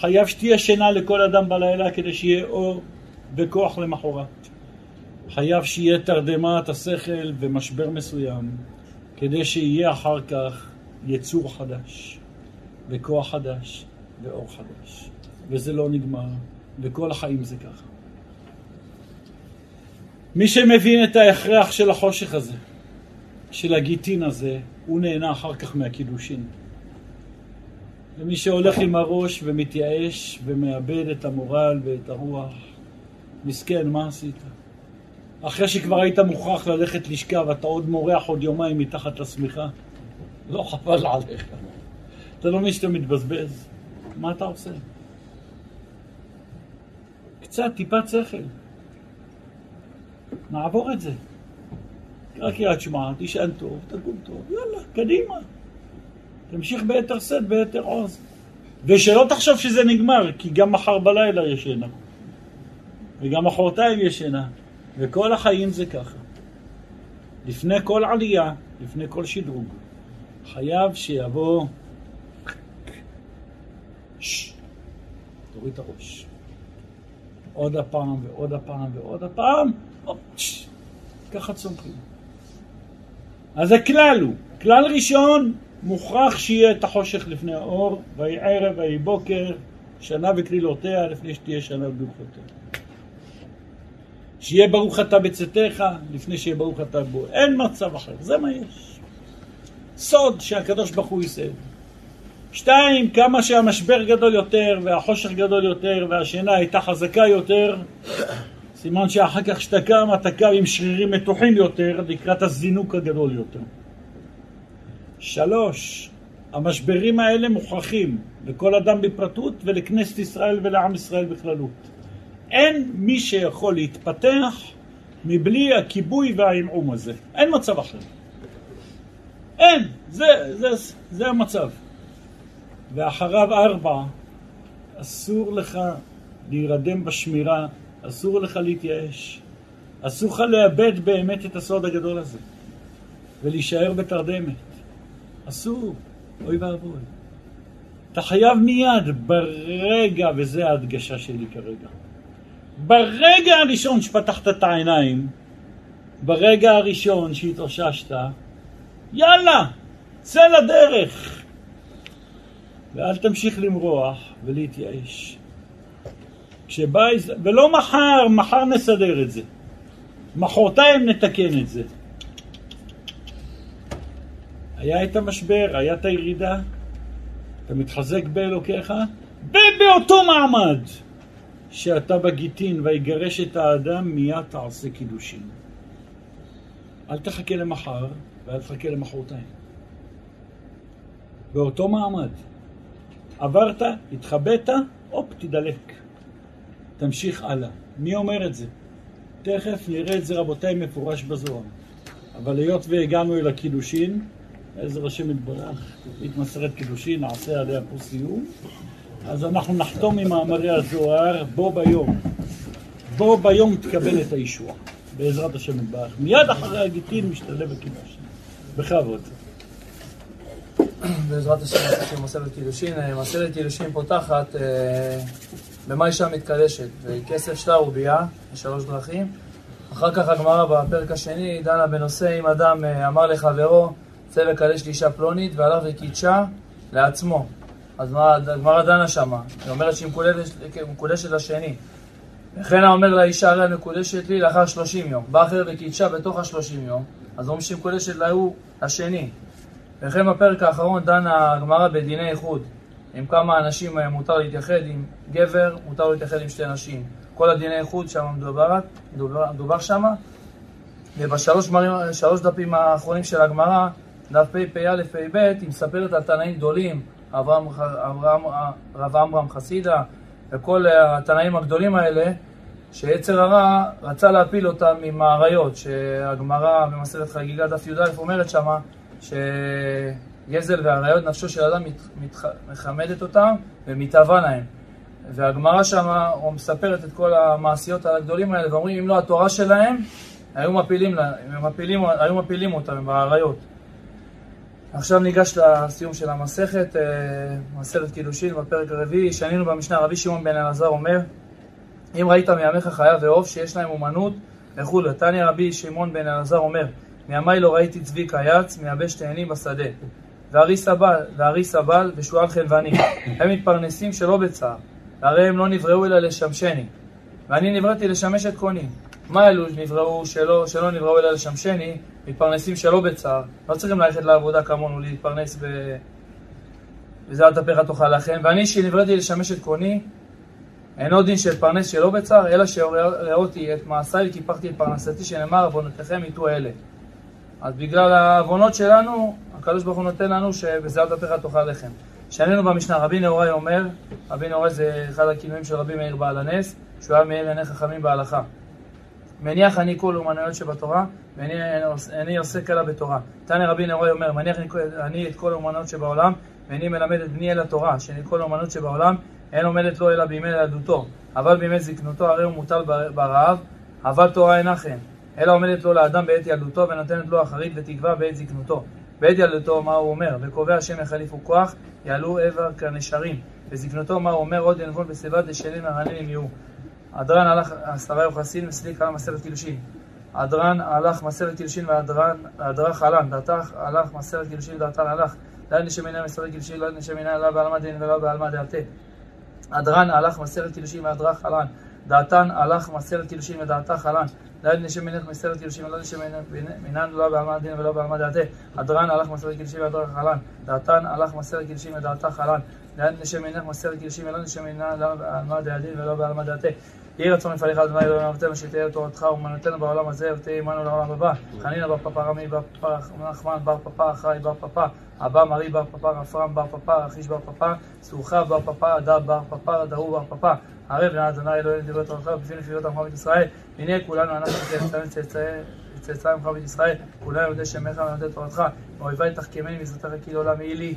חייב שתהיה שינה לכל אדם בלילה כדי שיהיה אור וכוח למחרת. חייב שיהיה תרדמת השכל ומשבר מסוים, כדי שיהיה אחר כך יצור חדש, וכוח חדש, ואור חדש. וזה לא נגמר, וכל החיים זה ככה. מי שמבין את ההכרח של החושך הזה, של הגיטין הזה, הוא נהנה אחר כך מהקידושין. ומי שהולך עם הראש ומתייאש ומאבד את המורל ואת הרוח, מסכן, מה עשית? אחרי שכבר היית מוכרח ללכת לשכב, אתה עוד מורח עוד יומיים מתחת לשמיכה? לא חבל עליך. אתה לא מבין שאתה מתבזבז? מה אתה עושה? קצת, טיפת שכל. נעבור את זה. קרא קריאת שמע, תשען טוב, תקום טוב, יאללה, קדימה. תמשיך ביתר שאת, ביתר עוז. ושלא תחשוב שזה נגמר, כי גם מחר בלילה יש שינה. וגם מחרתיים יש שינה. וכל החיים זה ככה. לפני כל עלייה, לפני כל שדרוג, חייב שיבוא... תוריד את הראש. עוד הפעם ועוד הפעם ועוד הפעם, ככה צומחים. אז הכלל הוא, כלל ראשון, מוכרח שיהיה את החושך לפני האור, ויהי ערב ויהי בוקר, שנה וקלילותיה לפני שתהיה שנה וברכותיה. שיהיה ברוך אתה בצאתך, לפני שיהיה ברוך אתה בו. אין מצב אחר, זה מה יש. סוד שהקדוש ברוך הוא יישא. שתיים, כמה שהמשבר גדול יותר, והחושך גדול יותר, והשינה הייתה חזקה יותר, סימן שאחר כך שאתה קם, אתה קם עם שרירים מתוחים יותר, לקראת הזינוק הגדול יותר. שלוש, המשברים האלה מוכרחים לכל אדם בפרטות ולכנסת ישראל ולעם ישראל בכללות. אין מי שיכול להתפתח מבלי הכיבוי והעמעום הזה. אין מצב אחר. אין, זה, זה, זה המצב. ואחריו ארבע, אסור לך להירדם בשמירה, אסור לך להתייאש, אסור לך לאבד באמת את הסוד הגדול הזה, ולהישאר בתרדמת. אסור, אוי ואבוי. אתה חייב מיד, ברגע, וזו ההדגשה שלי כרגע, ברגע הראשון שפתחת את העיניים, ברגע הראשון שהתאוששת, יאללה, צא לדרך. ואל תמשיך למרוח ולהתייאש. כשבא... ולא מחר, מחר נסדר את זה. מחרתיים נתקן את זה. היה את המשבר, היה את הירידה, אתה מתחזק באלוקיך, ובאותו מעמד שאתה בגיטין ויגרש את האדם, מיד תעשה קידושין. אל תחכה למחר ואל תחכה למחרתיים. באותו מעמד. עברת, התחבאת, הופ, תדלק. תמשיך הלאה. מי אומר את זה? תכף נראה את זה רבותיי מפורש בזוהר. אבל היות והגענו אל הקידושין, עזר השם יתברך, התמסרת קידושין, נעשה עליה פה סיום. אז אנחנו נחתום עם מאמרי הזוהר, בו ביום. בו ביום תקבל את הישוע, בעזרת השם יתברך. מיד אחרי הגיטין משתלב הקידושין. בכבוד. בעזרת השם נעשה מסלת קידושין. מסלת קידושין פותחת אה, במה אישה מתקדשת, וכסף שלה הוא ביאה, בשלוש דרכים. אחר כך הגמרא בפרק השני דנה בנושא אם אדם אה, אמר לחברו צא וקדש לאישה פלונית והלך וקידשה לעצמו. אז הגמרא דנה שמה? היא אומרת שהיא מקודשת לשני. וכן האומר לאישה הרי מקודשת לי לאחר שלושים יום. בא אחר וקידשה בתוך השלושים יום, אז אומרים שהיא מקודשת להוא השני. וכן בפרק האחרון דנה הגמרא בדיני איחוד. עם כמה אנשים אה, מותר להתייחד עם גבר, מותר להתייחד עם שתי נשים. כל הדיני איחוד שם מדובר, מדובר, מדובר שם. ובשלוש דפים האחרונים של הגמרא, דף פ"א פ"ב, היא מספרת על תנאים גדולים, אברהם, אברהם, רב עמרם חסידה, וכל התנאים הגדולים האלה, שיצר הרע רצה להפיל אותם עם האריות, שהגמרא במסכת חגיגה דף י"א אומרת שמה, שגזל והאריות נפשו של אדם מחמדת אותם ומתאווה להם. והגמרא שמה מספרת את כל המעשיות הגדולים האלה, ואומרים אם לא התורה שלהם, היו מפילים, מפילים, היו מפילים אותם עם האריות. עכשיו ניגש לסיום של המסכת, אה, מסכת קידושין בפרק הרביעי, שנינו במשנה, רבי שמעון בן אלעזר אומר, אם ראית מימיך חיה ועוף שיש להם אומנות וכולי. תניא רבי שמעון בן אלעזר אומר, מימי לא ראיתי צבי קייץ, מייבש תאנים בשדה. וארי סבל, וארי סבל ושועל חלבני. הם מתפרנסים שלא בצער, והרי הם לא נבראו אלא לשמשני. ואני נבראתי לשמש את קוני. מה אלו נבראו שלא, שלא נבראו אלא לשמשני, מתפרנסים שלא בצער. לא צריכים ללכת לעבודה כמונו, להתפרנס ב... וזה אל תפך תאכל לכם. ואני שנבראתי לשמש את קוני, אינו דין של פרנס שלא בצער, אלא שראותי את מעשיי וקיפחתי את פרנסתי, שנאמר עוונותיכם יטו אלה. אז בגלל העוונות שלנו, הקדוש ברוך הוא נותן לנו שבזיעת אפיך תאכל לחם. שנינו במשנה, רבי נהוראי אומר, רבי נהוראי זה אחד הכינויים של רבי מאיר בעל הנס, שהוא היה מאיר עיני חכמים בהלכה. מניח אני כל אומנויות שבתורה, ואיני עוסק אלא בתורה. תנא רבי נהוראי אומר, מניח אני את כל האומנויות שבעולם, ואיני מלמד את בני אל התורה, שאני כל האומנות שבעולם, אין עומדת לו אלא בימי ילדותו, אבל בימי זקנותו הרי הוא מוטל ברעב, אבל תורה אינה כן, אלא עומדת לו לאדם בעת ילדותו ונותנת לו אחרית ותקווה בעת זקנותו. בעת ילדותו מה הוא אומר? וקובע השם יחליפו כוח, יעלו עבר כנשרים. בזקנותו מה הוא אומר? עוד ינבון בשיבה דשנים מרננים יהיו. הדרן הלך עשרה יוחסין וסליק על מסרת קילושין. הדרן הלך מסרת קילושין והדרך הלן, דתך הלך מסרת קילושין ודתן הלך. לא נשם עיני מסרת קילושין, נשם עיני לא בעלמא דין ולא בעלמא דעתה. הדרן הלך מסרת קידושין והדרך חלן. דעתן הלך מסרת קידושין ודעתה חלן. דעת נשם מנך מסרת קידושין ולא נשם מנן לא בעלמא דין ולא בעלמא דעתה. הדרן הלך מסרת קידושין והדרך חלן. דעתן הלך מסרת קידושין ודעתה חלן. דעת נשם מנך מסרת קידושין ולא נשם מנן לא בעלמא דין ולא בעלמא דעתה. יהי רצון לפניך אדוני אלוהים אבותינו שתהיה תורתך ומנותנו בעולם הזה ותהיה עמנו לעולם הבא. חנינא בר פפא רמי בר פפא נחמן בר פפא אחראי בר פפא אבא מרי בר פפא רפרם בר פפא רכיש בר פפא סוחה בר פפא אדה בר פפא דהו בר פפא ערב נא אדוני אלוהים דברי תורתך בפני נפילות עמך בית ישראל. הנה כולנו אנחנו צאצאי עמך בית ישראל. כולנו יודעי שמך ונותן תורתך. ואויבי תחכמני מזרתך כי לעולם יהי לי.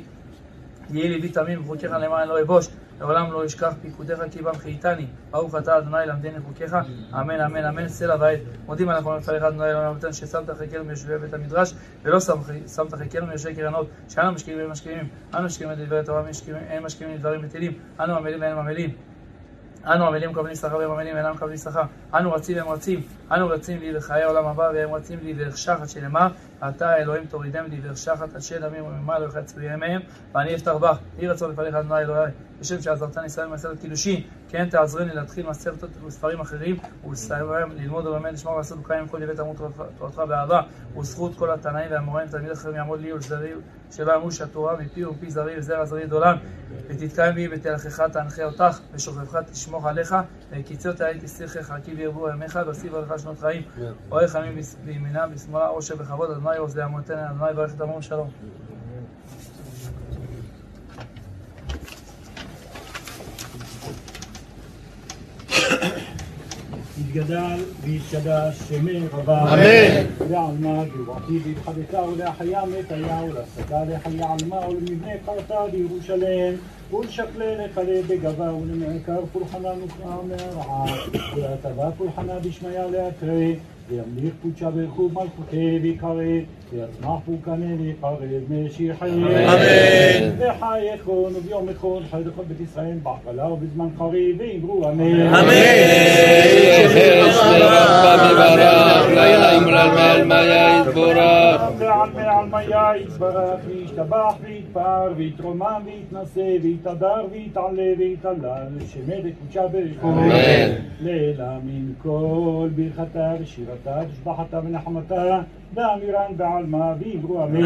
יהי ליבי תמים וחוקיך למען לא אבוש. לעולם לא אשכח פיקודיך כי בם חייתני. ברוך אתה אדוני למדני חוקיך, אמן אמן אמן. סלע ועד. מודים אנחנו לפניך אדוני אלוהים אבותינו ששמת חלקנו מיושבי בית המדרש, ולא שמת חלקנו מיושבי קרנות, שאנו משקיעים ואין משקיעים, אנו משקיעים את דברי תורה, אין משקיעים לדברים בטלים, אנו עמלים ואין עמלים. אנו עמלים מקבלים שכר והם עמלים אינם מקבלים שכר. אנו רצים והם רצים. אנו רצים לי לחיי העולם הבא והם רצים לי דרך שחת שנאמר אתה אלוהים תורידם לי דרך שחת על שד עמים וממה לא יחצו ימיהם ואני אפתח בך. יהי רצון לפניך אדוני אלוהי. בשם שעזרתני ישראל במסרת קידושין כן תעזרני להתחיל מסרת וספרים אחרים ולסיים ללמוד וללמד לשמור ולעשות וקיים כל יבית תמות תורתך באהבה וזכות כל התנאים והאמוראים תלמיד אחרים יעמוד לי ולזרי שלא ימוש שהתורה מפי ומפי זרי וזרע זרי דולם ותתקיים בי ותלכך תנחה אותך ושוכבך תשמוך עליך וקיצר תהי כסיחך כי וירבו ימיך ואוסיף עליך שנות חיים אורך ימים בימינה בשמאלה עושר וכבוד אדוני עוז לעמותנו אדוני ברך את עמום שלום יתגדל ויתקדש שמי רבה. אמן. ועלמא גבורתי והתחדתה ולהחיה מטיה ולהסתה לחיה עלמא ולמבנה קרתה בירושלים ולשקלה לכלה בגבה ולמעקר פולחנה נוקרה מהרעה ולהטבה פולחנה בשמיה להקרא וימליך קודשה ברחוב מלכותי ויקרא ויצמח פורקנה ויקרב משיחי אמן. וחייכון וביום אחד חי לכל בית ישראל בעגלה ובזמן חריב ואמרו אמן אמן. מברך, לילה אמרל מעל מיה יתבורך. ועל מעל מיה יתברך וישתבח ויתברך ויתפאר, ויתרומם, ויתנשא, ויתהדר, ויתעלה, ויתעלל, שמד ברכו. אמן. לילה מן כל ברכתה ושירתה ושבחתה ונחמתה, באמירן בעלמא, ויברו אמן.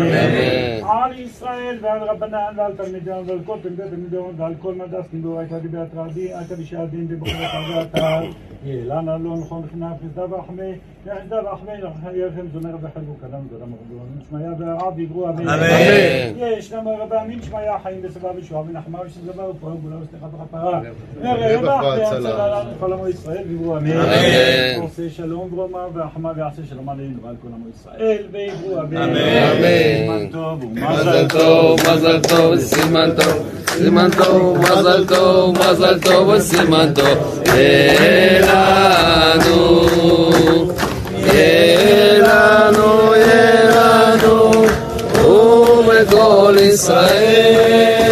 על ישראל ועל רבנן ועל תלמידיון ועל כל תלמידי תלמידיון ועל כל מדס ניבור הייתה דיברת רבי, הייתה בשעדין ובחורת הגעתה. יעלן אלון נכון חנה חסדה ורחמי, וחסדה ורחמי ירחם זומר וחלבו קדם זרם רבון. שמיה והרב דיברו אמן. יש למה רבה אמין שמיה חיים ושבע ושועה ונחמה ושזבה ופועל גאולה וסליחה וכפרה. ורווח והצלה לנו כל עמו ישראל דיברו אמן. עושה שלום ואומר והחמה ויעשה שלום עלינו ועל כל עמו ישראל וידברו אמן. אמן. זמן טוב מזל טוב, מזל טוב, סימן טוב, סימן טוב, מזל טוב, מזל טוב, וסימן טוב. יהיה לנו, יהיה לנו, יהיה לנו, ובכל ישראל.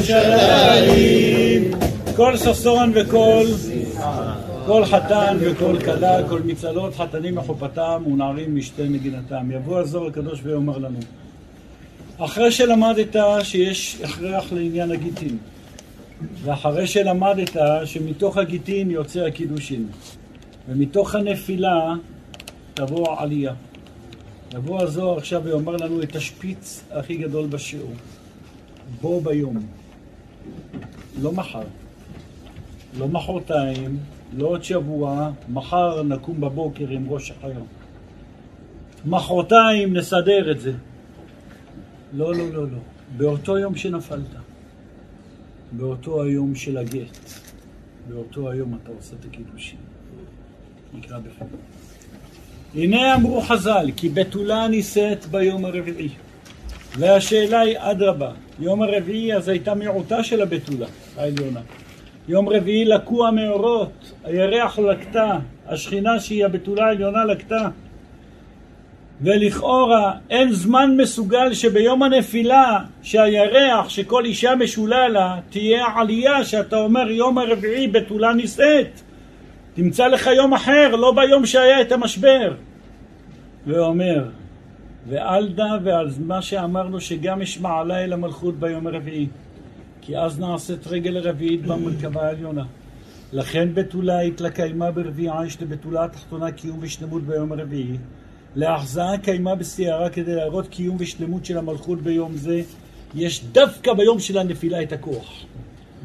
ירושלים כל ששון וכל כל חתן וכל כלה, כל מצלות, חתנים מחופתם ונערים משתי נגינתם. יבוא הזוהר הקדוש ויאמר לנו אחרי שלמדת שיש הכרח לעניין הגיטין ואחרי שלמדת שמתוך הגיטין יוצא הקידושין ומתוך הנפילה תבוא עלייה יבוא הזוהר עכשיו ויאמר לנו את השפיץ הכי גדול בשיעור. בו ביום. לא מחר. לא מחרתיים, לא עוד שבוע, מחר נקום בבוקר עם ראש החיות. מחרתיים נסדר את זה. לא, לא, לא, לא. באותו יום שנפלת, באותו היום של הגט, באותו היום אתה עושה את הקידושים. נקרא בפנים. הנה אמרו חז"ל, כי בתולה נישאת ביום הרביעי. והשאלה היא, אדרבה, יום הרביעי אז הייתה מיעוטה של הבתולה העליונה. יום רביעי לקו המאורות, הירח לקטה, השכינה שהיא הבתולה העליונה לקטה. ולכאורה אין זמן מסוגל שביום הנפילה, שהירח, שכל אישה משולה לה, תהיה עלייה שאתה אומר יום הרביעי בתולה נישאת. תמצא לך יום אחר, לא ביום שהיה את המשבר. ואומר, ואל דע ועל מה שאמרנו שגם יש מעלה אל המלכות ביום הרביעי. כי אז נעשית רגל רביעית במרכבה העליונה. לכן בתולה התלקיימה ברביעה, יש לבתולה התחתונה קיום ושלמות ביום הרביעי. להחזאה קיימה בסערה כדי להראות קיום ושלמות של המלכות ביום זה. יש דווקא ביום של הנפילה את הכוח.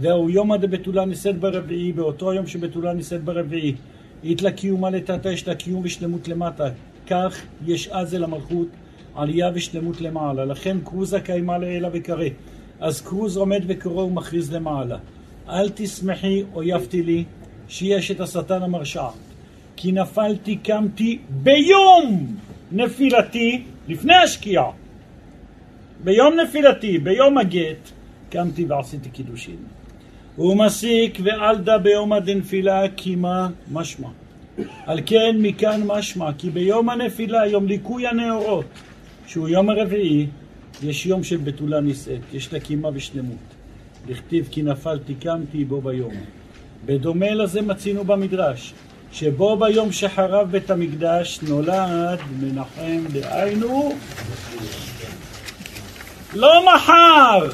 והוא יומא דבתולה נישאת ברביעי, באותו יום שבתולה נישאת ברביעי. איתלה קיומה לטאטה, יש לה קיום ושלמות למטה. כך יש אז אל המלכות עלייה ושלמות למעלה. לכן קרוזה קיימה לעילה וקרא. אז קרוז עומד וקורא ומכריז למעלה. אל תשמחי, אויבתי לי, שיש את השטן המרשעת. כי נפלתי, קמתי ביום נפילתי, לפני השקיעה. ביום נפילתי, ביום הגט, קמתי ועשיתי קידושין. הוא מסיק ואל דא ביומא דנפילה מה משמע. על כן מכאן משמע כי ביום הנפילה, יום ליקוי הנאורות, שהוא יום הרביעי, יש יום של בתולה נישאת, יש לה קימה ושלמות. לכתיב כי נפלתי קמתי בו ביום. בדומה לזה מצינו במדרש, שבו ביום שחרב בית המקדש נולד מנחם דהיינו לא מחר!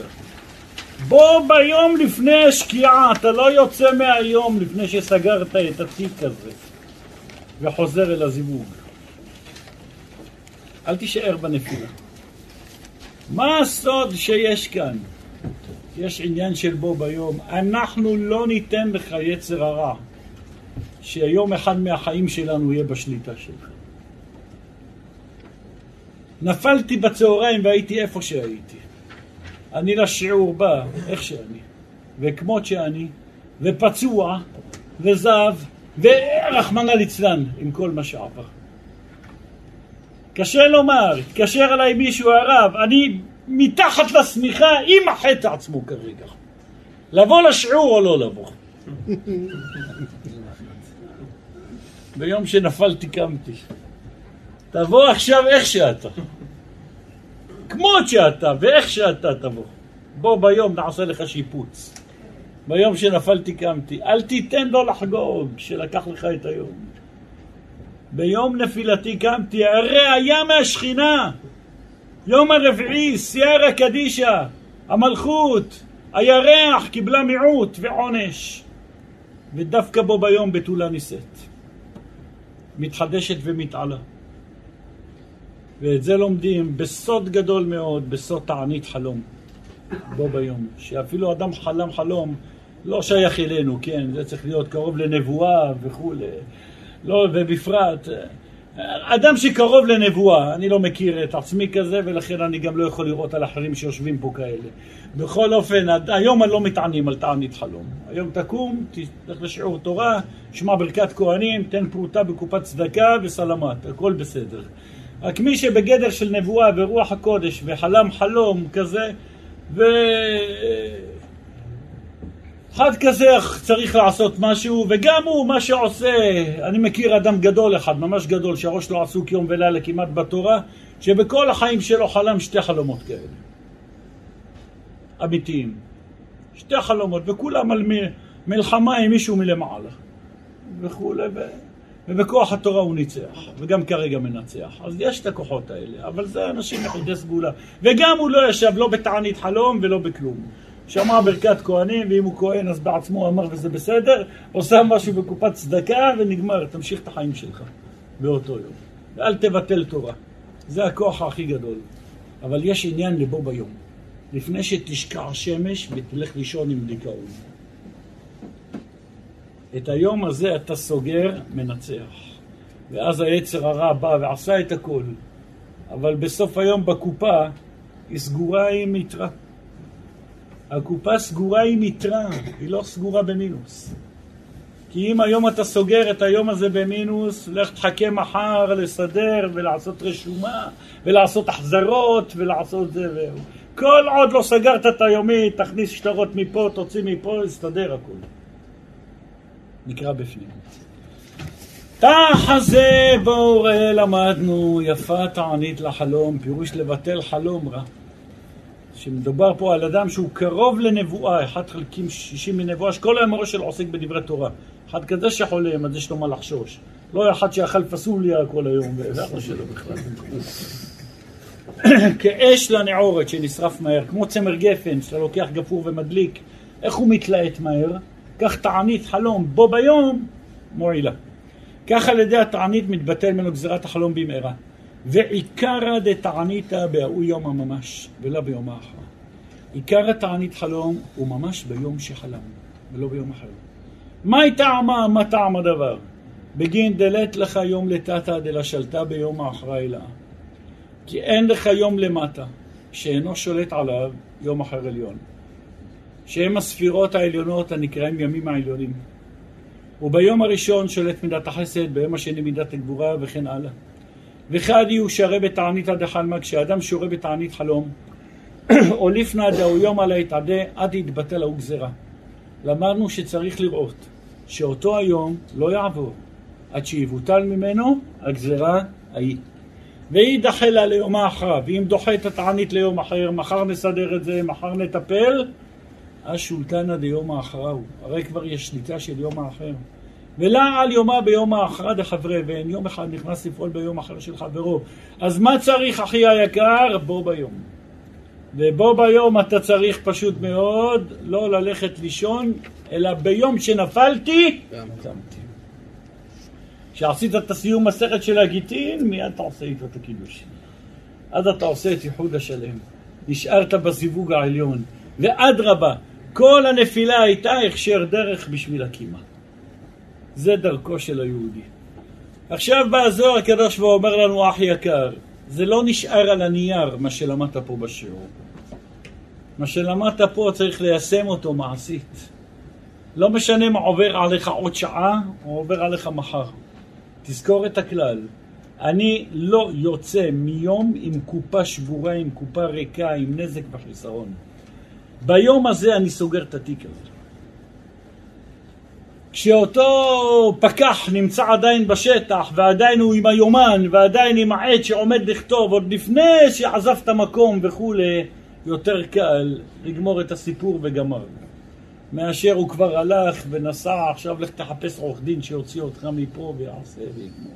בו ביום לפני השקיעה, אתה לא יוצא מהיום לפני שסגרת את התיק הזה וחוזר אל הזיווג. אל תישאר בנפילה. מה הסוד שיש כאן? יש עניין של בו ביום. אנחנו לא ניתן לך יצר הרע, שיום אחד מהחיים שלנו יהיה בשליטה שלך. נפלתי בצהריים והייתי איפה שהייתי. אני לשיעור בא, איך שאני, וכמות שאני, ופצוע, וזב, ורחמנא ליצלן, עם כל מה שעבר. קשה לומר, התקשר אליי מישהו הרב, אני מתחת לשמיכה עם החטא עצמו כרגע. לבוא לשיעור או לא לבוא? ביום שנפלתי קמתי. תבוא עכשיו איך שאתה. כמות שאתה ואיך שאתה תבוא. בוא ביום נעשה לך שיפוץ. ביום שנפלתי קמתי. אל תיתן לו לחגוג, שלקח לך את היום. ביום נפילתי קמתי, הרי היה מהשכינה. יום הרביעי, סיירה קדישה, המלכות, הירח קיבלה מיעוט ועונש. ודווקא בו ביום בתולה נישאת. מתחדשת ומתעלה. ואת זה לומדים בסוד גדול מאוד, בסוד תענית חלום. בו ביום. שאפילו אדם חלם חלום, לא שייך אלינו, כן? זה צריך להיות קרוב לנבואה וכולי. לא, ובפרט, אדם שקרוב לנבואה, אני לא מכיר את עצמי כזה ולכן אני גם לא יכול לראות על אחרים שיושבים פה כאלה. בכל אופן, היום אני לא מתענים על תענית חלום. היום תקום, תלך לשיעור תורה, שמע ברכת כהנים, תן פרוטה בקופת צדקה וסלמת, הכל בסדר. רק מי שבגדר של נבואה ורוח הקודש וחלם חלום כזה, ו... אחד כזה צריך לעשות משהו, וגם הוא, מה שעושה, אני מכיר אדם גדול אחד, ממש גדול, שהראש שלו עסוק יום ולילה כמעט בתורה, שבכל החיים שלו חלם שתי חלומות כאלה. אמיתיים. שתי חלומות, וכולם על מלחמה עם מישהו מלמעלה. וכולי, ו... ובכוח התורה הוא ניצח, וגם כרגע מנצח. אז יש את הכוחות האלה, אבל זה אנשים יחידי סגולה. וגם הוא לא ישב לא בתענית חלום ולא בכלום. שמע ברכת כהנים, ואם הוא כהן אז בעצמו אמר וזה בסדר, עושה משהו בקופת צדקה ונגמר, תמשיך את החיים שלך באותו יום. ואל תבטל תורה. זה הכוח הכי גדול. אבל יש עניין לבו ביום. לפני שתשקע שמש ותלך לישון עם דיכאון. את היום הזה אתה סוגר, מנצח. ואז היצר הרע בא ועשה את הכל. אבל בסוף היום בקופה היא סגורה עם יתרה. הקופה סגורה עם יתרה, היא לא סגורה במינוס. כי אם היום אתה סוגר את היום הזה במינוס, לך תחכה מחר לסדר ולעשות רשומה ולעשות החזרות ולעשות זה והוא. כל עוד לא סגרת את היומית, תכניס שטרות מפה, תוציא מפה, יסתדר הכול. נקרא בפנים. תחזה בורא למדנו, יפה תענית לחלום, פירוש לבטל חלום רע. שמדובר פה על אדם שהוא קרוב לנבואה, אחד חלקים שישים מנבואה, שכל היום הראש שלו עוסק בדברי תורה. אחד כזה שחולם, אז יש לו מה לחשוש. לא אחד שאכל פסוליה כל היום, זה אחלה שלו בכלל. כאש לנעורת שנשרף מהר, כמו צמר גפן שאתה לוקח גפור ומדליק, איך הוא מתלהט מהר? כך תענית חלום בו ביום מועילה. כך על ידי התענית מתבטל ממנו גזירת החלום במהרה. ועיקרא דתעניתא בהוא יום הממש, ולא ביום האחר. עיקר התענית חלום הוא ממש ביום שחלם, ולא ביום אחר. מהי טעמה, מה טעם הדבר? בגין דלת לך יום לטאטא דלה שלטה ביום האחראי לה. כי אין לך יום למטה, שאינו שולט עליו יום אחר עליון. שהם הספירות העליונות הנקראים ימים העליונים. וביום הראשון שולט מידת החסד, ביום השני מידת הגבורה וכן הלאה. וחד יהיו שרה בתעניתא דחלמא, כשאדם שורה בתענית חלום, או לפנא דהו יום על היתעדה, עד יתבטל ההוא גזירה. למדנו שצריך לראות שאותו היום לא יעבור, עד שיבוטל ממנו הגזירה ההיא. ויידחה לה ליומה אחריו, ואם דוחה את התענית ליום אחר, מחר נסדר את זה, מחר נטפל, אז שולטנא דיומא אחריו. הרי כבר יש שליטה של יום האחר. ולה על יומה ביום האחרא דחברי, ואין יום אחד נכנס לפעול ביום אחר של חברו. אז מה צריך, אחי היקר? בוא ביום. ובו ביום אתה צריך פשוט מאוד לא ללכת לישון, אלא ביום שנפלתי, קמתי. כשעשית את הסיום מסכת של הגיטין, מיד אתה עושה איתו את הקידוש. אז אתה עושה את ייחוד השלם. נשארת בזיווג העליון. ואדרבה, כל הנפילה הייתה הכשר דרך בשביל הקימה. זה דרכו של היהודי. עכשיו בא הזוהר הקדוש ואומר לנו, אח יקר, זה לא נשאר על הנייר, מה שלמדת פה בשיעור. מה שלמדת פה צריך ליישם אותו מעשית. לא משנה מה עובר עליך עוד שעה, או עובר עליך מחר. תזכור את הכלל. אני לא יוצא מיום עם קופה שבורה, עם קופה ריקה, עם נזק וחיסרון. ביום הזה אני סוגר את התיק הזה. כשאותו פקח נמצא עדיין בשטח ועדיין הוא עם היומן ועדיין עם העט שעומד לכתוב עוד לפני שעזב את המקום וכולי, יותר קל לגמור את הסיפור וגמר. מאשר הוא כבר הלך ונסע, עכשיו לך תחפש עורך דין שיוציא אותך מפה ויעשה ויגמור.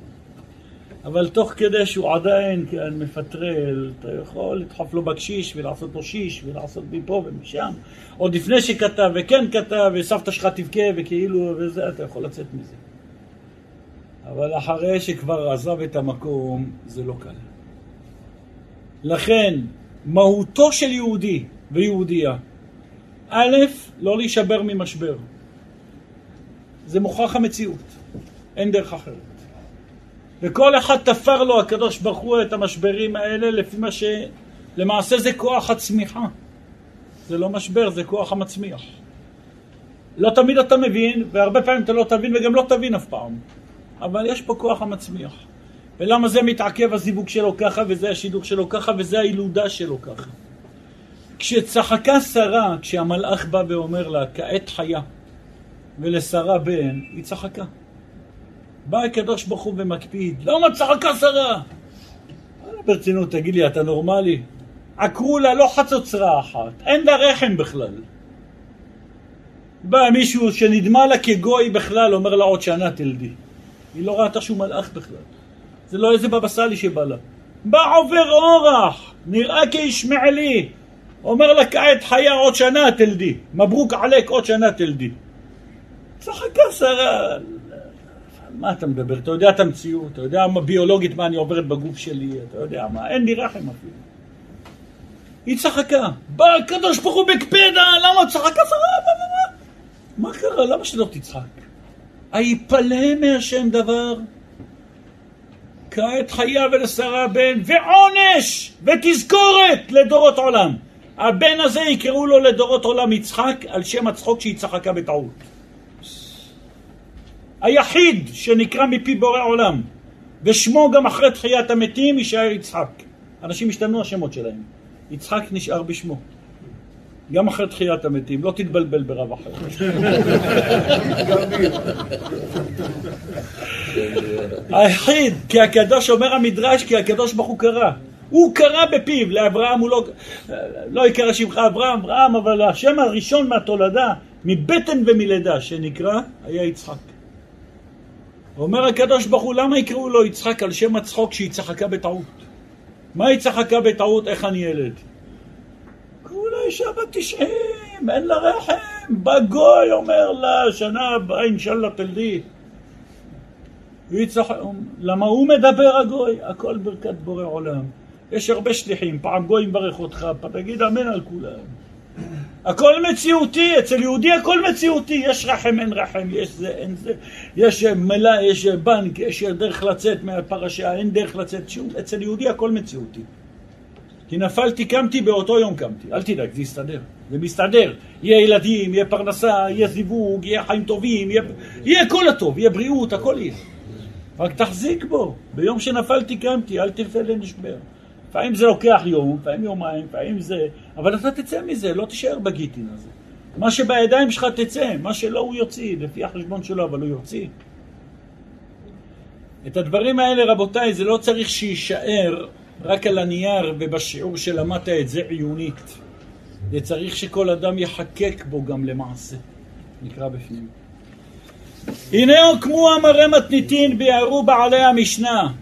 אבל תוך כדי שהוא עדיין כן מפטרל, אתה יכול לדחוף לו בקשיש ולעשות לו שיש ולעשות מפה ומשם. עוד לפני שכתב וכן כתב וסבתא שלך תבכה וכאילו וזה, אתה יכול לצאת מזה. אבל אחרי שכבר עזב את המקום, זה לא קל. לכן, מהותו של יהודי ויהודייה, א', לא להישבר ממשבר. זה מוכרח המציאות, אין דרך אחרת. וכל אחד תפר לו הקדוש ברוך הוא את המשברים האלה לפי מה ש... למעשה זה כוח הצמיחה. זה לא משבר, זה כוח המצמיח. לא תמיד אתה מבין, והרבה פעמים אתה לא תבין וגם לא תבין אף פעם. אבל יש פה כוח המצמיח. ולמה זה מתעכב הזיווג שלו ככה, וזה השידוך שלו ככה, וזה הילודה שלו ככה. כשצחקה שרה, כשהמלאך בא ואומר לה, כעת חיה, ולשרה בן, היא צחקה. בא הקדוש ברוך הוא ומקפיד, למה צחקה שרה? ברצינות, תגיד לי, אתה נורמלי? עקרו לה לא חצוצרה אחת, אין לה רחם בכלל. בא מישהו שנדמה לה כגוי בכלל, אומר לה עוד שנה תלדי. היא לא ראתה שהוא מלאך בכלל. זה לא איזה בבא סאלי שבא לה. בא עובר אורח, נראה כישמעאלי. אומר לה כעת חיה עוד שנה תלדי. מברוק עלק עוד שנה תלדי. צחקה שרה. מה אתה מדבר? אתה יודע את המציאות, אתה יודע מה ביולוגית מה אני עוברת בגוף שלי, אתה יודע מה, אין לי רחם אפילו. היא צחקה. בא הקדוש ברוך הוא בקפדה, למה צחקה שרה? מה, קרה? למה שלא תצחק? היפלא מהשם דבר? כעת חיה ולשרה בן, ועונש ותזכורת לדורות עולם. הבן הזה יקראו לו לדורות עולם יצחק על שם הצחוק שהיא צחקה בטעות. היחיד שנקרא מפי בורא עולם, ושמו גם אחרי תחיית המתים יישאר יצחק. אנשים השתנו השמות שלהם. יצחק נשאר בשמו. גם אחרי תחיית המתים, לא תתבלבל ברב אחר. היחיד, כי הקדוש אומר המדרש, כי הקדוש ברוך הוא קרא. הוא קרא בפיו, לאברהם הוא לא... לא יקרא שמך אברהם, אברהם, אבל השם הראשון מהתולדה, מבטן ומלידה, שנקרא, היה יצחק. אומר הקדוש ברוך הוא, למה יקראו לו יצחק על שם הצחוק שהיא צחקה בטעות? מה היא צחקה בטעות? איך אני ילד? כולה אישה בת תשעים, אין לה רחם, בא גוי אומר לה, שנה הבאה אינשאללה תלדי. צח... למה הוא מדבר הגוי? הכל ברכת בורא עולם. יש הרבה שליחים, פעם גוי מברך אותך, תגיד אמן על כולם. הכל מציאותי, אצל יהודי הכל מציאותי, יש רחם, אין רחם, יש זה, אין זה, יש מלא, יש בנק, יש דרך לצאת מהפרשה, אין דרך לצאת, שום, אצל יהודי הכל מציאותי. כי נפלתי, קמתי, באותו יום קמתי. אל תדאג, זה יסתדר. זה מסתדר. יהיה ילדים, יהיה פרנסה, יהיה זיווג, יהיה חיים טובים, יהיה, יהיה כל הטוב, יהיה בריאות, הכל יהיה. רק תחזיק בו. ביום שנפלתי קמתי, אל תרצה לנשבר. לפעמים זה לוקח יום, לפעמים יומיים, לפעמים זה... אבל אתה תצא מזה, לא תישאר בגיטין הזה. מה שבידיים שלך תצא, מה שלא הוא יוציא, לפי החשבון שלו, אבל הוא יוציא. את הדברים האלה, רבותיי, זה לא צריך שיישאר רק על הנייר ובשיעור שלמדת את זה עיונית. זה צריך שכל אדם יחקק בו גם למעשה. נקרא בפנים. הנה הוקמו המראה מתניתין ביארו בעלי המשנה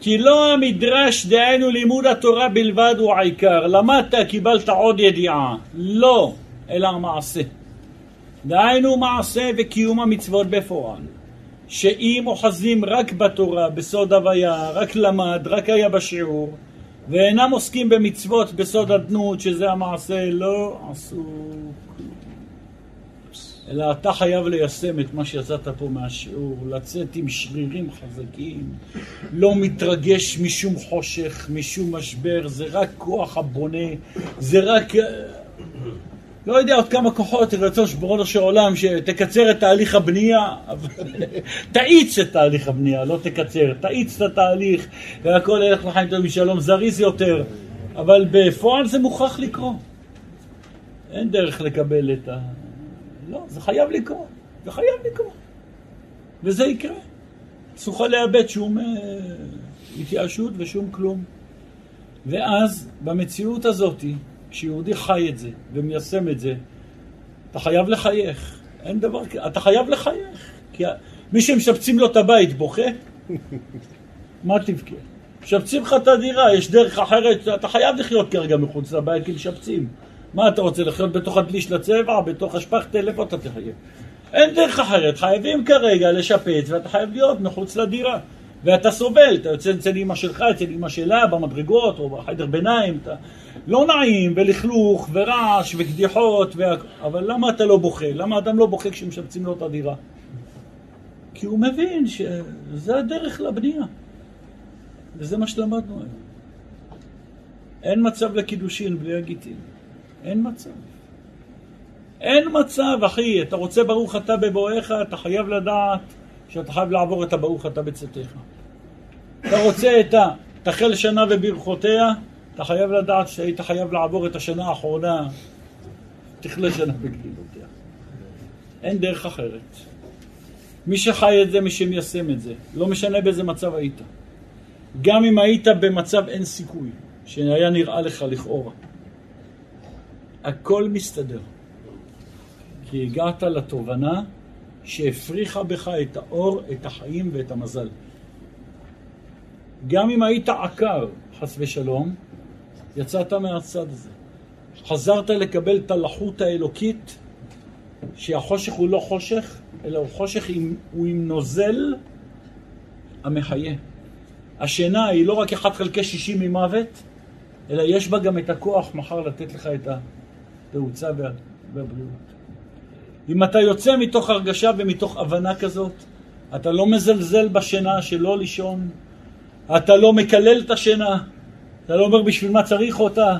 כי לא המדרש דהיינו לימוד התורה בלבד הוא העיקר. למדת קיבלת עוד ידיעה. לא אלא המעשה דהיינו מעשה וקיום המצוות בפועל. שאם אוחזים רק בתורה בסוד הוויה רק למד רק היה בשיעור ואינם עוסקים במצוות בסוד אדנות שזה המעשה לא עשו אלא אתה חייב ליישם את מה שיצאת פה מהשיעור, לצאת עם שרירים חזקים, לא מתרגש משום חושך, משום משבר, זה רק כוח הבונה, זה רק... לא יודע עוד כמה כוחות רצון שברונו של עולם שתקצר את תהליך הבנייה, תאיץ את תהליך הבנייה, לא תקצר, תאיץ את התהליך והכל ילך לחיים טוב משלום, זריז יותר, אבל בפועל זה מוכרח לקרות. אין דרך לקבל את ה... לא, זה חייב לקרות, זה חייב לקרות. וזה יקרה. אסור לאבד שום אה, התייאשות ושום כלום. ואז, במציאות הזאת, כשיהודי חי את זה ומיישם את זה, אתה חייב לחייך. אין דבר כזה, אתה חייב לחייך. כי מי שמשפצים לו את הבית בוכה, מה תבכה? משפצים לך את הדירה, יש דרך אחרת, אתה חייב לחיות כרגע מחוץ לבית כי משפצים. מה אתה רוצה, לחיות בתוך הדלי של הצבע, בתוך השפכטל, איפה אתה תחיה? אין דרך אחרת, חייבים כרגע לשפץ ואתה חייב להיות מחוץ לדירה. ואתה סובל, אתה יוצא אצל אמא שלך, אצל אמא שלה, במדרגות או בחדר ביניים, אתה לא נעים, ולכלוך, ורעש, וקדיחות, וה... אבל למה אתה לא בוכה? למה אדם לא בוכה כשמשפצים לו את הדירה? כי הוא מבין שזה הדרך לבנייה. וזה מה שלמדנו היום. אין מצב לקידושין בלי הגיטין. אין מצב. אין מצב, אחי, אתה רוצה ברוך אתה בבואך, אתה חייב לדעת שאתה חייב לעבור את הברוך אתה בצאתך. אתה רוצה את תחל שנה וברכותיה, אתה חייב לדעת שהיית חייב לעבור את השנה האחרונה, תכלה שנה בגלילותיה. אין דרך אחרת. מי שחי את זה, מי שמיישם את זה, לא משנה באיזה מצב היית. גם אם היית במצב אין סיכוי, שהיה נראה לך לכאורה. הכל מסתדר. כי הגעת לתובנה שהפריחה בך את האור, את החיים ואת המזל. גם אם היית עקר, חס ושלום, יצאת מהצד הזה. חזרת לקבל את הלחות האלוקית, שהחושך הוא לא חושך, אלא הוא חושך עם, הוא עם נוזל המחיה. השינה היא לא רק 1 חלקי 60 ממוות, אלא יש בה גם את הכוח מחר לתת לך את התאוצה והבריאות. אם אתה יוצא מתוך הרגשה ומתוך הבנה כזאת, אתה לא מזלזל בשינה שלא לישון, אתה לא מקלל את השינה, אתה לא אומר בשביל מה צריך אותה.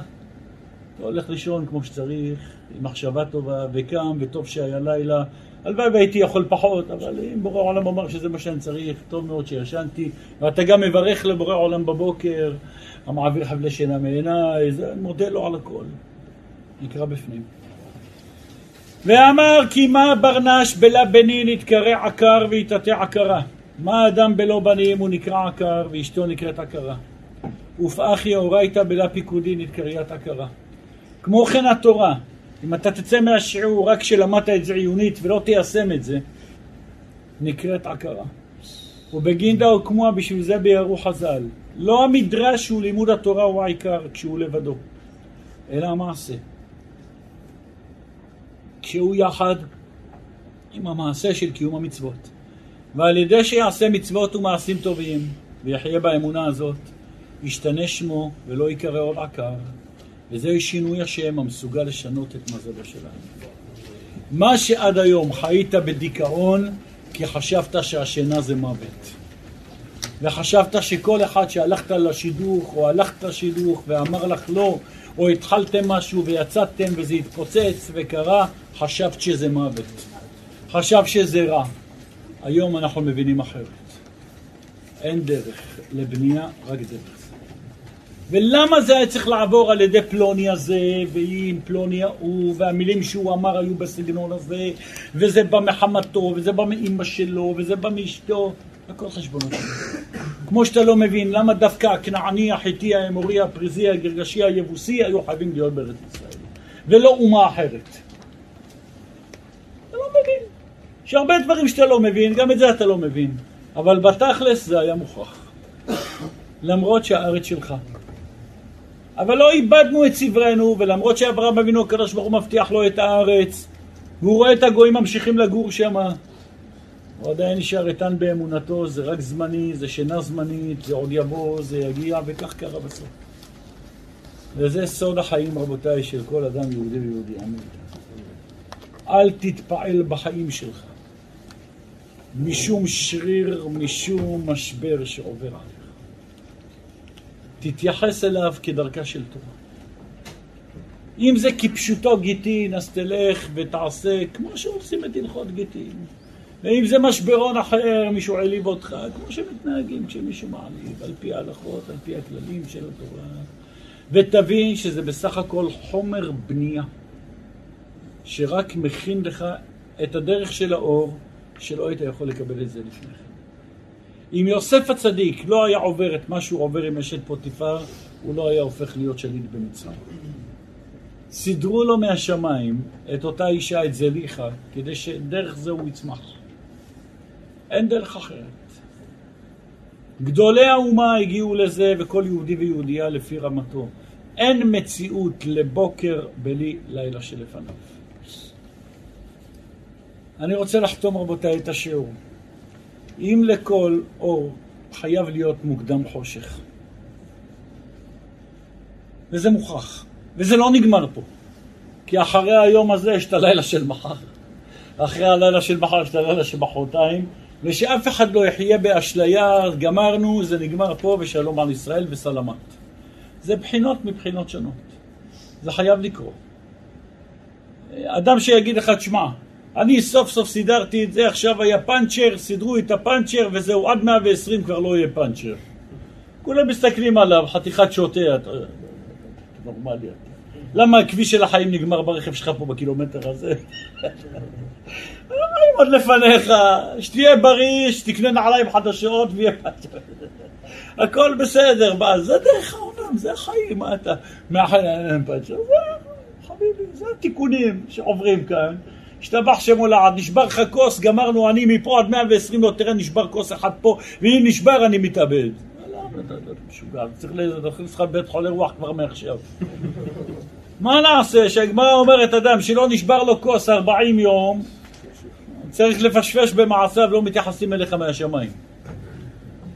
אתה הולך לישון כמו שצריך, עם מחשבה טובה, וקם, וטוב שהיה לילה. הלוואי והייתי יכול פחות, אבל אם בורא עולם אמר שזה מה שאני צריך, טוב מאוד שישנתי. ואתה גם מברך לבורא עולם בבוקר, המעביר חבלי שינה מעיניי, מודה לו על הכל. נקרא בפנים. ואמר כי מה ברנש בלה בנין יתקרא עקר ויתעטה עקרה. מה אדם בלא בנים הוא נקרא עקר ואשתו נקראת עקרה. ופאחי אורייתא בלה פיקודין יתקריית עקרה. כמו כן התורה, אם אתה תצא מהשיעור רק כשלמדת את זה עיונית ולא תיישם את זה, נקראת עקרה. ובגינדה הוקמוה בשביל זה ביארו חז"ל. לא המדרש הוא לימוד התורה הוא העיקר כשהוא לבדו, אלא המעשה. שהוא יחד עם המעשה של קיום המצוות. ועל ידי שיעשה מצוות ומעשים טובים, ויחיה באמונה הזאת, ישתנה שמו ולא ייקרא עוד עקר, וזהו שינוי השם המסוגל לשנות את מזלו שלנו. מה שעד היום חיית בדיכאון, כי חשבת שהשינה זה מוות. וחשבת שכל אחד שהלכת לשידוך, או הלכת לשידוך ואמר לך לא, או התחלתם משהו ויצאתם וזה התפוצץ וקרה, חשבת שזה מוות. חשב שזה רע. היום אנחנו מבינים אחרת. אין דרך לבנייה, רק דרך. ולמה זה היה צריך לעבור על ידי פלוני הזה, ועם פלוני ההוא, והמילים שהוא אמר היו בסגנון הזה, וזה בא מחמתו, וזה בא מאימא שלו, וזה בא מאשתו, הכל חשבונות. כמו שאתה לא מבין למה דווקא הכנעני, החיטי, האמורי, הפריזי, הגרגשי, היבוסי היו חייבים להיות בארץ ישראל, ולא אומה אחרת. אתה לא מבין. יש הרבה דברים שאתה לא מבין, גם את זה אתה לא מבין. אבל בתכלס זה היה מוכרח. למרות שהארץ שלך. אבל לא איבדנו את סברנו, ולמרות שאברהם אבינו הקדוש ברוך הוא מבטיח לו את הארץ, והוא רואה את הגויים ממשיכים לגור שם, הוא עדיין נשאר איתן באמונתו, זה רק זמני, זה שינה זמנית, זה עוד יבוא, זה יגיע, וכך קרה בסוף. וזה סוד החיים, רבותיי, של כל אדם יהודי ויהודי. אמן. אל תתפעל בחיים שלך משום שריר, משום משבר שעובר עליך. תתייחס אליו כדרכה של תורה. אם זה כפשוטו גיטין, אז תלך ותעשה כמו שעושים את הלכות גיטין. ואם זה משברון אחר, מישהו העליב אותך, כמו שמתנהגים כשמישהו מעליב, על פי ההלכות, על פי הכללים של התורה. ותבין שזה בסך הכל חומר בנייה, שרק מכין לך את הדרך של האור, שלא היית יכול לקבל את זה לפני כן. אם יוסף הצדיק לא היה עובר את מה שהוא עובר עם אשת פוטיפר, הוא לא היה הופך להיות שליט במצרים. סידרו לו מהשמיים את אותה אישה, את זליכה, כדי שדרך זה הוא יצמח. אין דרך אחרת. גדולי האומה הגיעו לזה, וכל יהודי ויהודייה לפי רמתו. אין מציאות לבוקר בלי לילה שלפניו. אני רוצה לחתום רבותיי את השיעור. אם לכל אור חייב להיות מוקדם חושך. וזה מוכרח. וזה לא נגמר פה. כי אחרי היום הזה יש את הלילה של מחר. אחרי הלילה של מחר יש את הלילה של מחרתיים. ושאף אחד לא יחיה באשליה, גמרנו, זה נגמר פה, ושלום על ישראל וסלמת. זה בחינות מבחינות שונות. זה חייב לקרות. אדם שיגיד לך, תשמע, אני סוף סוף סידרתי את זה, עכשיו היה פאנצ'ר, סידרו את הפאנצ'ר וזהו, עד 120 כבר לא יהיה פאנצ'ר. כולם מסתכלים עליו, חתיכת שוטה, אתה נורמלי. למה הכביש של החיים נגמר ברכב שלך פה בקילומטר הזה? עוד לפניך, שתהיה בריא, שתקנה נעליים חדשות ויהיה פאנצ'ר. הכל בסדר, זה דרך העולם, זה החיים, מה אתה... מהחיים פאנצ'ר, חביבי, זה התיקונים שעוברים כאן. השתבח שמו לעד, נשבר לך כוס, גמרנו, אני מפה עד 120 לא תראה, נשבר כוס אחד פה, ואם נשבר אני מתאבד. משוגע, צריך להכניס לך בית חולה רוח כבר מעכשיו. מה נעשה שהגמרא אומרת אדם שלא נשבר לו כוס 40 יום, צריך לפשפש במעשיו, לא מתייחסים אליך מהשמיים.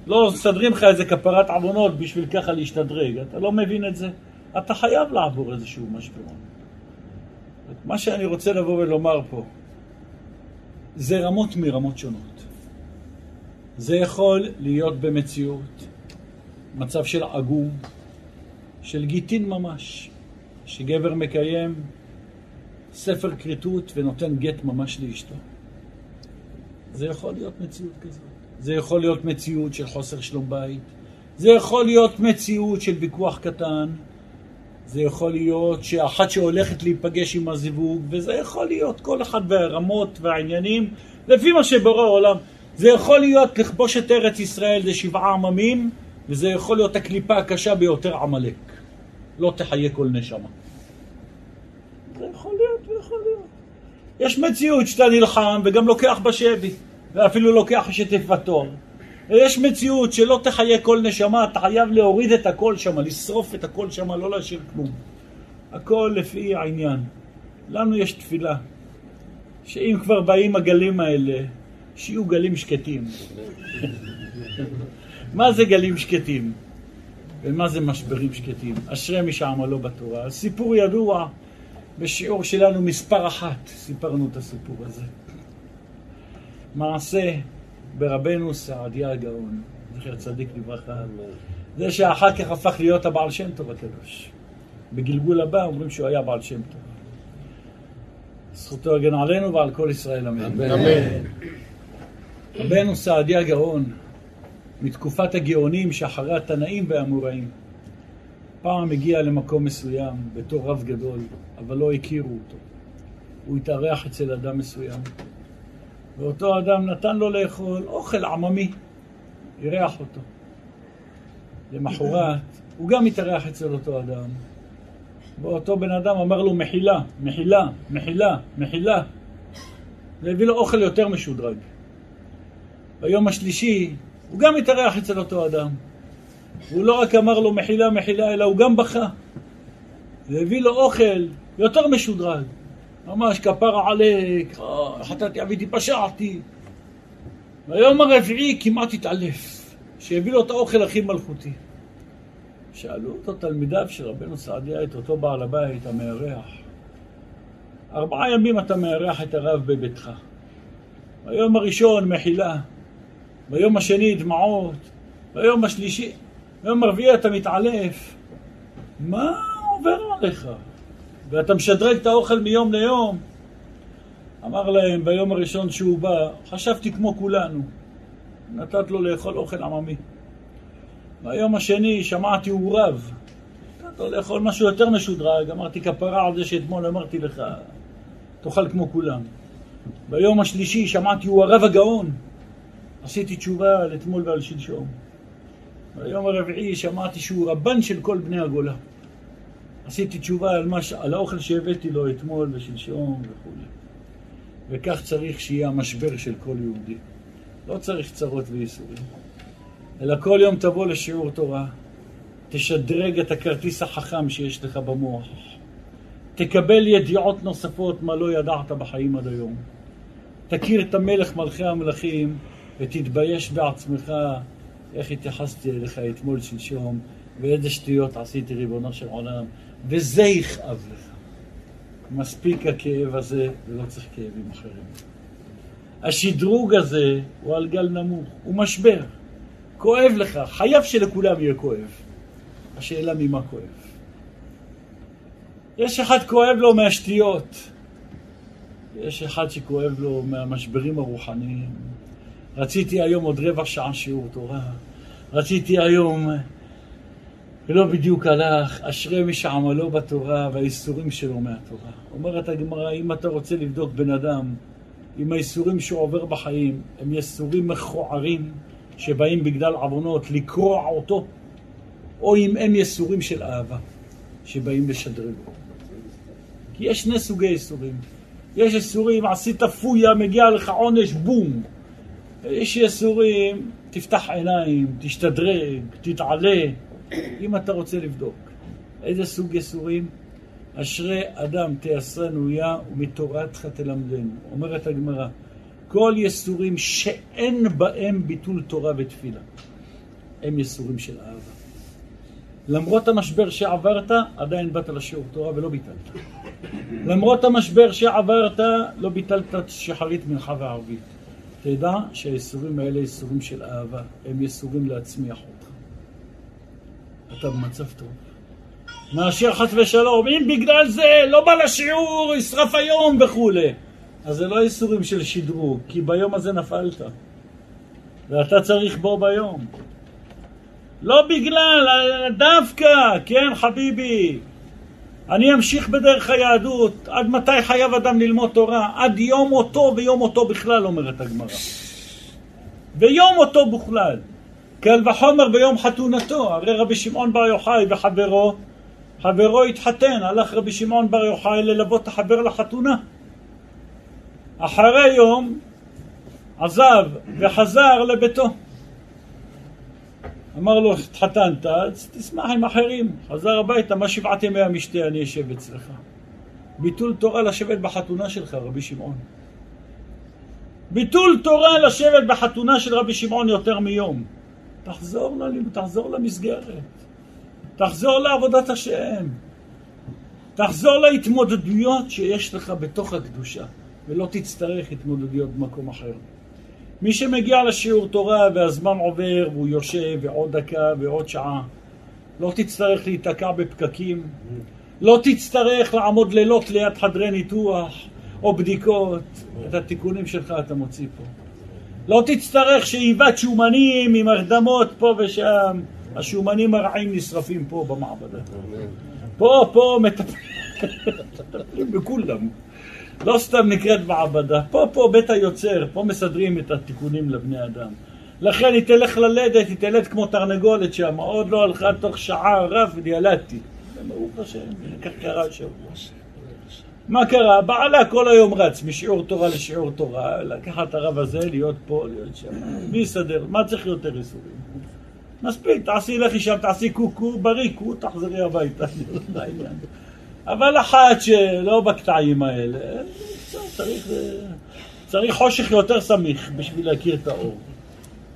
לא מסדרים לך איזה כפרת עוונות בשביל ככה להשתדרג, אתה לא מבין את זה? אתה חייב לעבור איזשהו משברון. מה שאני רוצה לבוא ולומר פה, זה רמות מרמות שונות. זה יכול להיות במציאות מצב של עגום, של גיטין ממש, שגבר מקיים ספר כריתות ונותן גט ממש לאשתו. זה יכול להיות מציאות כזאת. זה יכול להיות מציאות של חוסר שלום בית. זה יכול להיות מציאות של ויכוח קטן. זה יכול להיות שאחת שהולכת להיפגש עם הזיווג, וזה יכול להיות כל אחד ברמות והעניינים, לפי מה שבורא העולם. זה יכול להיות לכבוש את ארץ ישראל, זה שבעה עממים, וזה יכול להיות הקליפה הקשה ביותר, עמלק. לא תחיה כל נשמה. זה יכול להיות, זה יכול להיות. יש מציאות שאתה נלחם וגם לוקח בשבי, ואפילו לוקח שתפתור. יש מציאות שלא תחיה כל נשמה, אתה חייב להוריד את הכל שם, לשרוף את הכל שם, לא להשאיר כלום. הכל לפי העניין. לנו יש תפילה, שאם כבר באים הגלים האלה, שיהיו גלים שקטים. מה זה גלים שקטים? ומה זה משברים שקטים? אשרי מי שעמלו בתורה. סיפור ידוע, בשיעור שלנו מספר אחת סיפרנו את הסיפור הזה. מעשה ברבנו סעדיה הגאון, זכר צדיק לברכה. זה שאחר כך הפך להיות הבעל שם טוב הקדוש. בגלגול הבא אומרים שהוא היה בעל שם טוב. זכותו הגן עלינו ועל כל ישראל אמן. אמן. רבנו סעדיה הגאון, מתקופת הגאונים שאחרי התנאים והאמוראים. פעם הגיע למקום מסוים בתור רב גדול, אבל לא הכירו אותו. הוא התארח אצל אדם מסוים, ואותו אדם נתן לו לאכול אוכל עממי, אירח אותו. למחרת, הוא גם התארח אצל אותו אדם, ואותו בן אדם אמר לו מחילה, מחילה, מחילה, מחילה, והביא לו אוכל יותר משודרג. ביום השלישי הוא גם התארח אצל אותו אדם. הוא לא רק אמר לו מחילה, מחילה, אלא הוא גם בכה. והביא לו אוכל יותר משודרג. ממש כפרה עליק, אה, חטאתי אביתי, פשעתי. ביום הרביעי כמעט התעלף, שהביא לו את האוכל הכי מלכותי. שאלו אותו תלמידיו של רבנו סעדיה, את אותו בעל הבית, המארח, ארבעה ימים אתה מארח את הרב בביתך. ביום הראשון מחילה, ביום השני דמעות, ביום השלישי, ביום הרביעי אתה מתעלף. מה עובר עליך? ואתה משדרג את האוכל מיום ליום. אמר להם ביום הראשון שהוא בא, חשבתי כמו כולנו, נתת לו לאכול אוכל עממי. ביום השני שמעתי הוא רב, נתת לו לאכול משהו יותר משודרג, אמרתי כפרה על זה שאתמול אמרתי לך, תאכל כמו כולם. ביום השלישי שמעתי הוא הרב הגאון, עשיתי תשובה על אתמול ועל שלשום. ביום הרביעי שמעתי שהוא רבן של כל בני הגולה. עשיתי תשובה על, מש... על האוכל שהבאתי לו אתמול ושלשום וכו'. וכך צריך שיהיה המשבר של כל יהודי. לא צריך צרות וייסורים, אלא כל יום תבוא לשיעור תורה, תשדרג את הכרטיס החכם שיש לך במוח, תקבל ידיעות נוספות מה לא ידעת בחיים עד היום, תכיר את המלך מלכי המלכים ותתבייש בעצמך איך התייחסתי אליך אתמול שלשום ואיזה שטויות עשיתי ריבונו של עולם וזה יכאב לך. מספיק הכאב הזה ולא צריך כאבים אחרים. השדרוג הזה הוא על גל נמוך, הוא משבר. כואב לך, חייב שלכולם יהיה כואב. השאלה ממה כואב. יש אחד כואב לו מהשטויות, יש אחד שכואב לו מהמשברים הרוחניים. רציתי היום עוד רבע שעה שיעור תורה, רציתי היום, ולא בדיוק הלך, אשרי מי שעמלו בתורה והאיסורים שלו מהתורה. אומרת הגמרא, אם אתה רוצה לבדוק בן אדם, אם האיסורים שהוא עובר בחיים הם איסורים מכוערים שבאים בגלל עוונות לקרוע אותו, או אם הם ייסורים של אהבה שבאים לשדרג. כי יש שני סוגי ייסורים. יש ייסורים, עשית פויה, מגיע לך עונש, בום. יש ייסורים, תפתח עיניים, תשתדרג, תתעלה, אם אתה רוצה לבדוק. איזה סוג ייסורים? אשרי אדם תייסרנו יה ומתורתך תלמדנו. אומרת הגמרא, כל ייסורים שאין בהם ביטול תורה ותפילה, הם ייסורים של אהבה. למרות המשבר שעברת, עדיין באת לשיעור תורה ולא ביטלת. למרות המשבר שעברת, לא ביטלת שחרית מנחה וערבית. תדע שהייסורים האלה ייסורים של אהבה, הם ייסורים להצמיח אותך. אתה במצב טוב. מאשר חס ושלום, אם בגלל זה לא בא לשיעור, ישרף היום וכולי. אז זה לא ייסורים של שדרוג, כי ביום הזה נפלת. ואתה צריך בו ביום. לא בגלל, דווקא, כן חביבי. אני אמשיך בדרך היהדות, עד מתי חייב אדם ללמוד תורה? עד יום מותו ויום מותו בכלל, אומרת הגמרא. ויום מותו בכלל. קל וחומר ביום חתונתו, הרי רבי שמעון בר יוחאי וחברו, חברו התחתן, הלך רבי שמעון בר יוחאי ללוות את החבר לחתונה. אחרי יום עזב וחזר לביתו. אמר לו, התחתנת, אז תשמח עם אחרים. חזר הביתה, מה שבעת ימי המשתה אני אשב אצלך? ביטול תורה לשבת בחתונה שלך, רבי שמעון. ביטול תורה לשבת בחתונה של רבי שמעון יותר מיום. תחזור, ל... תחזור למסגרת. תחזור לעבודת השם. תחזור להתמודדויות שיש לך בתוך הקדושה, ולא תצטרך התמודדויות במקום אחר. מי שמגיע לשיעור תורה והזמן עובר והוא יושב ועוד דקה ועוד שעה, לא תצטרך להיתקע בפקקים, לא תצטרך לעמוד לילות ליד חדרי ניתוח או בדיקות, את התיקונים שלך אתה מוציא פה. לא תצטרך שאיבת שומנים עם הרדמות פה ושם, השומנים הרעים נשרפים פה במעבדה. פה, פה מטפלים בכולם. לא סתם נקראת מעבדה. פה, פה בית היוצר, פה מסדרים את התיקונים לבני אדם. לכן היא תלך ללדת, היא תלד כמו תרנגולת שם, עוד לא הלכה תוך שעה רב וילדתי. ברוך השם, כך קרה השבוע. מה קרה? בעלה כל היום רץ משיעור תורה לשיעור תורה, לקחת את הרב הזה, להיות פה, להיות שם. מי יסדר? מה צריך יותר איסורים? מספיק, תעשי לכי שם, תעשי קוקו, בריקו, תחזרי הביתה. אבל אחת שלא בקטעים האלה, צריך, צריך חושך יותר סמיך בשביל להכיר את האור.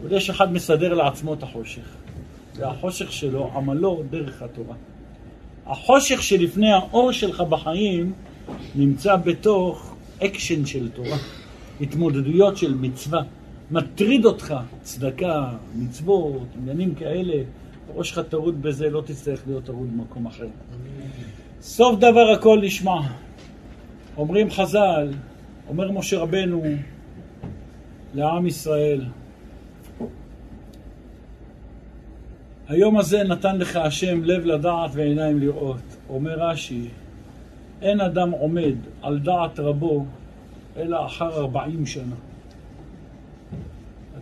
אבל יש אחד מסדר לעצמו את החושך. והחושך שלו, עמלו דרך התורה. החושך שלפני האור שלך בחיים נמצא בתוך אקשן של תורה, התמודדויות של מצווה. מטריד אותך צדקה, מצוות, עניינים כאלה, הראש שלך טרוד בזה, לא תצטרך להיות טרוד במקום אחר. סוף דבר הכל נשמע. אומרים חז"ל, אומר משה רבנו לעם ישראל, היום הזה נתן לך השם לב לדעת ועיניים לראות. אומר רש"י, אין אדם עומד על דעת רבו אלא אחר ארבעים שנה.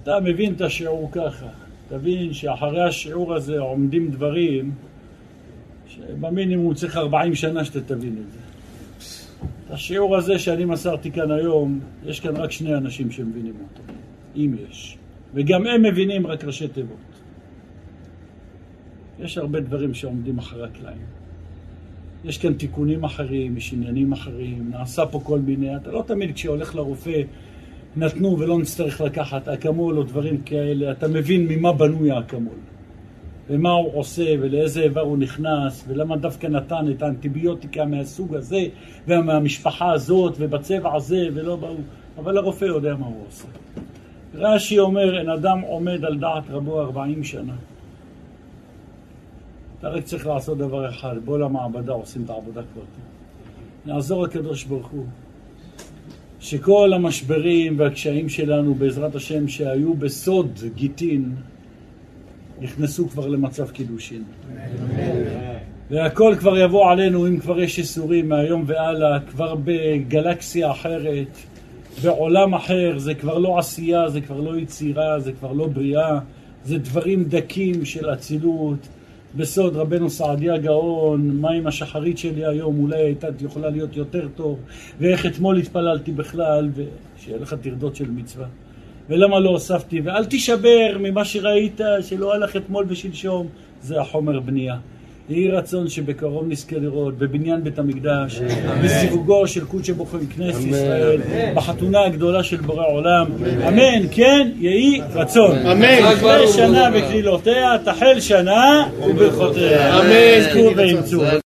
אתה מבין את השיעור ככה, תבין שאחרי השיעור הזה עומדים דברים שבמינימום צריך 40 שנה שאתה תבין את זה. את השיעור הזה שאני מסרתי כאן היום, יש כאן רק שני אנשים שמבינים אותו, אם יש. וגם הם מבינים רק ראשי תיבות. יש הרבה דברים שעומדים אחרי הקלעים. יש כאן תיקונים אחרים, יש עניינים אחרים, נעשה פה כל מיני, אתה לא תמיד כשהולך לרופא נתנו ולא נצטרך לקחת אקמול או דברים כאלה, אתה מבין ממה בנוי האקמול. ומה הוא עושה ולאיזה איבר הוא נכנס ולמה דווקא נתן את האנטיביוטיקה מהסוג הזה ומהמשפחה הזאת ובצבע הזה ולא באו, אבל הרופא יודע מה הוא עושה. רש"י אומר, אין אדם עומד על דעת רבו ארבעים שנה. אתה רק צריך לעשות דבר אחד, בוא למעבדה, עושים את העבודה כבר. נעזור הקדוש ברוך הוא. שכל המשברים והקשיים שלנו, בעזרת השם, שהיו בסוד גיטין, נכנסו כבר למצב קידושין. והכל כבר יבוא עלינו, אם כבר יש איסורים מהיום והלאה, כבר בגלקסיה אחרת, בעולם אחר, זה כבר לא עשייה, זה כבר לא יצירה, זה כבר לא בריאה, זה דברים דקים של אצילות. בסוד רבנו סעדיה גאון, מה עם השחרית שלי היום, אולי הייתה יכולה להיות יותר טוב, ואיך אתמול התפללתי בכלל, ושיהיה לך טרדות של מצווה. ולמה לא הוספתי, ואל תישבר ממה שראית שלא הלך אתמול ושלשום, זה החומר בנייה. יהי רצון שבקרוב נזכה לראות בבניין בית המקדש, בסיווגו של קודשא בוכו כנסת ישראל, בחתונה הגדולה של בורא עולם. אמן, כן, יהי רצון. אמן. אחרי שנה וקלילותיה, תחל שנה וברכותיה. אמן. זכו ואמצו.